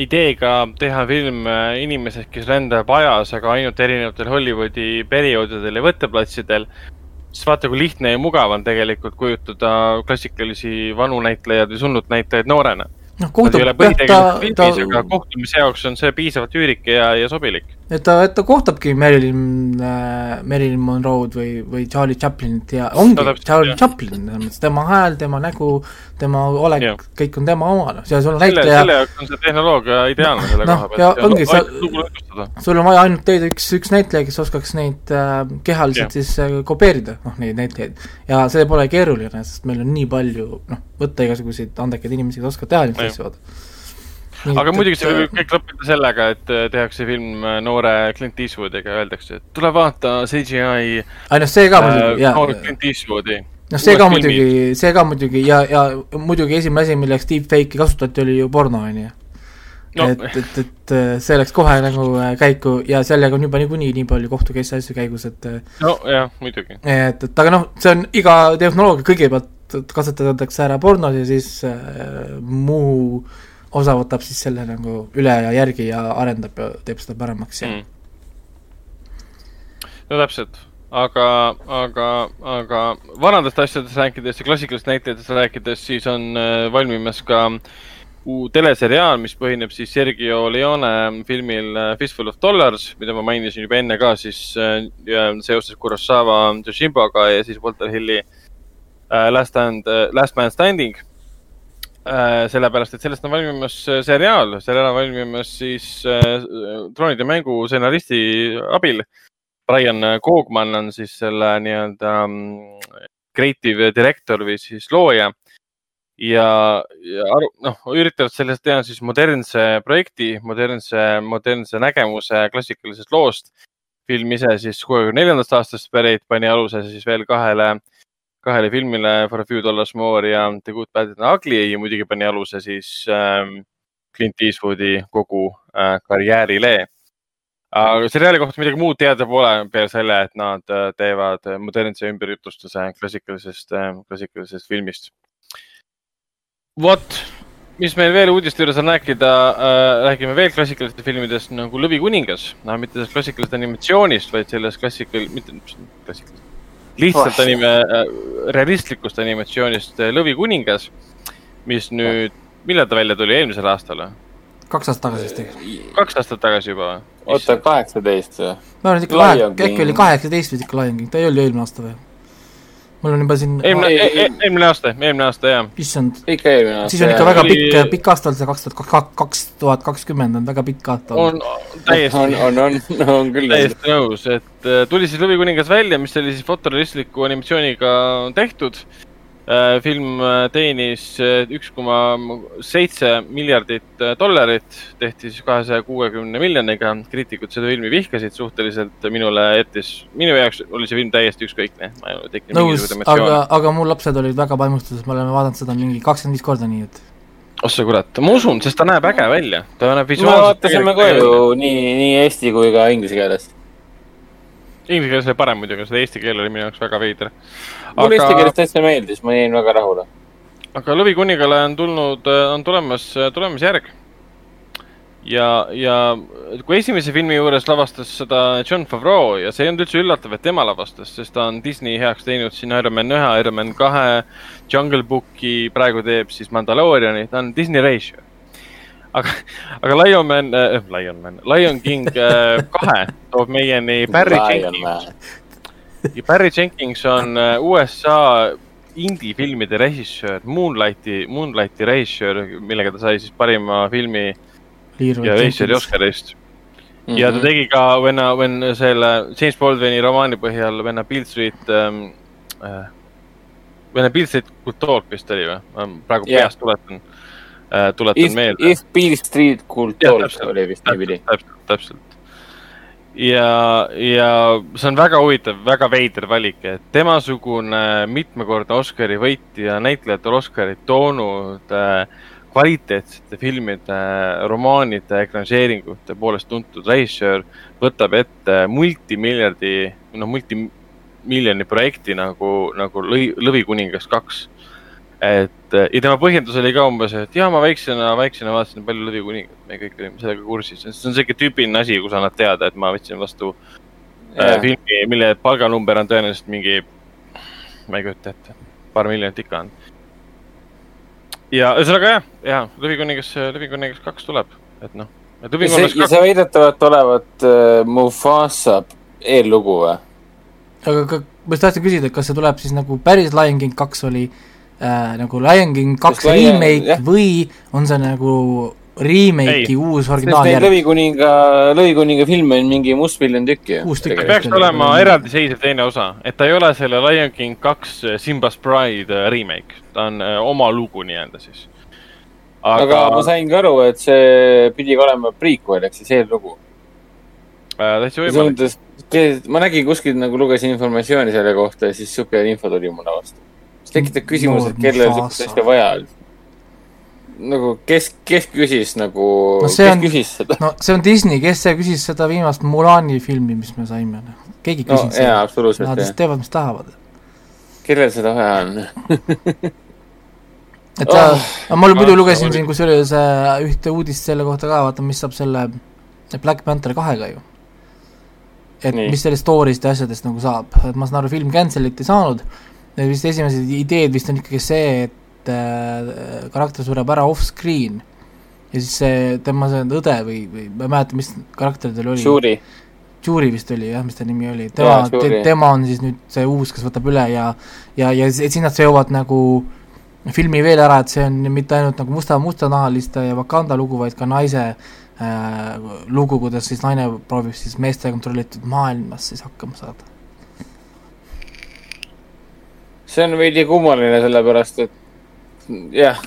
ideega teha film äh, inimesest, kes rändab ajas, aga ainult erinevatel Hollywoodi perioodidel ja võtteplatsidel, siis vaata, kui lihtne ja mugav on tegelikult kujutada klassikalisi vanu näitlejaid või surnud näitlejaid noorena. noh, kohtub, jah, ta, ta. aga kohtumise jaoks on see piisavalt üürike ja, ja sobilik et ta, et ta kohtabki Marilyn äh,, Marilyn Monroe'd või, või Charlie Chaplinit ja ongi no, Charlie Chaplin, selles mõttes tema hääl, tema nägu, tema olek, kõik on tema oma, noh, seal sul on näitleja. selle jaoks on see tehnoloogia ideaalne selle no, koha pealt. ongi, sa, sul on vaja ainult leida üks, üks näitleja, kes oskaks neid äh, kehaliselt ja. siis äh, kopeerida, noh, neid näitlejaid. ja see pole keeruline, sest meil on nii palju, noh, võtta igasuguseid andekaid inimesi, kes oskavad teha neid asju, vaata aga muidugi see võib kõik lõppeda sellega, et äh, tehakse film äh, noore Clint Eastwoodiga, öeldakse, et tule vaata CGI. ei noh, see ka muidugi, jaa. noor Clint Eastwoodi. noh, see ka muidugi, see ka muidugi ja, ja muidugi esimene asi, milleks deepfake'i kasutati, oli ju porno, on ju. Et, et, et äh, see läks kohe nagu käiku ja sellega on juba niikuinii nii palju kohtu case asju käigus, et. nojah, muidugi. et, et aga noh, see on iga tehnoloogia kõigepealt kasutatakse ära pornos ja siis äh, muu äh, osa võtab siis selle nagu üle ja järgi ja arendab ja teeb seda paremaks ja mm.. no täpselt, aga, aga, aga vanadest asjadest rääkides ja klassikalistest näitlejatest rääkides, siis on äh, valmimas ka teleseriaal, mis põhineb siis Sergio Leone filmil äh, Fistful of Dollars, mida ma mainisin juba enne ka siis äh, seoses Kurosawa Yoshimbaga ja siis Walter Hilli Last Stand, Last Man Standing sellepärast, et sellest on valmimas äh, seriaal, seriaal on valmimas siis äh, troonide mängu stsenaristi abil. Brian Koogman on siis selle nii-öelda mm, creative director või siis looja. ja, ja aru, noh, üritavad sellest teha siis modernse projekti, modernse, modernse nägemuse klassikalisest loost. film ise siis kuuekümne neljandast aastast pärit, pani aluse siis veel kahele äh, kahele filmile For a few dollars more ja The good, bad and ugly ja muidugi pani aluse siis ähm, Clint Eastwoodi kogu äh, karjäärile. aga seriaali kohta midagi muud teada pole peale selle, et nad äh, teevad modernse ümberjutustuse klassikalisest äh,, klassikalisest filmist. vot, mis meil veel uudiste juures on rääkida äh,, räägime veel klassikalistest filmidest nagu Lõvikuningas, no mitte sellest klassikalisest animatsioonist, vaid sellest klassikal-, mitte klassikalisest lihtsalt oh. anime, äh, realistlikust animatsioonist äh, Lõvikuningas, mis nüüd, millal ta välja tuli, eelmisel aastal või? kaks aastat tagasi vist tegelikult. kaks aastat tagasi juba või? oota, kaheksateist või? ma arvan, et ikka kahe, äkki oli kaheksateist vist ikka Lion King, ta ei olnud ju eelmine aasta või? Mul on juba siin eelmine e, e, eelmine aasta, eelmine aasta, jah. issand. ikka eelmine aasta. siis on ikka väga pikk, pikk aasta olnud see kaks tuhat kaks tuhat kakskümmend on väga pikk aasta olnud. on, täiesti. on, on, on, on küll. täiesti nõus, et uh, tuli siis Lõvikuningas välja, mis oli siis fotorealistliku animatsiooniga tehtud Äh, film äh, teenis äh, üks koma seitse miljardit dollarit, tehti siis kahesaja kuuekümne miljoniga. kriitikud seda filmi vihkasid suhteliselt, minule jättis, minu jaoks oli see film täiesti ükskõikne. nõus, aga, aga mu lapsed olid väga vaimustuses, me oleme vaadanud seda mingi kakskümmend viis korda, nii et. oh sa kurat, ma usun, sest ta näeb äge välja, ta näeb visuaalselt. me vaatasime ka ju nii, nii eesti kui ka inglise keeles Inglise keeles oli parem muidugi, seda eesti keel oli minu jaoks väga veider. Mulle eesti keeles täitsa meeldis, ma jäin väga rahule. aga Lõvikuningale on tulnud, on tulemas, tulemas järg. ja, ja kui esimese filmi juures lavastas seda John Favreau ja see ei olnud üldse üllatav, et tema lavastas, sest ta on Disney heaks teinud siin Iron Man ühe, Iron Man kahe, Jungle Booki, praegu teeb siis Mandaloriani, ta on Disney reisijal aga, aga Lion Man äh,, Lion Man, Lion King äh, kahe toob meieni Barry Jenkins. Barry Jenkins on äh, USA indie-filmide režissöör, Moonlighti, Moonlighti režissöör, millega ta sai siis parima filmi Leroy ja režissööri Oscarist mm. -hmm. ja ta tegi ka When, when selle James Baldwini romaani põhjal When a Beale Street ähm, äh,, When a Beale Street Could Talk vist oli või? ma praegu yeah. peast tuletan äh, tuletan if, meelde. If Beale Street Could Talk oli vist niipidi. täpselt, täpselt. Ja, ja see on väga huvitav, väga veider valik, et temasugune mitmekordne Oscari võitja, näitlejatel Oscarit toonud äh, kvaliteetsete filmide, romaanide, ekraniseeringute poolest tuntud režissöör võtab ette multimiljardi, noh, multimiljoni projekti nagu, nagu Lõvi, Lõvikuningas kaks et ja tema põhjendus oli ka umbes, et ja ma väiksena, väiksena vaatasin palju Lõvi kuningat, me kõik olime sellega kursis. see on siuke tüüpiline asi, kus annad teada, et ma võtsin vastu yeah. äh, filmi, mille palganumber on tõenäoliselt mingi, ma ei kujuta ette, paar miljonit ikka on. ja ühesõnaga jah, ja Lõvi kuningas, Lõvi kuningas kaks tuleb, et noh. ja see, kaks... see väidetavalt olevat uh, Mufasa eellugu või? aga ka, ma just tahtsin küsida, et kas see tuleb siis nagu päris Lion King kaks oli äh, nagu Lion King kaks remake jah. või on see nagu remake'i uus originaaljärg? Lõvikuninga, Lõvikuninga filme on mingi mustmiljon tükki peaks olema eraldiseisev teine osa, et ta ei ole selle Lion King kaks äh, Simba's Pride äh, remake, ta on äh, oma lugu nii-öelda siis. aga, aga ma sain ka aru, et see pidi ka olema prequel ehk siis eellugu äh,. täitsa võimalik. ma nägin kuskilt nagu lugesin informatsiooni selle kohta ja siis sihuke info tuli mulle vastu see tekitab küsimuse, et kellel sihukest asja vaja on. nagu kes, kes küsis nagu no, kes on, küsis seda? no see on Disney, kes see küsis seda viimast Mulani filmi, mis me saime, noh. keegi küsis no, seda. absoluutselt. Nad lihtsalt teevad, mis tahavad. kellel seda vaja on et sa oh,, ma muidu lugesin siin kusjuures äh, ühte uudist selle kohta ka, vaata, mis saab selle Black Panther kahega ju. et Nii. mis sellest story'st ja asjadest nagu saab, et ma saan aru, film cancel'it ei saanud Need vist esimesed ideed vist on ikkagi see, et äh, karakter sureb ära off-screen ja siis see tema see õde või, või ma ei mäleta, mis karakter tal oli. Shuri. Shuri vist oli jah, mis ta nimi oli, tema, te, tema on siis nüüd see uus, kes võtab üle ja ja, ja siis nad seovad nagu filmi veel ära, et see on mitte ainult nagu musta, mustanahaliste ja Wakanda lugu, vaid ka naise äh, lugu, kuidas siis naine proovib siis meeste kontrollitud maailmas siis hakkama saada see on veidi kummaline, sellepärast et jah,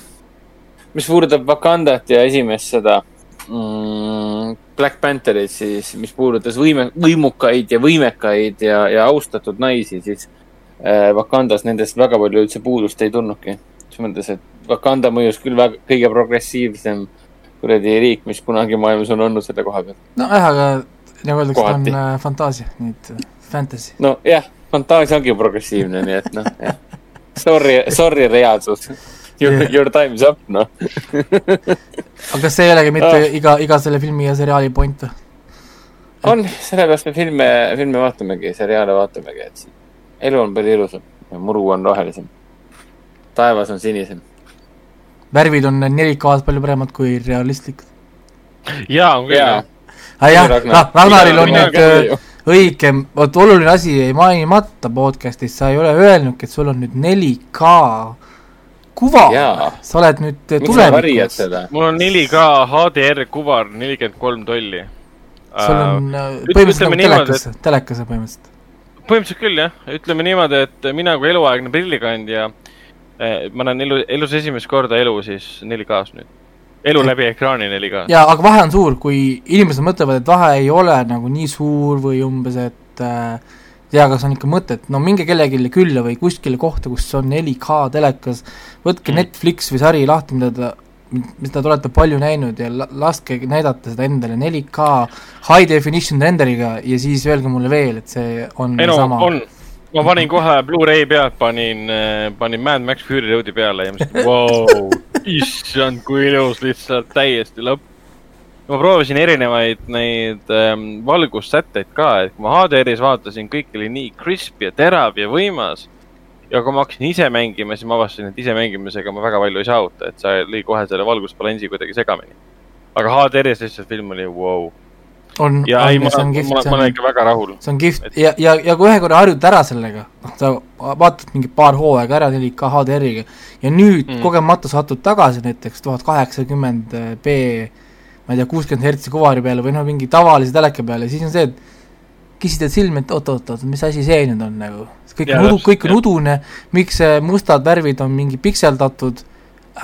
mis puudutab Wakandat ja esimest seda mm, Black Pantherit, siis mis puudutas võime, võimukaid ja võimekaid ja, ja austatud naisi, siis äh, Wakandas nendest väga palju üldse puudust ei tulnudki. selles mõttes, et Wakanda mõjus küll väga, kõige progressiivsem kuradi riik, mis kunagi maailmas on olnud selle koha peal. nojah, aga nagu öeldakse, ta on äh, fantaasia, nii et äh, fantasy. nojah fantaasia ongi progressiivne, nii et noh, jah. Sorry, sorry reaalsus. Your yeah., your time's up, noh aga kas see ei olegi mitte oh. iga, iga selle filmi ja seriaali point või? on, sellepärast me filme, filme vaatamegi, seriaale vaatamegi, et elu on palju ilusam ja muru on rohelisem. taevas on sinisem. värvid on 4K-s palju paremad kui realistlikud. jaa, on küll jah. ah jah, Ragnaril on nüüd õigem, vot oluline asi jäi mainimata podcast'is, sa ei ole öelnudki, et sul on nüüd 4K kuva, sa oled nüüd tulevikus. mul on 4K HDR kuvar, nelikümmend kolm tolli. sul on uh, põhimõtteliselt nagu telekas, telekas põhimõtteliselt. põhimõtteliselt küll jah, ütleme niimoodi, et mina kui eluaegne prillikandja Äh, ma näen elu, elus esimest korda elu siis 4K-s nüüd. Elu läbi ekraani 4K-s. jaa, aga vahe on suur, kui inimesed mõtlevad, et vahe ei ole nagu nii suur või umbes, et äh, tea, kas on ikka mõtet, no minge kellelegi külla või kuskile kohta, kus on 4K telekas, võtke mm. Netflix või sari lahti, mida ta mida te olete palju näinud ja laske näidata seda endale 4K high definition renderiga ja siis öelge mulle veel, et see on ei no, sama. on, ma panin kohe Blu-ray pealt, panin, äh, panin Mad Max Fury Road'i peale ja mõtlesin, vau, issand, kui ilus, lihtsalt täiesti lõpp. ma proovisin erinevaid neid ähm, valgussätteid ka, et kui ma HDR-is vaatasin, kõik oli nii crisp ja terav ja võimas. ja kui ma hakkasin ise mängima, siis ma avastasin, et ise mängimisega ma väga palju ei saavuta, et see lõi kohe selle valgusbalansi kuidagi segamini. aga HDR-is lihtsalt film oli vau wow on, ja ei, ma, ma, ma olen ikka väga rahul. see on kihvt et... ja, ja, ja kui ühe korra harjud ära sellega, noh, sa vaatad mingi paar hooaega ära 4K HDR-iga ja nüüd mm. kogemata satud tagasi näiteks tuhat kaheksakümmend B ma ei tea, kuuskümmend hertsi kuvari peale või noh, mingi tavalise teleka peale, siis on see, et kissid silmi, et oot-oot-oot, mis asi see nüüd on nagu, kõik on udu, kõik on udune, miks mustad värvid on mingi pikseldatud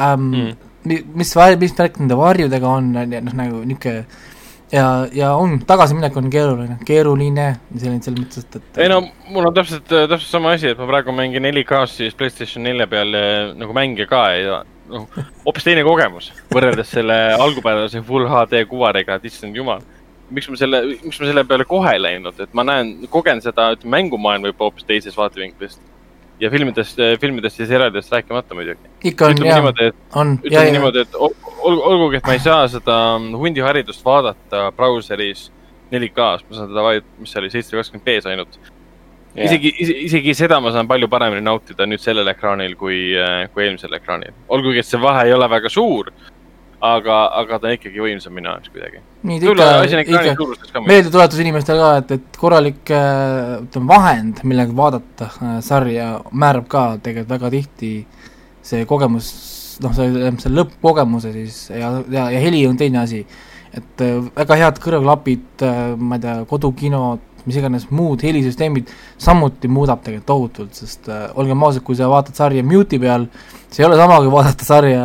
ähm, mm., mis, mis värk nende varjudega on, noh nagu niisugune ja, ja on, tagasiminek on keeruline, keeruline, selles, selles mõttes, et, et ei no mul on täpselt, täpselt sama asi, et ma praegu mängin 4K-s siis Playstation nelja peal nagu mänge ka ja noh, hoopis teine kogemus võrreldes selle algupärase full HD kuvariga, et issand jumal. miks ma selle, miks ma selle peale kohe ei läinud, et ma näen, kogen seda, et mängumaailm võib hoopis teisest vaatevinklist ja filmidest, filmidest ja seriaalidest rääkimata muidugi. ikka on, jaa, on. ütleme niimoodi, et olgu, olgugi, et ma ei saa seda hundiharidust vaadata brauseris 4K-s, ma saan seda vaid, mis see oli, seitsesada kakskümmend B-s ainult. isegi, isegi seda ma saan palju paremini nautida nüüd sellel ekraanil kui, kui eelmisel ekraanil. olgugi, et see vahe ei ole väga suur aga, aga ta on ikkagi võimsam minu jaoks kuidagi. ikka meeldetuletus inimestele ka, et, et korralik äh, ütleme, vahend, millega vaadata äh, sarja, määrab ka tegelikult väga tihti see kogemus, noh, see, see lõppkogemuse siis ja, ja, ja heli on teine asi. et äh, väga head kõrvaklapid, ma ei tea, kodukinod, mis iganes muud helisüsteemid samuti muudab tegelikult tohutult, sest äh, olgem ausad, kui sa vaatad sarja mute'i peal, see ei ole sama, kui vaadata sarja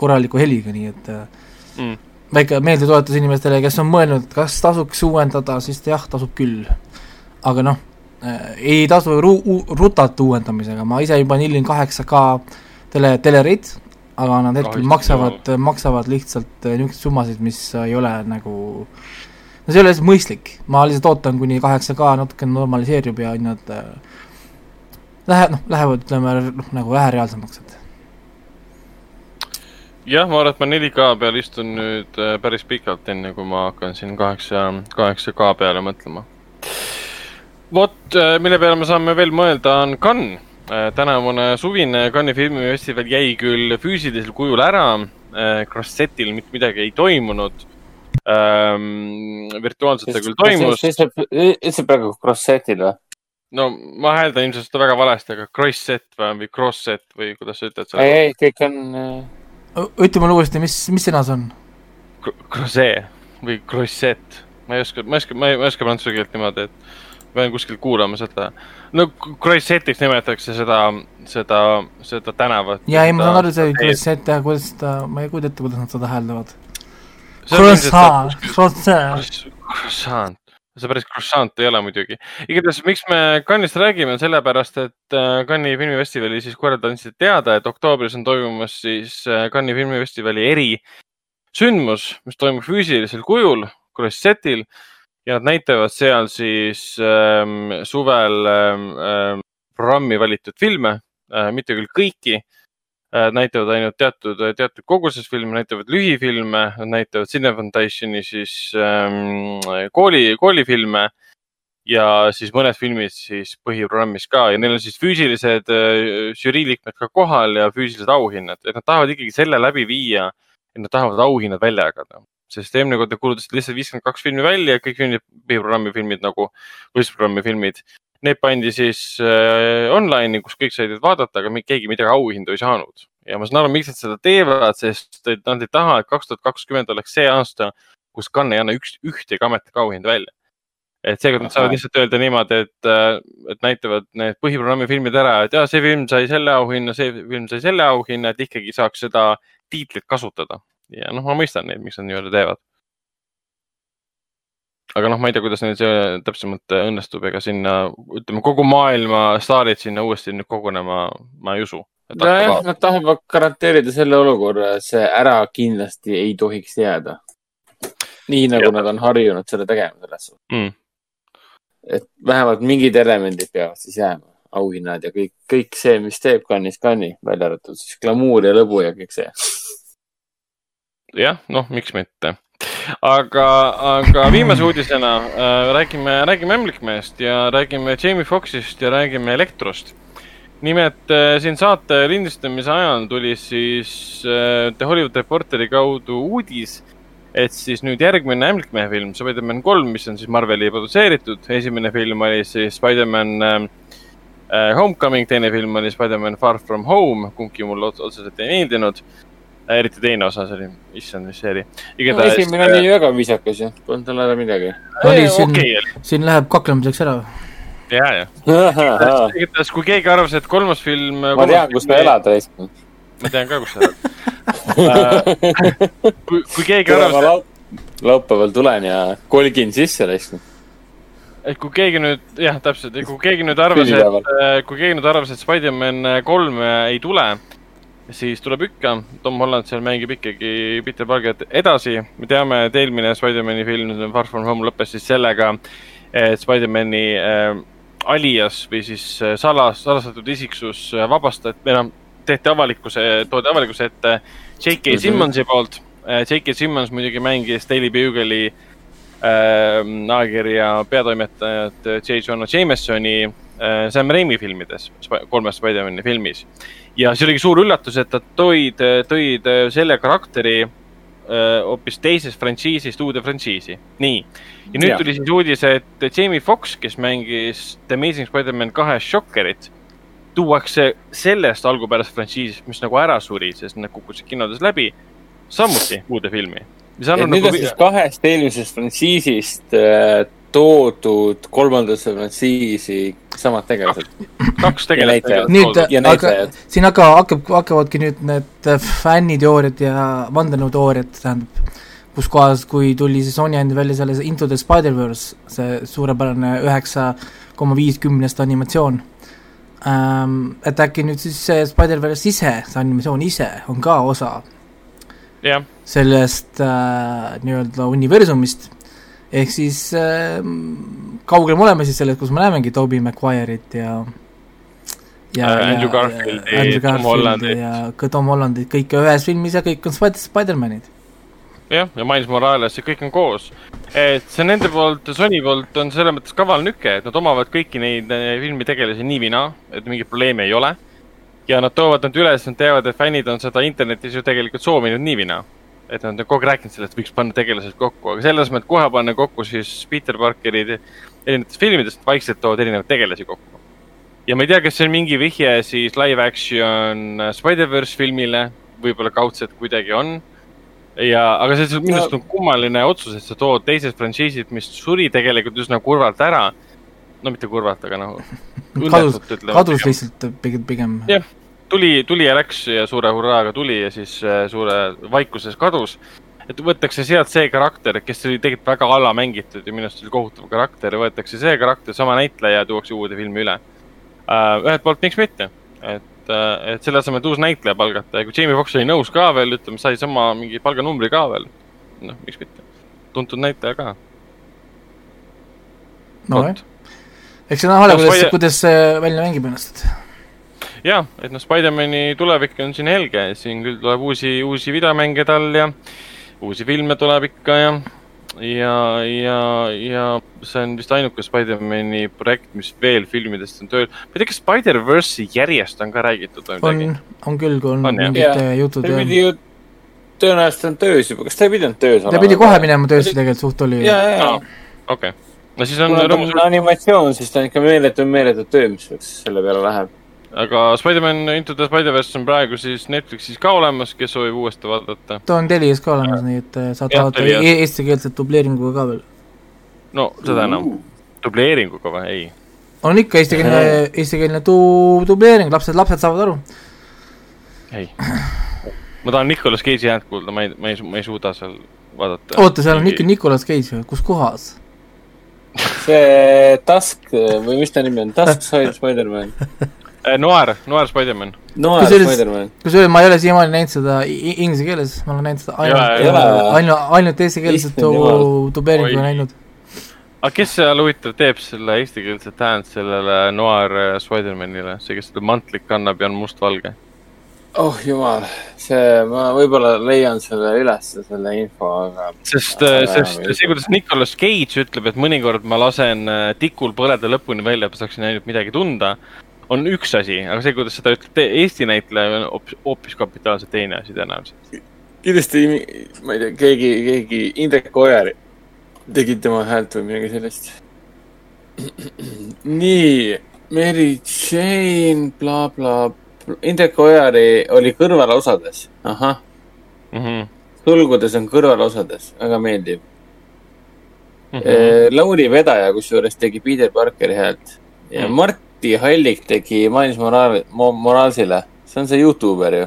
korraliku heliga, nii et äh, mm. väike meeldetuletus inimestele, kes on mõelnud, kas tasuks uuendada, siis jah, tasub küll. aga noh äh,, ei tasu ru-, rutata uuendamisega, ma ise juba nillin kaheksa K tele, telereid, aga nad hetkel maksavad, maksavad lihtsalt äh, niisuguseid summasid, mis ei ole nagu äh, no see ei ole lihtsalt mõistlik, ma lihtsalt ootan, kuni kaheksa K natukene normaliseerub ja hinnad äh, lähe-, noh, lähevad, ütleme, noh, nagu vähe reaalsemaks, et jah, ma arvan, et ma 4K peal istun nüüd äh, päris pikalt, enne kui ma hakkan siin kaheksa, kaheksa K peale mõtlema. vot, äh, mille peale me saame veel mõelda, on Cannes. tänavune suvine Cannes'i filmifestival jäi küll füüsilisel kujul ära, Crossetil mitte midagi ei toimunud ähm,. virtuaalselt ta küll toimus. ütleb praegu cross-set'il või? no ma hääldan ilmselt seda väga valesti, aga cross-set või cross-set või kuidas sa ütled seda? ei, ei, kõik on äh.... ütle mulle uuesti, mis, mis sõna see on? Crosse või cross-set, ma ei oska, ma ei oska, ma ei, oska prantsuse keelt niimoodi, et pean kuskilt kuulama seda. no cross-set'iks nimetatakse seda, seda, seda tänavat. ja ei, ma saan aru, see cross-set, kuidas seda, ma ei kujuta ette, kuidas nad seda hääldavad Croissant, croissant. Croissant, see päris croissant ei ole muidugi. igatahes, miks me Cannes'ist räägime, on sellepärast, et äh, Cannes'i filmifestivali siis korraldajad andsid teada, et oktoobris on toimumas siis äh, Cannes'i filmifestivali erisündmus, mis toimub füüsilisel kujul, Crossetil ja nad näitavad seal siis ähm, suvel ähm, ähm programmi valitud filme äh,, mitte küll kõiki näitavad ainult teatud, teatud koguses filme, näitavad lühifilme, näitavad Cine Foundationi siis ähm, kooli, koolifilme ja siis mõned filmid siis põhiprogrammis ka ja neil on siis füüsilised äh, žürii liikmed ka kohal ja füüsilised auhinnad, et nad tahavad ikkagi selle läbi viia, et nad tahavad auhinnad välja jagada. sest eelmine kord nad kuulutasid lihtsalt viiskümmend kaks filmi välja, kõik filmid, põhiprogrammi filmid nagu võistlusprogrammi filmid Need pandi siis äh, online'i, kus kõik said vaadata, aga keegi midagi auhindu ei saanud. ja ma saan aru, miks nad seda teevad, sest nad ei taha, et kaks tuhat kakskümmend oleks see aasta, kus Cannes ei anna üks, ühtegi ametlikku auhinda välja. et seekord nad saavad lihtsalt öelda niimoodi, et, äh, et näitavad need põhiprogrammi filmid ära, et ja see film sai selle auhinna, see film sai selle auhinna, et ikkagi saaks seda tiitlit kasutada. ja noh, ma mõistan neid, miks nad nii-öelda teevad. Aga noh, ma ei tea, kuidas neil see täpsemalt õnnestub, ega sinna, ütleme kogu maailma staarid sinna uuesti nüüd kogunema, ma ei usu nojah, nad tahavad garanteerida selle olukorra, et see ära kindlasti ei tohiks jääda. nii nagu ja. nad on harjunud selle tegema selles suhtes mm. et vähemalt mingid elemendid peavad siis jääma, auhinnad ja kõik, kõik see, mis teeb Cannes'is Cannes'i, välja arvatud siis glamuur ja lõbu ja kõik see. jah, noh, miks mitte aga, aga viimase uudisena äh, räägime, räägime Ämblikmehest ja räägime Jamie Foxxist ja räägime Elektrost nimelt äh, siin saate lindistamise ajal tuli siis äh, The Hollywood Reporteri kaudu uudis, et siis nüüd järgmine Ämblikmehe film, Spider-man kolm, mis on siis Marveli produtseeritud, esimene film oli siis Spider-man äh, äh, Homecoming, teine film oli Spider-man Far From Home, kumbki mulle otseselt ei meeldinud. Eriti teine osa, see oli, issand, mis see oli. No, esimene oli väga viisakas ju, polnud tal ära midagi. oli siin okay., siin läheb kaklemiseks ära ja, ja. igatahes, kui keegi arvas, et kolmas film. ma tean, kus sa elad, Reis. ma tean ka, kus sa elad kui, kui keegi arvas et.... laupäeval tulen ja kolgin sisse, Reis et kui keegi nüüd, jah, täpselt, kui keegi nüüd arvas, et, äh, kui keegi nüüd arvas, et Spider-man kolm ei tule, siis tuleb ikka. Tom Holland seal mängib ikkagi Peter Parkerit edasi. me teame, et eelmine Spider-mani film, Far From Home, lõppes siis sellega, et Spider-mani äh, alias või siis äh, salas, salastatud isiksus äh, vabastati, või noh, tehti avalikkuse, toodi avalikkuse ette J.K. Mhm. Simmonsi poolt. Äh, J.K. Simmons muidugi mängis Daily Bugle'i äh, ajakirja peatoimetajat J. Jonah Jamesoni äh, Sam Raimi filmides, kolmes Spider-man'i filmis. Ja see oligi suur üllatus, et nad tõid, tõid selle karakteri hoopis teisest frantsiisist uude frantsiisi. nii, ja nüüd ja. tuli siis uudis, et Jamie Foxx, kes mängis The Amazing Spider-man kahes Shockerit, tuuakse sellest algupärasest frantsiisist, mis nagu ära suri, sest nad kukkusid kinodes läbi, samuti uude filmi. et nüüd nagu... on siis kahest eelmisest frantsiisist äh, toodud kolmandasse frantsiisi samad tegelased. kaks tegelast. nüüd, aga siin aga hakkab, hakkavadki nüüd need fänniteooriad ja vandenõuteooriad, tähendab, kus kohas, kui tuli see Sony andis välja selle Into the Spider-verse, see suurepärane üheksa koma viiskümnest animatsioon ähm,, et äkki nüüd siis see Spider-verse ise, see animatsioon ise on ka osa yeah. sellest äh, nii-öelda universumist ehk siis äh, kaugel me oleme siis sellest, kus me näemegi Tobey Maguire'it ja ja äh, Andrew Garfieldi, Tom Hollandit. ja ka Tom Hollandit, kõike ühes filmis ja kõik on Spider-, Spider-manid. jah, ja Miles Morales ja kõik on koos. et see nende poolt, Sony poolt on selles mõttes kaval nüke, et nad omavad kõiki neid eh, filmi tegelasi nii või naa, et mingit probleemi ei ole. ja nad toovad nad üles, nad teavad, et fännid on seda internetis ju tegelikult soovinud nii või naa et nad on kogu aeg rääkinud sellest, et võiks panna tegelased kokku, aga selles mõttes kohe panna kokku siis Peter Parkerid erinevatest filmidest, vaikselt toovad erinevaid tegelasi kokku. ja ma ei tea, kas see on mingi vihje siis live action Spider-verse filmile, võib-olla kaudselt kuidagi on. ja, aga see minu arust on kummaline otsus, et sa tood teised frantsiisid, mis suri tegelikult üsna kurvalt ära. no mitte kurvalt, aga noh. kadus, kadus lihtsalt pigem, pigem. jah tuli, tuli ja läks ja suure hurraaga tuli ja siis äh, suure vaikuses kadus. et võetakse sealt see karakter, kes oli tegelikult väga alamängitud ja minu arust oli kohutav karakter võetakse see karakter, sama näitleja ja tuuakse uude filmi üle. Äh, ühelt poolt, miks mitte, et, äh, et selle asemel, et uus näitleja palgata ja kui Jamie Foxx oli nõus ka veel, ütleme, sai sama mingi palganumbri ka veel. noh, miks mitte, tuntud näitleja ka. nojah, eks see näha ole, kuidas, kuidas see välja mängib ennast jah, et noh, Spider-man'i tulevik on siin helge, siin küll tuleb uusi, uusi videomänge tal ja uusi filme tuleb ikka ja ja, ja, ja see on vist ainuke Spider-man'i projekt, mis veel filmidest on tööl. ma ei tea, kas Spider-verse'i järjest on ka räägitud või midagi? on, on küll, kui on, on mingid jutud. ta pidi ju, tõenäoliselt on töös juba, kas ta ei pidanud töös olema? ta pidi kohe minema töösse tegelikult, suht oli. ja, ja, ja. okei. no siis on. ta on animatsioon, siis ta on ikka meeletu, meeletu töö, mis selle peale läheb aga Spider-man Into the Spider-verse on praegu siis Netflixis ka olemas, kes soovib uuesti vaadata. ta on Telias ka olemas, nii et äh, saad vaadata e eestikeelset dubleeringuga ka veel. no seda enam. dubleeringuga või, ei? on ikka eestikeelne, eestikeelne du-, dubleering, lapsed, lapsed saavad aru. ei, ma tahan Nicolas Cage'i häält kuulda, ma ei, ma ei, ma ei suuda seal vaadata. oota, seal on ikka Nicolas Cage või, kus kohas? see Tusk või mis ta nimi on, Tusk Spider-man Eh, Noir, Noir Spider-man. Noir Spider-man. kusjuures ma ei ole siiamaani näinud seda inglise keeles, ma olen näinud seda ainult, ainult, ainult eestikeelset dubleeringu näinud. aga kes seal huvitav teeb selle eestikeelset häält sellele Noir eh, Spider-manile, see, kes seda mantlit kannab ja on mustvalge? oh jumal, see, ma võib-olla leian selle üles, selle info, aga. sest, eh, sest see, kuidas Nicolas Cage ütleb, et mõnikord ma lasen tikul põleda lõpuni välja, et ma saaksin ainult midagi tunda on üks asi, aga see, kuidas seda ütleb Eesti näitleja, on hoopis, kapitaalselt teine asi tõenäoliselt. kindlasti, ma ei tea, keegi, keegi, Indrek Ojar tegi tema häält või midagi sellist. nii, Mary Jane bla,, blablabla. Indrek Ojari oli kõrvalosades, ahah mm. -hmm. sulgudes on kõrvalosades, väga meeldiv mm. -hmm. Lauri Vedaja kusjuures tegi Peter Parkeri häält ja mm. Mart Mati Hallik tegi Miles Moraal-, Moralesile, see on see Youtuber ju.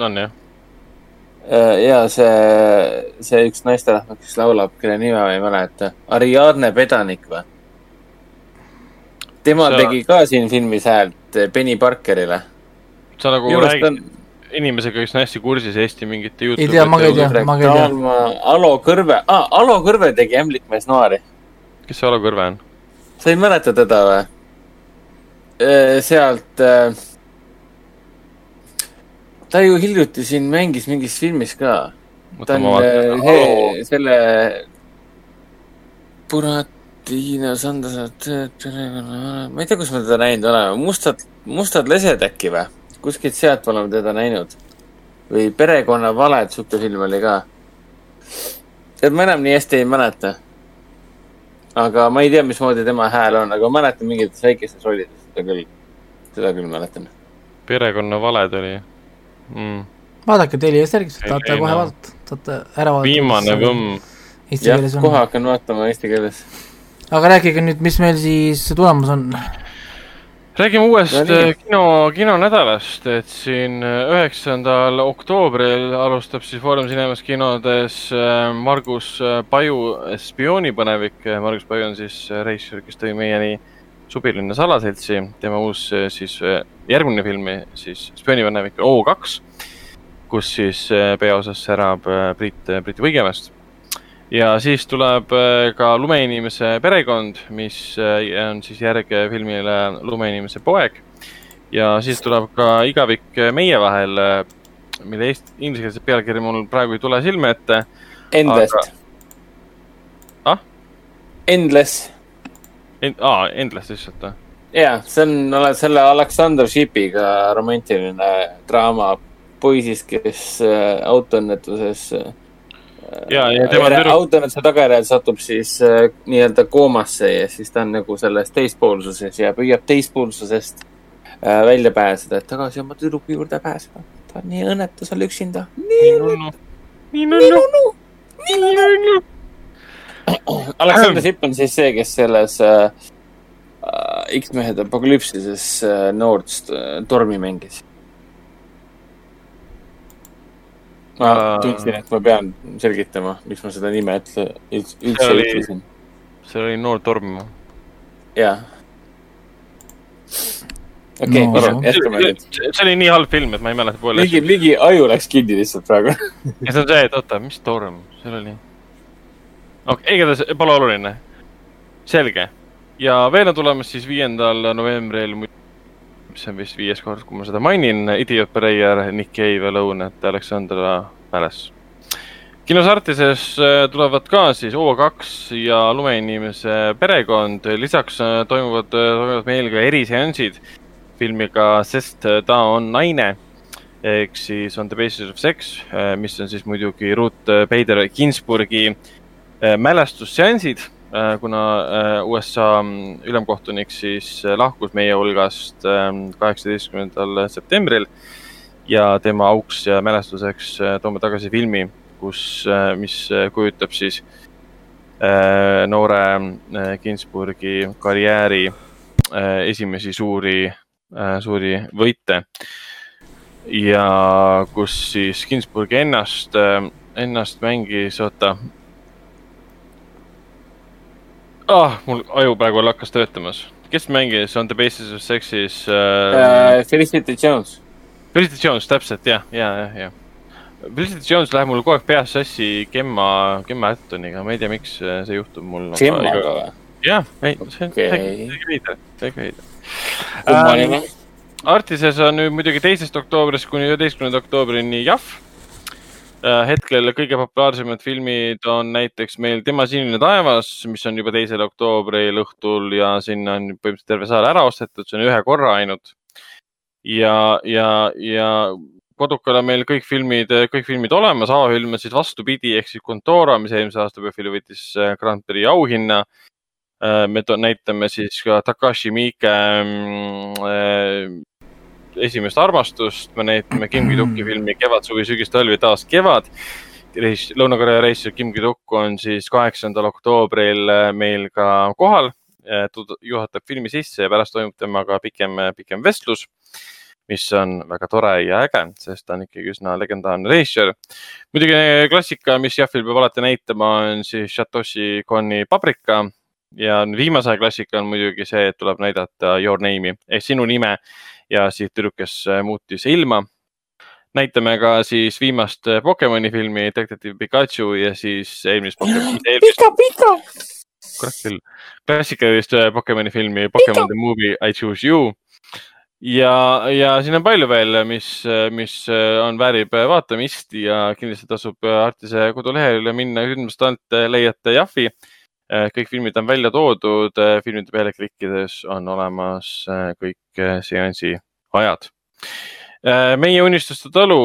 on jah. Äh, ja see, see üks naisterahvas, kes laulab, kelle nime ma ei mäleta, Ariadne Pedanik või? tema sa... tegi ka siin filmis häält Benny Parkerile. sa nagu Juurest räägid on... inimesega, kes on hästi kursis Eesti mingite Youtube'i. ei tea, ma ka ei tea, ma ka ei tea. Alo Kõrve ah,, Alo Kõrve tegi Ämblikmees Noari. kes see Alo Kõrve on? sa ei mäleta teda või? Äh, sealt. Äh, ta ju hiljuti siin mängis mingis filmis ka. ta on äh, he, selle. Buratino Sandasat, ma ei tea, kus me teda näinud oleme, mustad, mustad lesed äkki või? kuskilt sealt oleme teda näinud. või Perekonna valed, sihuke film oli ka. et ma enam nii hästi ei mäleta. aga ma ei tea, mismoodi tema hääl on, aga ma mäletan mingites väikestes rollides seda küll, seda küll mäletan. perekonnavaled oli mm.. vaadake Teliast järgi, saate kohe vaadata, saate ära vaadata. viimane võmm. jah, kohe hakkan vaatama eesti keeles. aga rääkige nüüd, mis meil siis tulemas on? räägime uuest kino, kinonädalast, et siin üheksandal oktoobril alustab siis Foorum Cinemas kinodes äh, Margus Paju spioonipõnevik. Margus Paju on siis reisijal, kes tõi meieni Supilinna salaseltsi, tema uus eh, siis eh, järgmine film siis spioonivanevik O2, kus siis eh, peaosas särab Priit, Priit Võigemast. ja siis tuleb ka Lumeinimese perekond, mis on siis järg filmile Lumeinimese poeg. ja siis tuleb ka Igavik meie vahel, mille eesti, inglisekeelset pealkirja mul praegu ei tule silme ette. Endless aga.... ah? Endless End-, aa, Endless lihtsalt või? jaa, see on selle Aleksandr Šipiga romantiline draama poisist, kes äh, autoõnnetuses äh, ja, ja tema tüdruk... autoõnnetuse tagajärjel satub siis äh, nii-öelda koomasse ja siis ta on nagu selles teispoolsuses ja püüab teispoolsusest äh, välja pääseda, et tagasi oma tüdruku juurde pääseda. ta on nii õnnetu seal üksinda. nii nunnu, nii nunnu, nii nunnu. Aleksander Sipp on siis see, kes selles äh, äh X-mehed apokalüpsises äh, noort äh, tormi mängis. ma uh, tundsin, et ma pean selgitama, miks ma seda nime ütle, üldse oli, ütlesin. see oli noor torm jah. okei jätkame nüüd. see oli nii halb film, et ma ei mäleta ligi, ligi aju läks kinni lihtsalt praegu ja see on see, et oota, mis torm, seal oli okei okay,, igatahes pole oluline. selge. ja veel on tulemas siis viiendal novembril, mis on vist viies kord, kui ma seda mainin, Idiot Breyer, Nick Cave, Alone at Alexandra Palace. kinos Artises äh, tulevad ka siis O2 ja Lumeinimese perekond, lisaks äh, toimuvad, äh, toimuvad meil ka eriseansid filmiga Sest ta on naine ehk siis On the basis of sex, mis on siis muidugi Ruth Bader Ginsburgi Äh, mälestusseansid, äh, kuna äh, USA mm, ülemkohtunik siis lahkus meie hulgast ähm, kaheksateistkümnendal septembril ja tema auks ja mälestuseks toome tagasi filmi, kus, mis kujutab siis noore Ginsburgi karjääri esimesi suuri, suuri võite. ja kus siis Ginsburg ennast, ennast mängis, oota ah,. mul aju praegu hakkas töötamas. kes mängis On the basis of sex'is äh, uh,? Felicity Jones. Felicity Jones, täpselt jah, ja, ja, ja. Felicity Jones läheb mul kogu aeg peas sassi Gemma, Gemma Attoniga, ma ei tea, miks see juhtub mul. Gemmaga või? jah, ei, see on täiega veider, täiega veider. kummaline. Artises on nüüd muidugi teisest oktoobrist kuni üheteistkümnenda oktoobrini Jahv Äh, hetkel kõige populaarsemad filmid on näiteks meil Tema sinine taevas, mis on juba teisel oktoobril õhtul ja sinna on põhimõtteliselt terve saal ära ostetud, see on ühe korra ainult. ja, ja, ja kodukal on meil kõik filmid, kõik filmid olemas, avafilm on siis vastupidi ehk siis Contora, mis eelmise aasta PÖFFil võitis äh, Grand Prix auhinna. Äh, me näitame siis ka Takashi Miike mm, esimest armastust, me näitame Kim Ki-duki filmi Kevad, suvi, sügis, talv ja taas kevad. Lõuna-Korea reisijal Kim Ki-duk on siis kaheksandal oktoobril äh, meil ka kohal, äh, juhatab filmi sisse ja pärast toimub temaga pikem, pikem vestlus mis on väga tore ja äge, sest ta on ikkagi üsna legendaarne režissöör. muidugi klassika, mis Jaffil peab alati näitama, on siis Satoshi Koni Paprika ja viimase aja klassika on muidugi see, et tuleb näidata Your Name'i ehk sinu nime ja siis tüdruk, kes äh, muutis ilma. näitame ka siis viimast äh, Pokemoni filmi Detective Pikachu ja siis eelmist Pokemoni. Pika, Pika. kurat küll, klassikalist äh, Pokemoni filmi Pokemon the Movie I Choose You ja, ja siin on palju veel, mis, mis on, väärib vaatamist ja kindlasti tasub Artise kodulehele minna sündmuste alt, leiate Jahvi. Kõik filmid on välja toodud, filmide peale klikkides on olemas kõik seansi ajad. Meie unistuste talu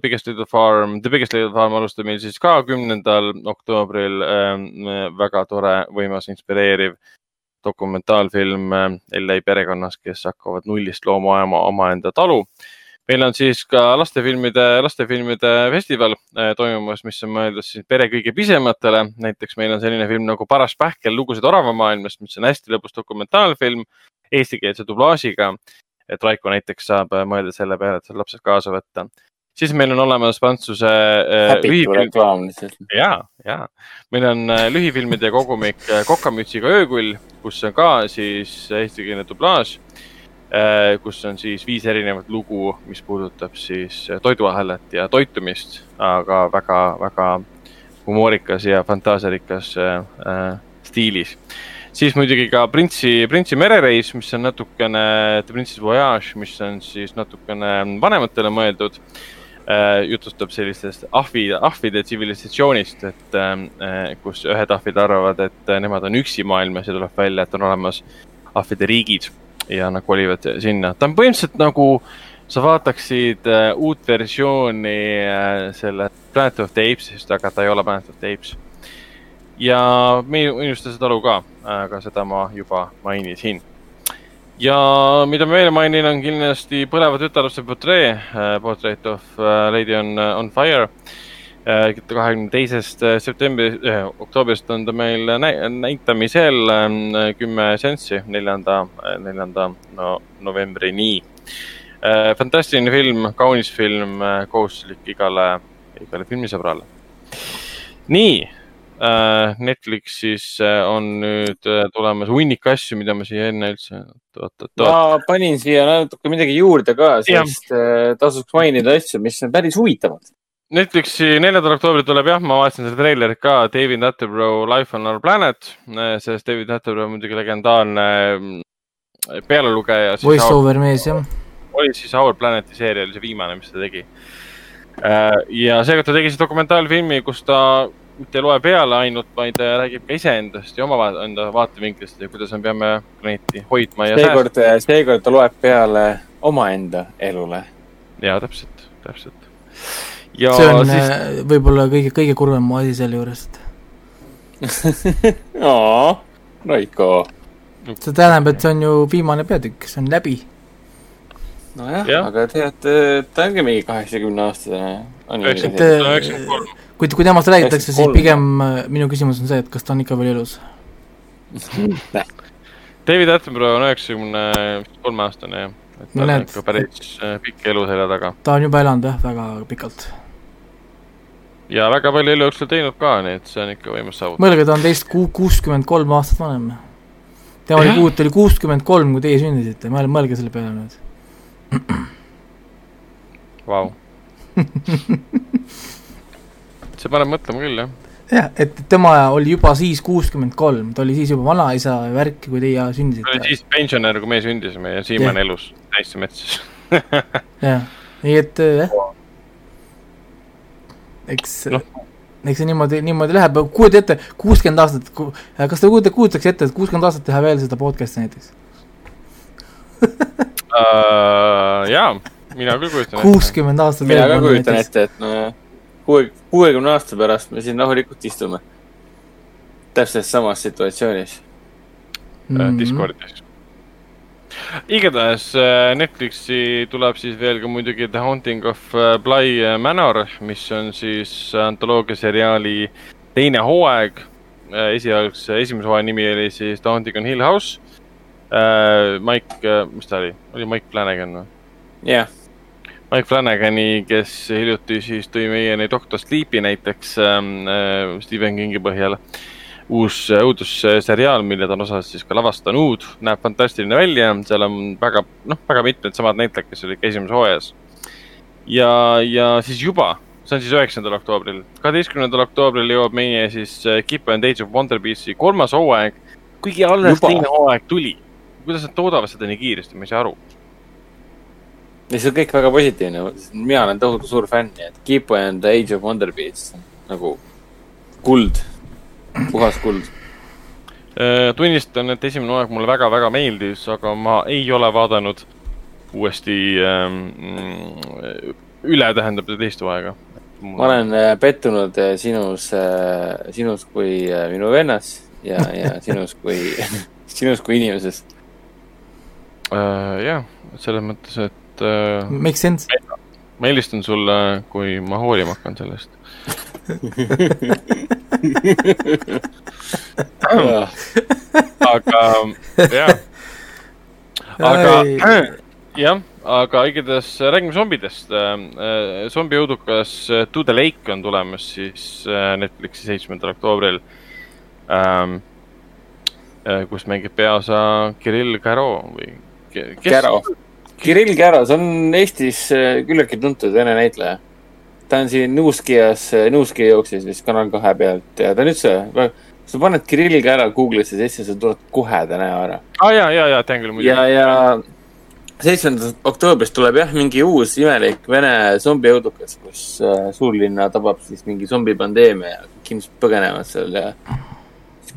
Biggest Little Farm, The Biggest Little Farm alustab meil siis ka kümnendal oktoobril. Väga tore, võimas, inspireeriv dokumentaalfilm LA perekonnast, kes hakkavad nullist looma oma, omaenda talu. Meil on siis ka lastefilmide, lastefilmide festival toimumas, mis on mõeldud siis pere kõige pisematele. näiteks meil on selline film nagu Paras pähkel, lugusid oravamaailmast, mis on hästi lõbus dokumentaalfilm eestikeelse dublaažiga et Raiko näiteks saab äh, mõelda selle peale, et seal lapsed kaasa võtta. siis meil on olemas Prantsuse äh, lihtsalt. ja, ja meil on äh, lühifilmide kogumik Kokamütsiga öökull, kus on ka siis eestikeelne dublaaž, kus on siis viis erinevat lugu, mis puudutab siis toiduahelat ja toitumist, aga väga-väga humoorikas ja fantaasiarikas stiilis siis muidugi ka Printsi, Printsi merereis, mis on natukene, The Princess Voyage, mis on siis natukene vanematele mõeldud äh,. jutustab sellistest ahvi, ahvide tsivilisatsioonist, et äh, kus ühed ahvid arvavad, et nemad on üksi maailmas ja tuleb välja, et on olemas ahvide riigid ja nad kolivad sinna. ta on põhimõtteliselt nagu sa vaataksid äh, uut versiooni äh, selle Planet of the Apes'ist, aga ta ei ole Planet of the Apes ja meie unistused talu ka, aga seda ma juba mainisin. ja mida ma veel mainin, on kindlasti Põleva tütarlaste portree, äh, Portrait of äh, Lady on, on Fire. Äh, kahekümne teisest septembrist eh,, oktoobrist on ta meil näitamisel kümme seanssi, neljanda, neljanda no, novembrini. fantastiline film, kaunis film, kohustuslik igale, igale filmisõbrale. nii Netflixis on nüüd tulemas hunnik asju, mida ma siia enne üldse. ma panin siia natuke midagi juurde ka, sest tasuks mainida asju, mis on päris huvitavad. Netflixi neljandal oktoobril tuleb jah, ma vaatasin seda treilerit ka, David Attenborough Life on our planet, sest David Attenborough on muidugi legendaarne pealelugeja. Voice over mees jah. oli siis Our Planeti seeria oli see viimane, mis ta tegi. ja seekord ta tegi siis dokumentaalfilmi, kus ta mitte ei loe peale ainult, vaid äh, räägib ka iseendast ja oma enda vaatevinklist ja kuidas me peame planeeti hoidma ja seekord, äh, seekord ta loeb peale omaenda elule. ja täpselt, täpselt. See on siis... Äh, võib-olla kõige, kõige kurvem asi selle juures aa, Raiko. see tähendab, et see on ju viimane peatükk, see on läbi. nojah ja., aga tead, ta ongi mingi kaheksakümne aastane. kui, kui temast räägitakse, siis pigem äh, minu küsimus on see, et kas ta on ikka veel elus? David Attenborough on üheksakümne kolme aastane jah. et tal on ikka päris äh, pikk elu selja taga. ta on juba elanud jah, väga pikalt. Ja väga palju elu jooksul teinud ka, nii et see on ikka võimas saavutus. mõelge, ta on teist ku-, kuuskümmend kolm aastat vanem. tema oli kuut-, oli kuuskümmend kolm, kui teie sündisite, mõelge selle peale nüüd. Vau. see paneb mõtlema küll, jah jah, et tema oli juba siis kuuskümmend kolm, ta oli siis juba vanaisa värk, kui teie sündisite. ta oli siis pensionär, kui me sündisime ja siiamaani elus täitsa metsas jah, nii et jah, eks no. eks see niimoodi, niimoodi läheb, kujuta ette, kuuskümmend aastat, kas te kujutate, kujutaks ette, et kuuskümmend aastat teha veel seda podcast'i näiteks uh,? jaa, mina küll kujutan ette. kuuskümmend aastat mina ka kujutan ette, et no kuue, kuuekümne aasta pärast me siin rahulikult istume. täpselt samas situatsioonis mm. -hmm. Discordis. Igatahes äh, Netflixi tuleb siis veel ka muidugi The Haunting of äh, Bly Manor, mis on siis antoloogia seriaali teine hooaeg. esialgse, esimese hooaja nimi oli siis The Haunting on Hill House. Mike, mis ta oli, oli Mike Flanagan või? jah yeah Mike Flanagani, kes hiljuti siis tõi meieni Doctor Sleepi näiteks ähm, äh, Stephen Kingi põhjal. Uus äh, õudusseriaal, mille ta on osas siis ka lavastanud, näeb fantastiline välja, seal on väga, noh, väga mitmed samad näitlejad, kes olid ka esimeses hooajas. ja, ja siis juba, see on siis üheksandal oktoobril, kaheteistkümnendal oktoobril jõuab meie siis äh, Keep and Age of Wonder Beast'i kolmas hooaeg, kuigi alles teine hooaeg tuli. kuidas nad toodavad seda nii kiiresti, ma ei saa aru. Ja see on kõik väga positiivne, mina olen tohutu suur fänn, nii et Keep and Age of Wonder Beasts nagu kuld, puhas kuld. Äh, tunnistan, et esimene hooaeg mulle väga-väga meeldis, aga ma ei ole vaadanud uuesti ähm, üle, tähendab teist hooaega. ma olen äh, pettunud äh, sinus, sinus kui minu vennas ja, ja sinus kui sinus kui inimeses. jah, selles mõttes, et et äh,. Makes sense. ma helistan sulle, kui ma hoolima hakkan sellest aga jah, aga jah, aga igatahes räägime zombidest äh,. zombiõudukas To the Lake on tulemas siis äh, Netflixi seitsmendal oktoobril ähm,. Äh, kus mängib peaosa Kirill Käro või kes? Käro Kirill Kära, see on Eestis äh, küllaltki tuntud vene näitleja. Ta on siin Nuuskias, äh, Nuuski jooksis vist Kanal kahe pealt ja ta on üldse, sa paned Kirill Kära Google'isse sisse, sa tuled kohe ta näo ära. aa ah, ja, ja, ja tean küll muidugi. ja, ja seitsmendast oktoobrist tuleb jah, mingi uus imelik vene zombiõudukas, kus äh, suurlinna tabab siis mingi zombipandeemia ja kõik inimesed põgenevad seal ja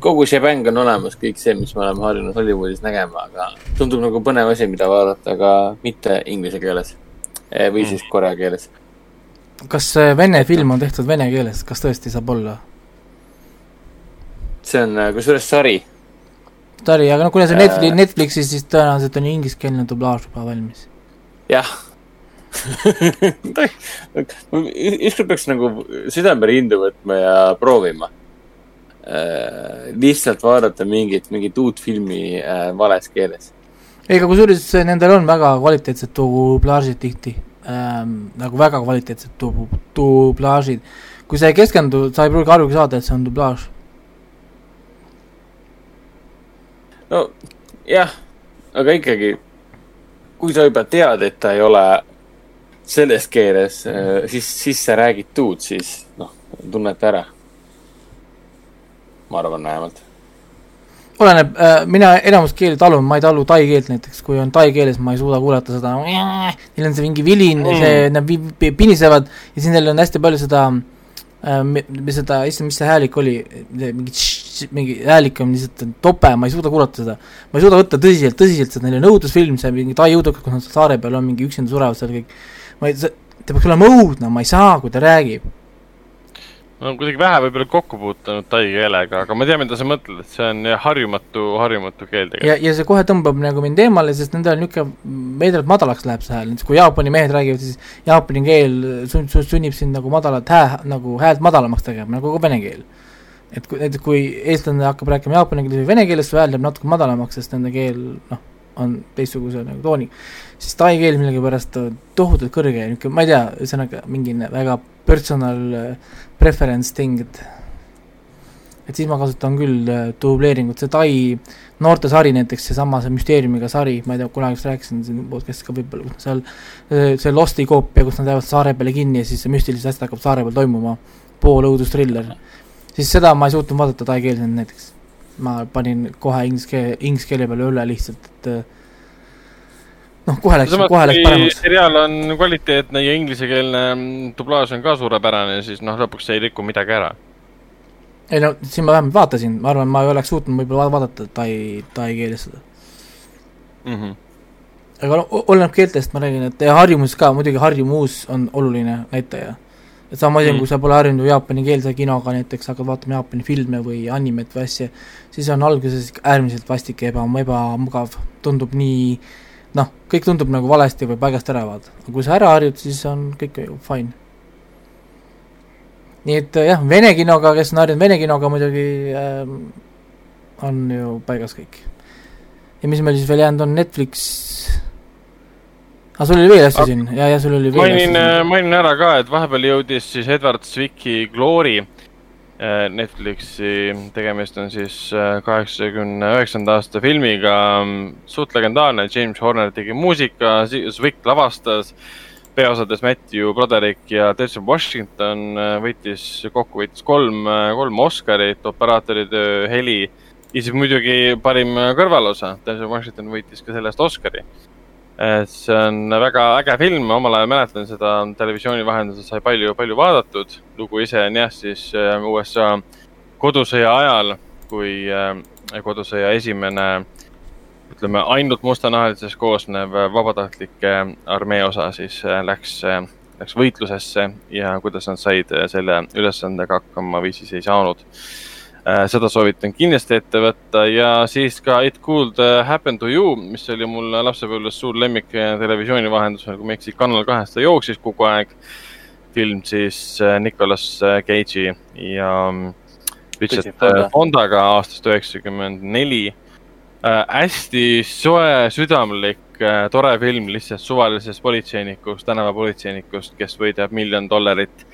kogu see bäng on olemas, kõik see, mis me oleme harjunud Hollywoodis nägema, aga tundub nagu põnev asi, mida vaadata, aga mitte inglise keeles eh, või siis korea keeles. Kas vene film on tehtud vene keeles, kas tõesti saab olla? see on äh, kusjuures sari. sari, aga no kuna see Netflix, Netflixis, siis tõenäoliselt on ingliskeelne dublaaž juba valmis. jah ükskord peaks nagu südame rindu võtma ja proovima äh, lihtsalt vaadata mingit, mingit uut filmi äh, vales keeles. ega kusjuures nendel on väga kvaliteetsed dublaažid tihti ähm,, nagu väga kvaliteetsed du-, dublaažid. kui sa ei keskendu, sa ei pruugi arugi saada, et see on dublaaž. no jah, aga ikkagi, kui sa juba tead, et ta ei ole selles keeles, äh, siis, siis sa räägid tuud, siis noh, tunneta ära ma arvan vähemalt. Oleneb äh,, mina enamus keeli talun, ma ei talu tai keelt näiteks, kui on tai keeles, ma ei suuda kuulata seda, neil on see mingi vilin mm., see, nad pinisevad ja siis neil on hästi palju seda äh,, seda, issand, mis see häälik oli, mingi mingi häälik on lihtsalt tope, ma ei suuda kuulata seda. ma ei suuda võtta tõsiselt, tõsiselt seda, neil on õudusfilm, see mingi tai õudukas, kus nad saare peal on, mingi üksinda surevad seal kõik. ma ei, see, ta peaks olema õudne, ma ei saa, kui ta räägib ma olen kuidagi vähe võib-olla kokku puutunud tai keelega, aga ma tean, mida sa mõtled, et see on harjumatu, harjumatu keel tegelikult. ja, ja see kohe tõmbab nagu mind eemale, sest nendel niisugune veidralt madalaks läheb see hääl, näiteks kui Jaapani mehed räägivad, siis Jaapani keel sun-, sun-, sunnib sind nagu madalat hää-, nagu häält madalamaks tegema, nagu ka vene keel. et kui näiteks, kui eestlane hakkab rääkima jaapani keeles või vene keeles, su hääl jääb natuke madalamaks, sest nende keel noh, on teistsuguse nagu tooniga, siis tai keel millegipärast tohutult kõrge, niisugune, ma ei tea, ühesõnaga mingi väga personal äh, preference thing, et et siis ma kasutan küll äh, dubleeringut, see Tai noortesari näiteks, seesama, see müsteeriumiga sari, ma ei tea, kunagi vist rääkisin siin podcast'is ka võib-olla, kus seal see Losti koopia, kus nad jäävad saare peale kinni ja siis see müstilised asjad hakkab saare peal toimuma, pool õudustriller, siis seda ma ei suutnud vaadata tai keeles näiteks. ma panin kohe inglise keele, inglise keele peale üle lihtsalt, et noh, kohe läks, kohe läks paremaks. seriaal on kvaliteetne ja inglisekeelne dublaaž on ka suurepärane, siis noh, lõpuks ei riku midagi ära ei no siin ma vähemalt vaatasin, ma arvan, ma ei oleks suutnud võib-olla vaadata tai, tai keeles seda mm. -hmm. aga no oleneb keeltest, ma räägin, et ja harjumus ka, muidugi harjumus on oluline näitaja. et samamoodi mm -hmm. kui sa pole harjunud jaapani keelse kinoga näiteks, hakkad vaatama Jaapani filme või animet või asja, siis on alguses äärmiselt vastik ja eba, ebamugav, tundub nii noh, kõik tundub nagu valesti või paigast ära, vaata. aga kui sa ära harjud, siis on kõik fine. Nii et äh, jah, vene kinoga, kes on harjunud vene kinoga muidugi äh,, on ju paigas kõik. ja mis meil siis veel jäänud on, Netflix. Aga ah, sul oli veel asju siin, ja, ja sul oli veel mainin, äh, mainin ära ka, et vahepeal jõudis siis Edward Zwicki Glory äh, Netflixi, tegemist on siis kaheksakümne üheksanda aasta filmiga, suht legendaarne, James Horner tegi muusika, Zwick lavastas äh, peaosades Matthew Broderick ja Denzel Washington äh, võitis, kokku võitis kolm, äh, kolm Oscarit, operaatoritöö, heli ja siis muidugi parim kõrvalosa. Denzel Washington võitis ka selle eest Oscari. See on väga äge film, omal ajal mäletan seda televisiooni vahendusel sai palju, palju vaadatud. lugu ise on jah, siis äh, USA kodusõja ajal, kui kodusõja esimene ütleme, ainult mustanahalisest koosnev vabatahtlike armee osa siis äh, läks, äh, läks võitlusesse ja kuidas nad said äh, selle ülesandega hakkama või siis ei saanud. Seda soovitan kindlasti ette võtta. Ja siis ka It Could Happen to You, mis oli mul lapsepõlves suur lemmik televisiooni vahendusel, kui ma ei eksi, Kanal kahes ta jooksis kogu aeg. film siis Nicolas Cage'i ja mm, Richard Fondaga aastast üheksakümmend neli. Äh, hästi soe, südamlik äh,, tore film lihtsalt suvalisest politseinikust, tänavapolitseinikust, kes võidab miljon dollarit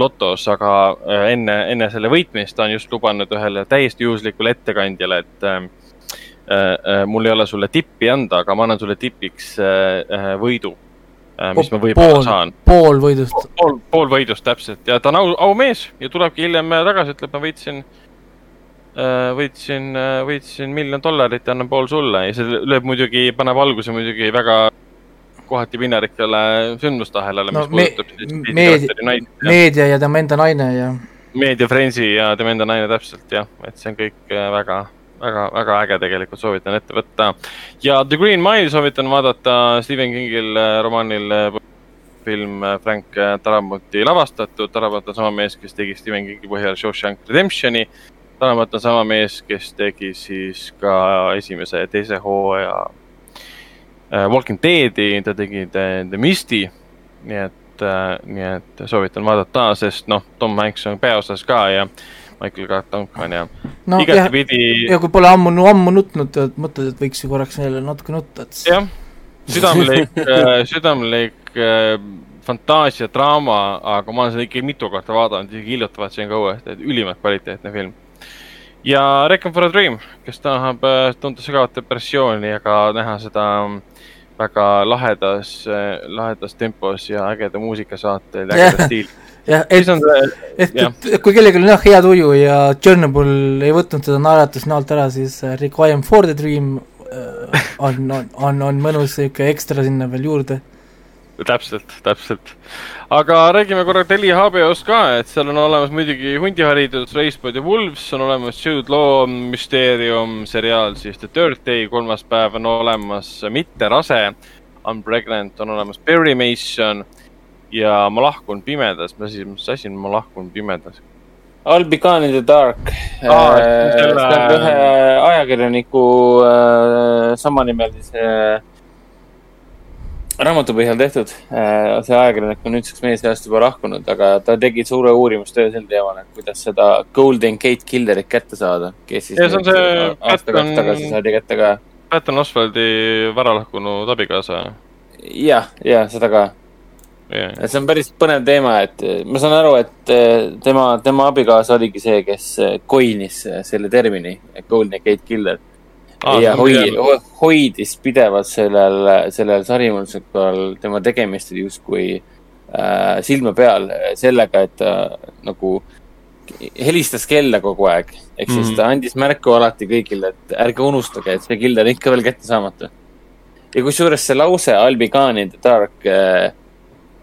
lotos, aga äh, enne, enne selle võitmist ta on just lubanud ühele täiesti juhuslikule ettekandjale, et äh, äh, mul ei ole sulle tippi anda, aga ma annan sulle tipiks äh, äh võidu äh,, mis ma võib-olla saan. pool võidust. pool, pool võidust täpselt ja ta on au, aumees ja tulebki hiljem tagasi, ütleb, ma võitsin Äh, võitsin, äh, võitsin miljon dollarit ja annan pool sulle ja see lööb muidugi, paneb alguse muidugi väga kohati piinarikale sündmustahelale no,, mis me, puudutab siis meedia, meedia ja tema enda naine ja. meedia Frenzy ja tema enda naine täpselt jah, et see on kõik äh, väga, väga, väga äge tegelikult, soovitan ette võtta. ja The Green Mile soovitan vaadata Stephen Kingil romaanil film Frank Tarabuti lavastatud, Tarabut on sama mees, kes tegi Stephen Kingi põhjal Shawshank Redemptioni Tannemat on sama mees, kes tegi siis ka esimese ja teise hooaja äh, Walking Deadi, ta tegi The, The Misti. nii et äh,, nii et soovitan vaadata, sest noh, Tom Hanks on peaosas ka ja Michael Clark Duncan ja no, igatepidi. ja kui pole ammu, ammu nutnud, mõtled, et võiks ju korraks veel natuke nutta, et. jah, südamlik äh, südamlik äh, fantaasia, draama, aga ma olen seda ikka mitu korda vaadanud, isegi hiljuti vaatasin ka uuesti, et ülimalt kvaliteetne film ja Requiem for a Dream, kes tahab äh, tunda sügavat depressiooni, aga näha seda mm, väga lahedas, äh, lahedas tempos ja ägeda muusikasaatel ja ägeda stiil. jah, et, et, et, et kui kellelgi on jah hea tuju ja Chernobyl ei võtnud seda naeratust näolt ära, siis äh, Requiem for the Dream on, on, on, on mõnus sihuke ekstra sinna veel juurde täpselt, täpselt. aga räägime korra Teli HBO-st ka, et seal on olemas muidugi hundiharidus, Racebird ja Wolves, on olemas Jude Law müsteerium, seriaal siis The Third Day, kolmas päev on olemas Mitte rase, Unpregnant on olemas Barry Mason ja Ma lahkun pimedas, mis asi on Ma lahkun pimedas? I'll be gone in the dark ah,. see on ühe ajakirjaniku äh, samanimelise äh, raamatu põhjal tehtud. Äh, see ajakirjanik on nüüdseks meie seast juba lahkunud, aga ta tegi suure uurimustöö sel teemal, et kuidas seda Golden Gate Killerit kätte saada. kes siis see on see Patton- tagasi saadi kätte ka. Patton Oswaldi varalahkunud abikaasa. jah, ja seda ka et see on päris põnev teema, et eh, ma saan aru, et eh, tema, tema abikaasa oligi see, kes coin'is selle termini, Golden Gate Killer Aa, ja pigem- hoidis pidevalt sellel, sellel sarimusikal tema tegemistel justkui äh, silma peal sellega, et ta nagu helistas kella kogu aeg. ehk siis Mhm. ta andis märku alati kõigile, et ärge unustage, et see killer on ikka veel kättesaamatu. ja kusjuures see lause I'll be gone in the dark äh,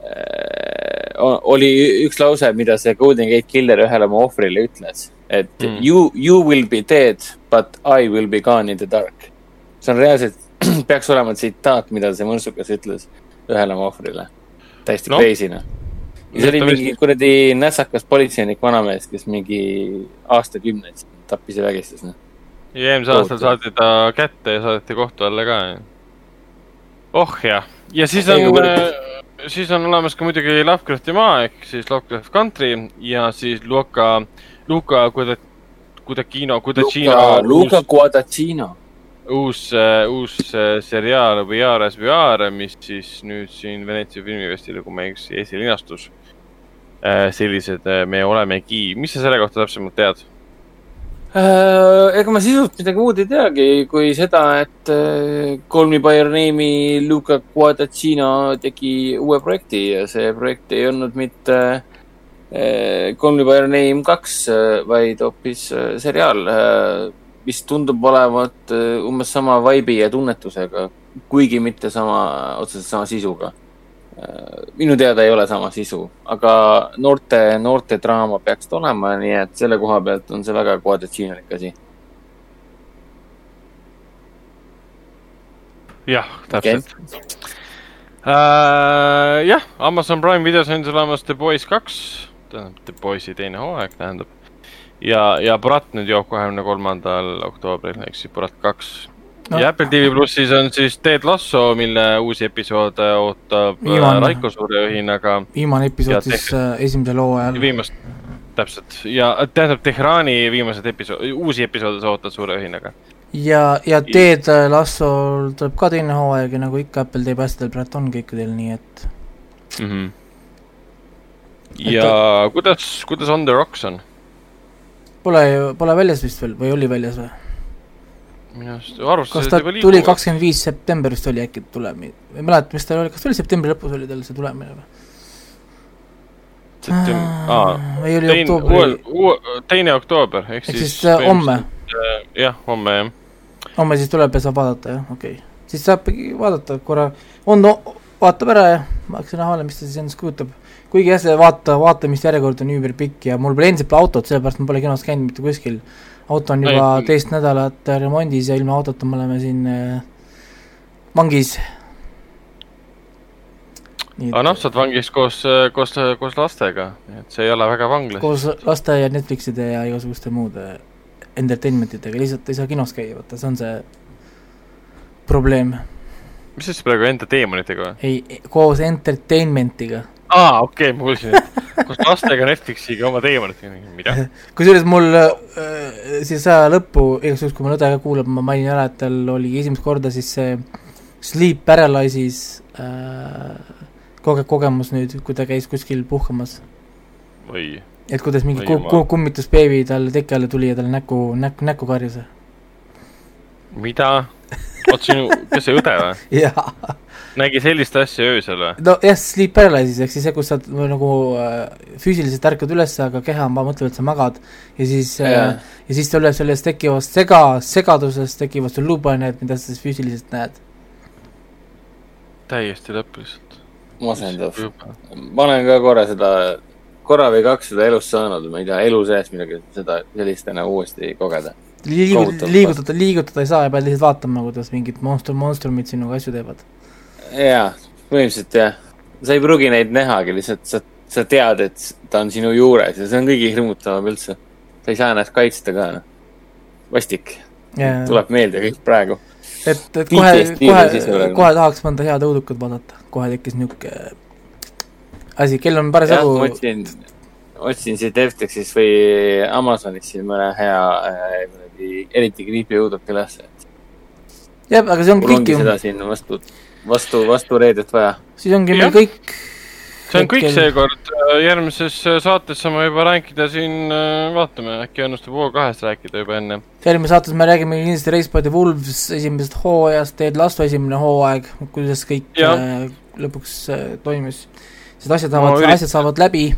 äh, oli üks lause, mida see Golden Gate Killer ühele oma ohvrile ütles. Et Mm. you, you will be dead, but I will be gone in the dark. see on reaalselt, peaks olema tsitaat, mida see mõrtsukas ütles ühele oma ohvrile. täiesti no. crazy'na. ja see oli mingi kuradi nätsakas politseinik vanamees, kes mingi aastakümneid tappis ja vägistas, noh. ja eelmisel aastal saadi ta kätte ja saadeti kohtu alla ka. oh jah, ja siis on siis on olemas ka muidugi Lovecrafti maa ehk siis Lovecraft Country ja siis Luka, Luka Kudakino, Kudacino Luca, Luca Guadagnino. uus, uus äh, seriaal Viares Viare, mis siis nüüd siin Veneetsia filmifestivali, kui ma ei eksi, esilinastus. sellised äh, Me olemegi, mis sa selle kohta täpsemalt tead? Äh, ega ma sisult midagi muud ei teagi, kui seda, et äh, Call Me By Your Name'i Luca Guadagnino tegi uue projekti ja see projekt ei olnud mitte äh, Call Me By Your Name kaks, vaid hoopis äh, seriaal, mis tundub olevat umbes sama vibe'i ja tunnetusega, kuigi mitte sama, otseselt sama sisuga. minu teada ei ole sama sisu, aga noorte, noorte draama peaks ta olema, nii et selle koha pealt on see väga Guadagninolik asi. jah, täpselt äh,. jah, Amazon Prime videos on olemas The Boys kaks, tähendab The Boys'i teine hooaeg tähendab. ja, ja Brat nüüd joob kahekümne kolmandal oktoobril ehk siis Brat kaks No. ja Apple TV plussis on siis Ted Lasso, mille uusi episoode ootab äh, Viimane. Raiko suure õhinaga. viimane episood siis äh, esimesel hooajal. viimast, täpselt ja tähendab Teherani viimased episood, uusi episoode sa ootad suure õhinaga. ja, ja Ted Lassol tuleb ka teine hooaeg ja nagu ikka Apple teeb asjadel praegu on kõikidel, nii et mm. -hmm. Ja kuidas, kuidas On The Rocks on? pole ju, pole väljas vist veel või oli väljas või? minu arust arvustused kas ta tuli kakskümmend viis september vist oli äkki tuleb, ei mäleta, mis ta oli, kas ta oli septembri lõpus oli tal see tulemine või? Septem-, aa, teine, oktoobri, teine oktoober ehk ehk siis. siis äh, homme, jah, homme jah. homme siis tuleb ja saab vaadata jah, okei okay.. siis saabki vaadata korra, on no,, vaatab ära ja ma hakkasin vahele, mis ta siis endast kujutab. Kuigi jah, see vaata, vaatamisjärjekord on üüberpikk ja mul pole endiselt pole autot, sellepärast ma pole kinos käinud mitte kuskil. auto on juba Ei, teist nädalat remondis ja ilma autota me oleme siin äh, vangis. aga noh, sa oled vangis koos, koos, koos lastega, et see ei ole väga vanglas. koos laste ja Netflixide ja igasuguste muude entertainment itega, lihtsalt ei saa kinos käia, vaata, see on see probleem. mis siis praegu enda teemonitega või? ei, koos entertainment'iga. aa, okei okay,, ma kuulsin, et koos lastega Netflixiga oma teemonitega, mida? kusjuures mul äh, siis aja lõppu, igaks juhuks, kui mu õde ka kuulab, ma mainin ära, et tal oli esimest korda siis see Sleep Paralysis äh, koge-, kogemus nüüd, kui ta käis kuskil puhkamas. või, et kuidas mingi Oi ku-, ku-, kummitusbeebi talle teki alla tuli ja talle näkku, näkku, näkku karjus. mida? oot, sinu, kes see õde või? jaa, nägi sellist asja öösel või? nojah, sleep paralysis ehk siis see, kus sa nagu äh, füüsiliselt ärkad üles, aga keha on, mõtleb, et sa magad ja siis äh, Jaa. ja siis tuleb sellest tekkivast sega, segadusest tekivad sul luupained, mida sa siis füüsiliselt näed. täiesti lõpp lihtsalt. masendav. ma olen ka korra seda, korra või kaks seda elus saanud, ma ei tea, elu sees midagi seda, sellist enam uuesti kogeda. liigu-, liigutada, liigutada ei saa ja pead lihtsalt vaatama, kuidas mingid monstrum, monstrumid sinuga asju teevad. jaa, põhimõtteliselt jah. sa ei pruugi neid nähagi, lihtsalt sa, sa tead, et ta on sinu juures ja see on kõige hirmutavam üldse. sa ei saa ennast kaitsta ka, noh. vastik, tuleb meelde kõik praegu. et, et kohe, kohe, kohe tahaks mõnda head õudukat vaadata, kohe tekkis niuke asi, kell on parasjagu. otsin, otsin siit Eftexis või Amazonis siin mõne hea äh, kuradi, eriti creepy õuduka ülesse. jah, aga see ongi kõik ju. seda siin vastu, vastu, vastu reedet vaja. siis ongi meil kõik see on kõik seekord, järgmises saates saame juba rääkida siin, vaatame, äkki õnnestub O2-st rääkida juba enne. järgmises saates me räägime kindlasti Race by the Wolves esimesest hooajast, Ted Lasso esimene hooaeg, kuidas kõik ja. äh, lõpuks äh, toimis. sest asjad saavad no,, asjad saavad läbi,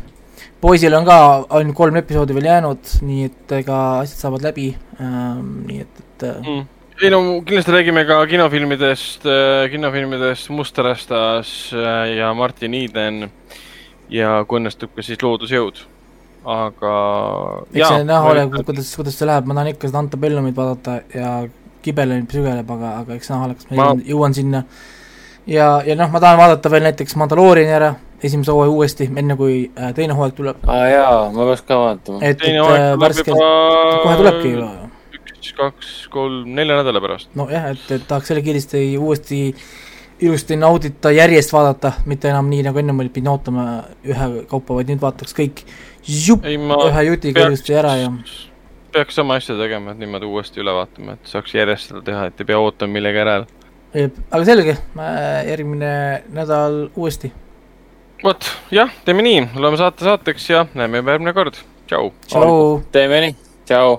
poisil on ka ainult kolm episoodi veel jäänud, nii et ega asjad saavad läbi ähm,, nii et, et äh, mm ei no kindlasti räägime ka kinofilmidest, kinofilmidest Mustarastas ja Martin Eden ja kui õnnestub ka siis loodusjõud, aga. eks see näha ole, kuidas, kuidas see läheb, ma tahan ikka seda Antebellumit vaadata ja Kibelonit sügeleb, aga, aga eks näha ole, kas ma, ma... Jõuan, jõuan sinna. ja, ja noh, ma tahan vaadata veel näiteks Mandalooriani ära, esimese hooaja uuesti, enne kui äh, teine hooaeg tuleb. aa ah, jaa, ma peaks ka vaatama. et, et äh, värskelt, kohe tulebki ju. Üks, kaks, kolm, nelja nädala pärast. nojah, et, et tahaks selle kiiresti uuesti ilusti naudita, järjest vaadata, mitte enam nii, nagu ennem oli, pidin ootama ühekaupa, vaid nüüd vaataks kõik žup, ühe jutiga ilusti ära ja peaks sama asja tegema, et niimoodi uuesti üle vaatama, et saaks järjest seda teha, et ei pea ootama millegi järel. aga selge, järgmine nädal uuesti. vot, jah, teeme nii, loeme saate saateks ja näeme juba järgmine kord. tšau. teeme nii, tšau.